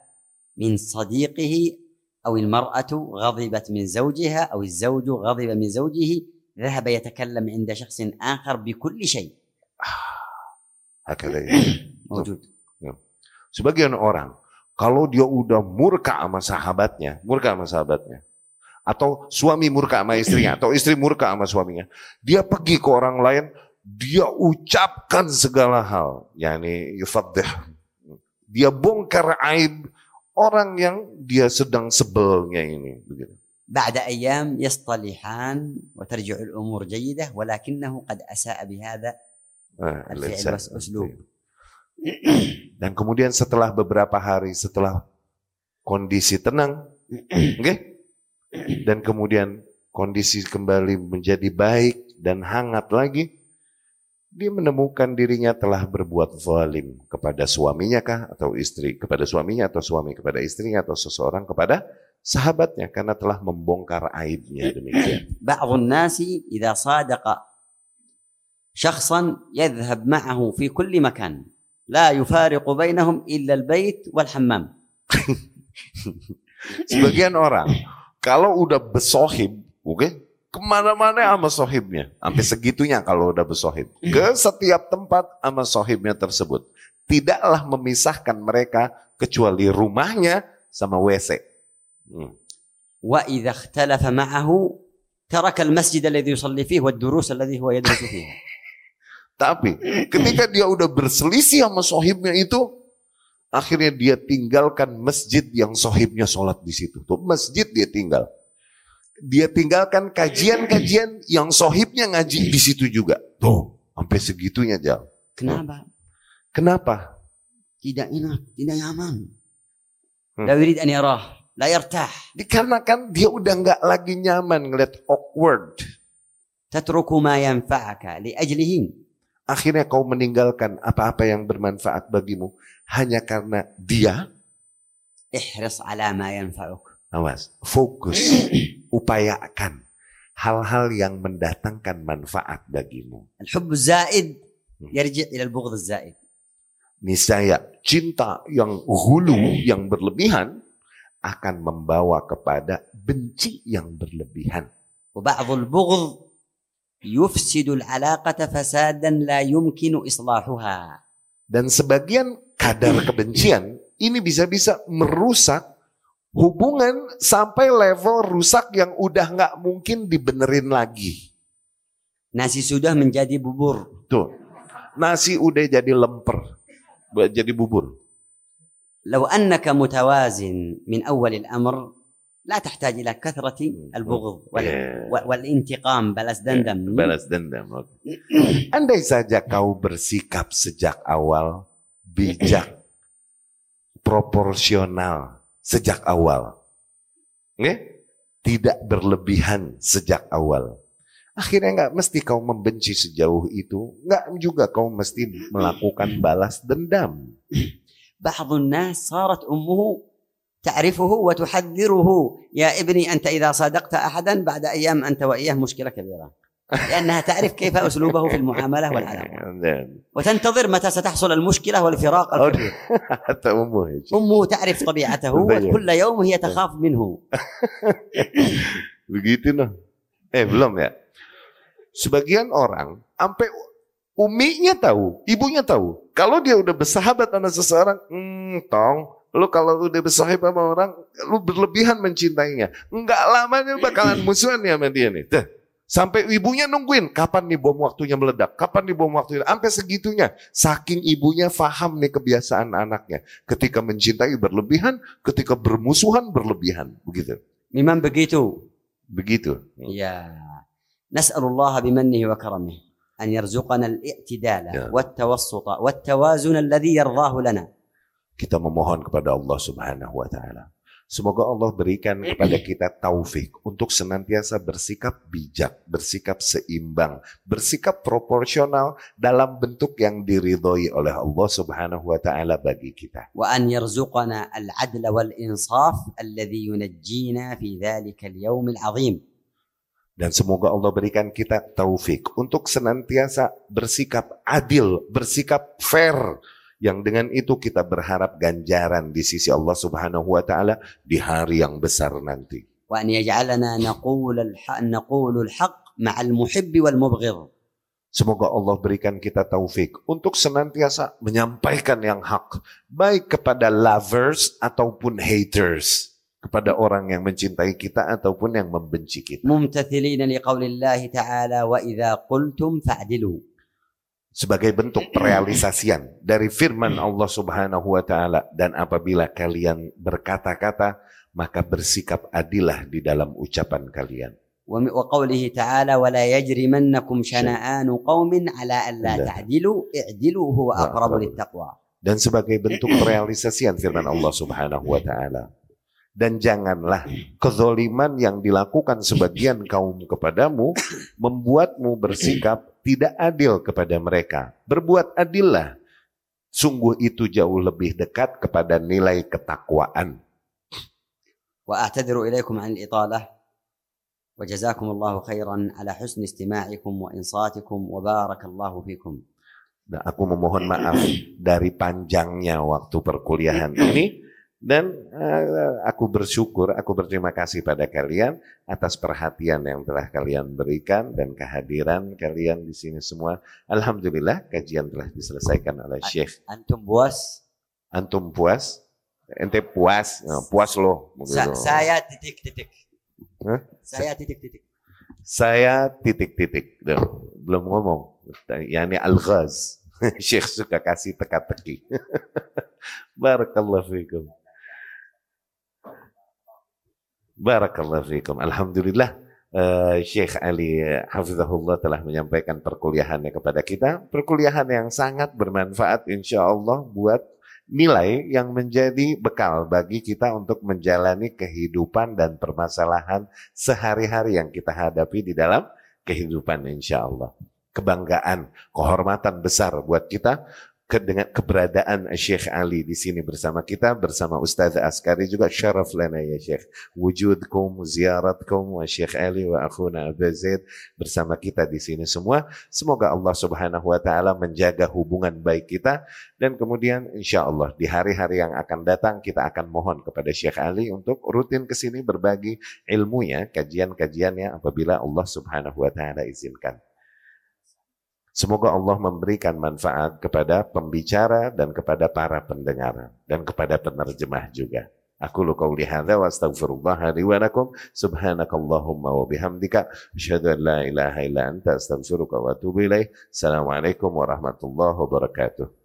Speaker 2: min sadiqihi أو المرأة غضبت من زوجها أو الزوج غضب من زوجه ذهب يتكلم عند شخص آخر بكل شيء [sighs]
Speaker 1: Hakada ya. [clears throat]
Speaker 2: موجود
Speaker 1: Ya. Sebagian orang kalau dia udah murka sama sahabatnya, murka sama sahabatnya, atau suami murka sama istrinya, [clears throat] atau istri murka sama suaminya, dia pergi ke orang lain, dia ucapkan segala hal, yakni yufaddih. Dia bongkar aib orang yang dia sedang sebelnya ini, begitu.
Speaker 2: بعد أيام يصطلحان وترجع الأمور جيدة ولكنه قد أساء بهذا
Speaker 1: Nah,
Speaker 2: الفعل
Speaker 1: lisan.
Speaker 2: والأسلوب
Speaker 1: Dan kemudian setelah beberapa hari setelah kondisi tenang, [clears throat] oke? Dan kemudian kondisi kembali menjadi baik dan hangat lagi, dia menemukan dirinya telah berbuat zalim kepada suaminya kah atau istri kepada suaminya atau suami kepada istrinya atau seseorang kepada sahabatnya karena telah membongkar aibnya demikian. [clears throat]
Speaker 2: Ba'dun nasi idza sadaqa syakhsan yadhhab ma'ahu fi kulli makan la yufariqu bainahum illa al-bait wal hammam. [laughs]
Speaker 1: Sebagian orang kalau udah bersohib, oke, okay, kemana-mana sama sohibnya, sampai segitunya kalau udah besohib, ke setiap tempat sama sohibnya tersebut, tidaklah memisahkan mereka kecuali rumahnya sama WC. Hmm.
Speaker 2: وإذا اختلف معه ترك المسجد الذي يصلي فيه والدروس الذي هو يدرس فيها [laughs]
Speaker 1: Tapi ketika dia udah berselisih sama sohibnya itu, Akhirnya dia tinggalkan masjid yang sohibnya sholat di situ. Tuh masjid dia tinggal. dia tinggalkan kajian-kajian yang sohibnya ngaji di situ juga. Tuh, sampai segitunya jauh.
Speaker 2: Kenapa?
Speaker 1: Kenapa?
Speaker 2: Tidak enak, tidak nyaman.
Speaker 1: Hmm.
Speaker 2: Dawirid anirah.
Speaker 1: Dikarenakan dia udah nggak lagi nyaman ngeliat awkward.
Speaker 2: Tatruku ma yanfa'aka li ajlihin.
Speaker 1: Akhirnya kau meninggalkan apa-apa yang bermanfaat bagimu hanya karena dia.
Speaker 2: Ihris ala ma yanfa'uk
Speaker 1: Awas, fokus, [clears throat] upayakan hal-hal yang mendatangkan manfaat bagimu.
Speaker 2: الحب الزائد يرجع إلى البغض الزائد
Speaker 1: Niscaya cinta yang hulu, yang berlebihan akan membawa kepada benci yang berlebihan.
Speaker 2: وبعض البغض يفسد العلاقة فسادا لا يمكن إصلاحها
Speaker 1: Dan sebagian kadar kebencian ini bisa-bisa merusak hubungan sampai level rusak yang udah nggak mungkin dibenerin lagi.
Speaker 2: nasi sudah menjadi bubur
Speaker 1: Tuh, nasi udah jadi lemper, buat jadi bubur.
Speaker 2: لو أنك متوازن من أول الأمر لا تحتاج إلى كثرة البغض وال...
Speaker 1: Yeah.
Speaker 2: وال- والانتقام balas dendam
Speaker 1: Balas dendam. oke. [clears throat] Andai saja kau bersikap sejak awal bijak, [clears throat] proporsional sejak awal, Nge? tidak berlebihan sejak awal. Akhirnya nggak mesti kau membenci sejauh itu, nggak juga kau mesti melakukan balas dendam.
Speaker 2: بعض الناس صارت أمه تعرفه وتحذره يا ابني أنت إذا صادقت أحدا بعد أيام أنت وإياه مشكلة كبيرة لأنها تعرف كيف أسلوبه في المعاملة والعلاقة
Speaker 1: Dan [laughs]
Speaker 2: وتنتظر متى ستحصل المشكلة والفراق [laughs] الكبير
Speaker 1: hatta umur.
Speaker 2: أمه تعرف طبيعته
Speaker 1: Betul.
Speaker 2: وكل يوم هي تخاف منه
Speaker 1: Begitu noh. Eh belum ya. Sebagian orang sampai uminya tahu, ibunya tahu. Kalau dia udah bersahabat sama seseorang, hmm, tong, lu kalau udah bersahabat sama orang, lu berlebihan mencintainya. Enggak lama dia bakalan musuhan [laughs] ya sama dia nih. Tuh. Sampai ibunya nungguin kapan nih bom waktunya meledak, kapan nih bom waktunya, sampai segitunya. Saking ibunya faham nih kebiasaan anaknya. Ketika mencintai berlebihan, ketika bermusuhan berlebihan, begitu.
Speaker 2: ممن بقيتوا
Speaker 1: Begitu.
Speaker 2: يا نسأل الله بمنه وكرمه أن يرزقنا الاعتدال
Speaker 1: يا.
Speaker 2: والتوسط والتوازن الذي يرضاه لنا
Speaker 1: Kita memohon kepada Allah Subhanahu wa taala. Semoga Allah berikan kepada kita taufik untuk senantiasa bersikap bijak, bersikap seimbang, bersikap proporsional dalam bentuk yang diridhoi oleh Allah Subhanahu wa taala bagi kita.
Speaker 2: Wa an yarzuqana al-'adla wal insaf alladhi yunajjina fi dhalika al-yawm al-'azim.
Speaker 1: Dan semoga Allah berikan kita taufik untuk senantiasa bersikap adil, bersikap fair, yang dengan itu kita berharap ganjaran di sisi Allah Subhanahu wa taala di hari yang besar nanti.
Speaker 2: Wa an yaj'alana al-haq ma'al muhibbi wal mubghid.
Speaker 1: Semoga Allah berikan kita taufik untuk senantiasa menyampaikan yang hak, baik kepada lovers ataupun haters, kepada orang yang mencintai kita ataupun yang membenci kita.
Speaker 2: Mumtathilina liqaulillahi ta'ala wa idza qultum fa'dilu
Speaker 1: sebagai bentuk realisasian dari firman mm. Allah Subhanahu wa taala. Dan apabila kalian berkata-kata maka bersikap adillah di dalam ucapan kalian.
Speaker 2: Wa qawlihi ta'ala wa la yajrimannakum syana'anu
Speaker 1: qaumin
Speaker 2: ala alla ta'dilu
Speaker 1: i'dilu
Speaker 2: huwa
Speaker 1: nah,
Speaker 2: aqrabu.
Speaker 1: Dan sebagai bentuk realisasian firman Allah Subhanahu wa taala. Dan janganlah kezoliman yang dilakukan sebagian kaum kepadamu [coughs] membuatmu bersikap tidak adil kepada mereka. Berbuat adillah. Sungguh itu jauh lebih dekat kepada nilai ketakwaan.
Speaker 2: وأعتذر إليكم عن الإطالة وجزاكم الله خيرا على حسن استماعكم وإنصاتكم وبارك الله فيكم
Speaker 1: Nah, aku memohon maaf dari panjangnya waktu perkuliahan ini Dan eh, aku bersyukur, aku berterima kasih pada kalian atas perhatian yang telah kalian berikan dan kehadiran kalian di sini semua. Alhamdulillah kajian telah diselesaikan oleh Syekh.
Speaker 2: Antum puas?
Speaker 1: Antum puas? Ente puas? Eh, puas loh.
Speaker 2: Sa saya
Speaker 1: titik-titik.
Speaker 2: Saya titik-titik.
Speaker 1: Saya titik-titik. Belum ngomong. Yani al-ghaz. [laughs] Syekh suka kasih teka-teki. [laughs] Barakallahu fiikum. Barakallahu fikum. Alhamdulillah uh, Syekh Ali Hafizahullah telah menyampaikan perkuliahannya kepada kita. Perkuliahan yang sangat bermanfaat insya Allah buat nilai yang menjadi bekal bagi kita untuk menjalani kehidupan dan permasalahan sehari-hari yang kita hadapi di dalam kehidupan insya Allah. Kebanggaan, kehormatan besar buat kita ke, dengan keberadaan Syekh Ali di sini bersama kita bersama Ustaz Askari juga syaraf lana ya Syekh wujudkum ziaratkum wa Syekh Ali wa akhuna Abu Zaid bersama kita di sini semua. Semoga Allah Subhanahu wa taala menjaga hubungan baik kita. Dan kemudian insya Allah di hari-hari yang akan datang kita akan mohon kepada Syekh Ali untuk rutin ke sini berbagi ilmunya kajian-kajiannya apabila Allah Subhanahu wa taala izinkan Semoga Allah memberikan manfaat kepada pembicara dan kepada para pendengar dan kepada penerjemah juga. Aku lu qauli hadza wa astaghfirullah li wa lakum subhanakallahumma wa bihamdika asyhadu an la ilaha illa anta astaghfiruka wa atubu ilaik. Assalamualaikum warahmatullahi wabarakatuh.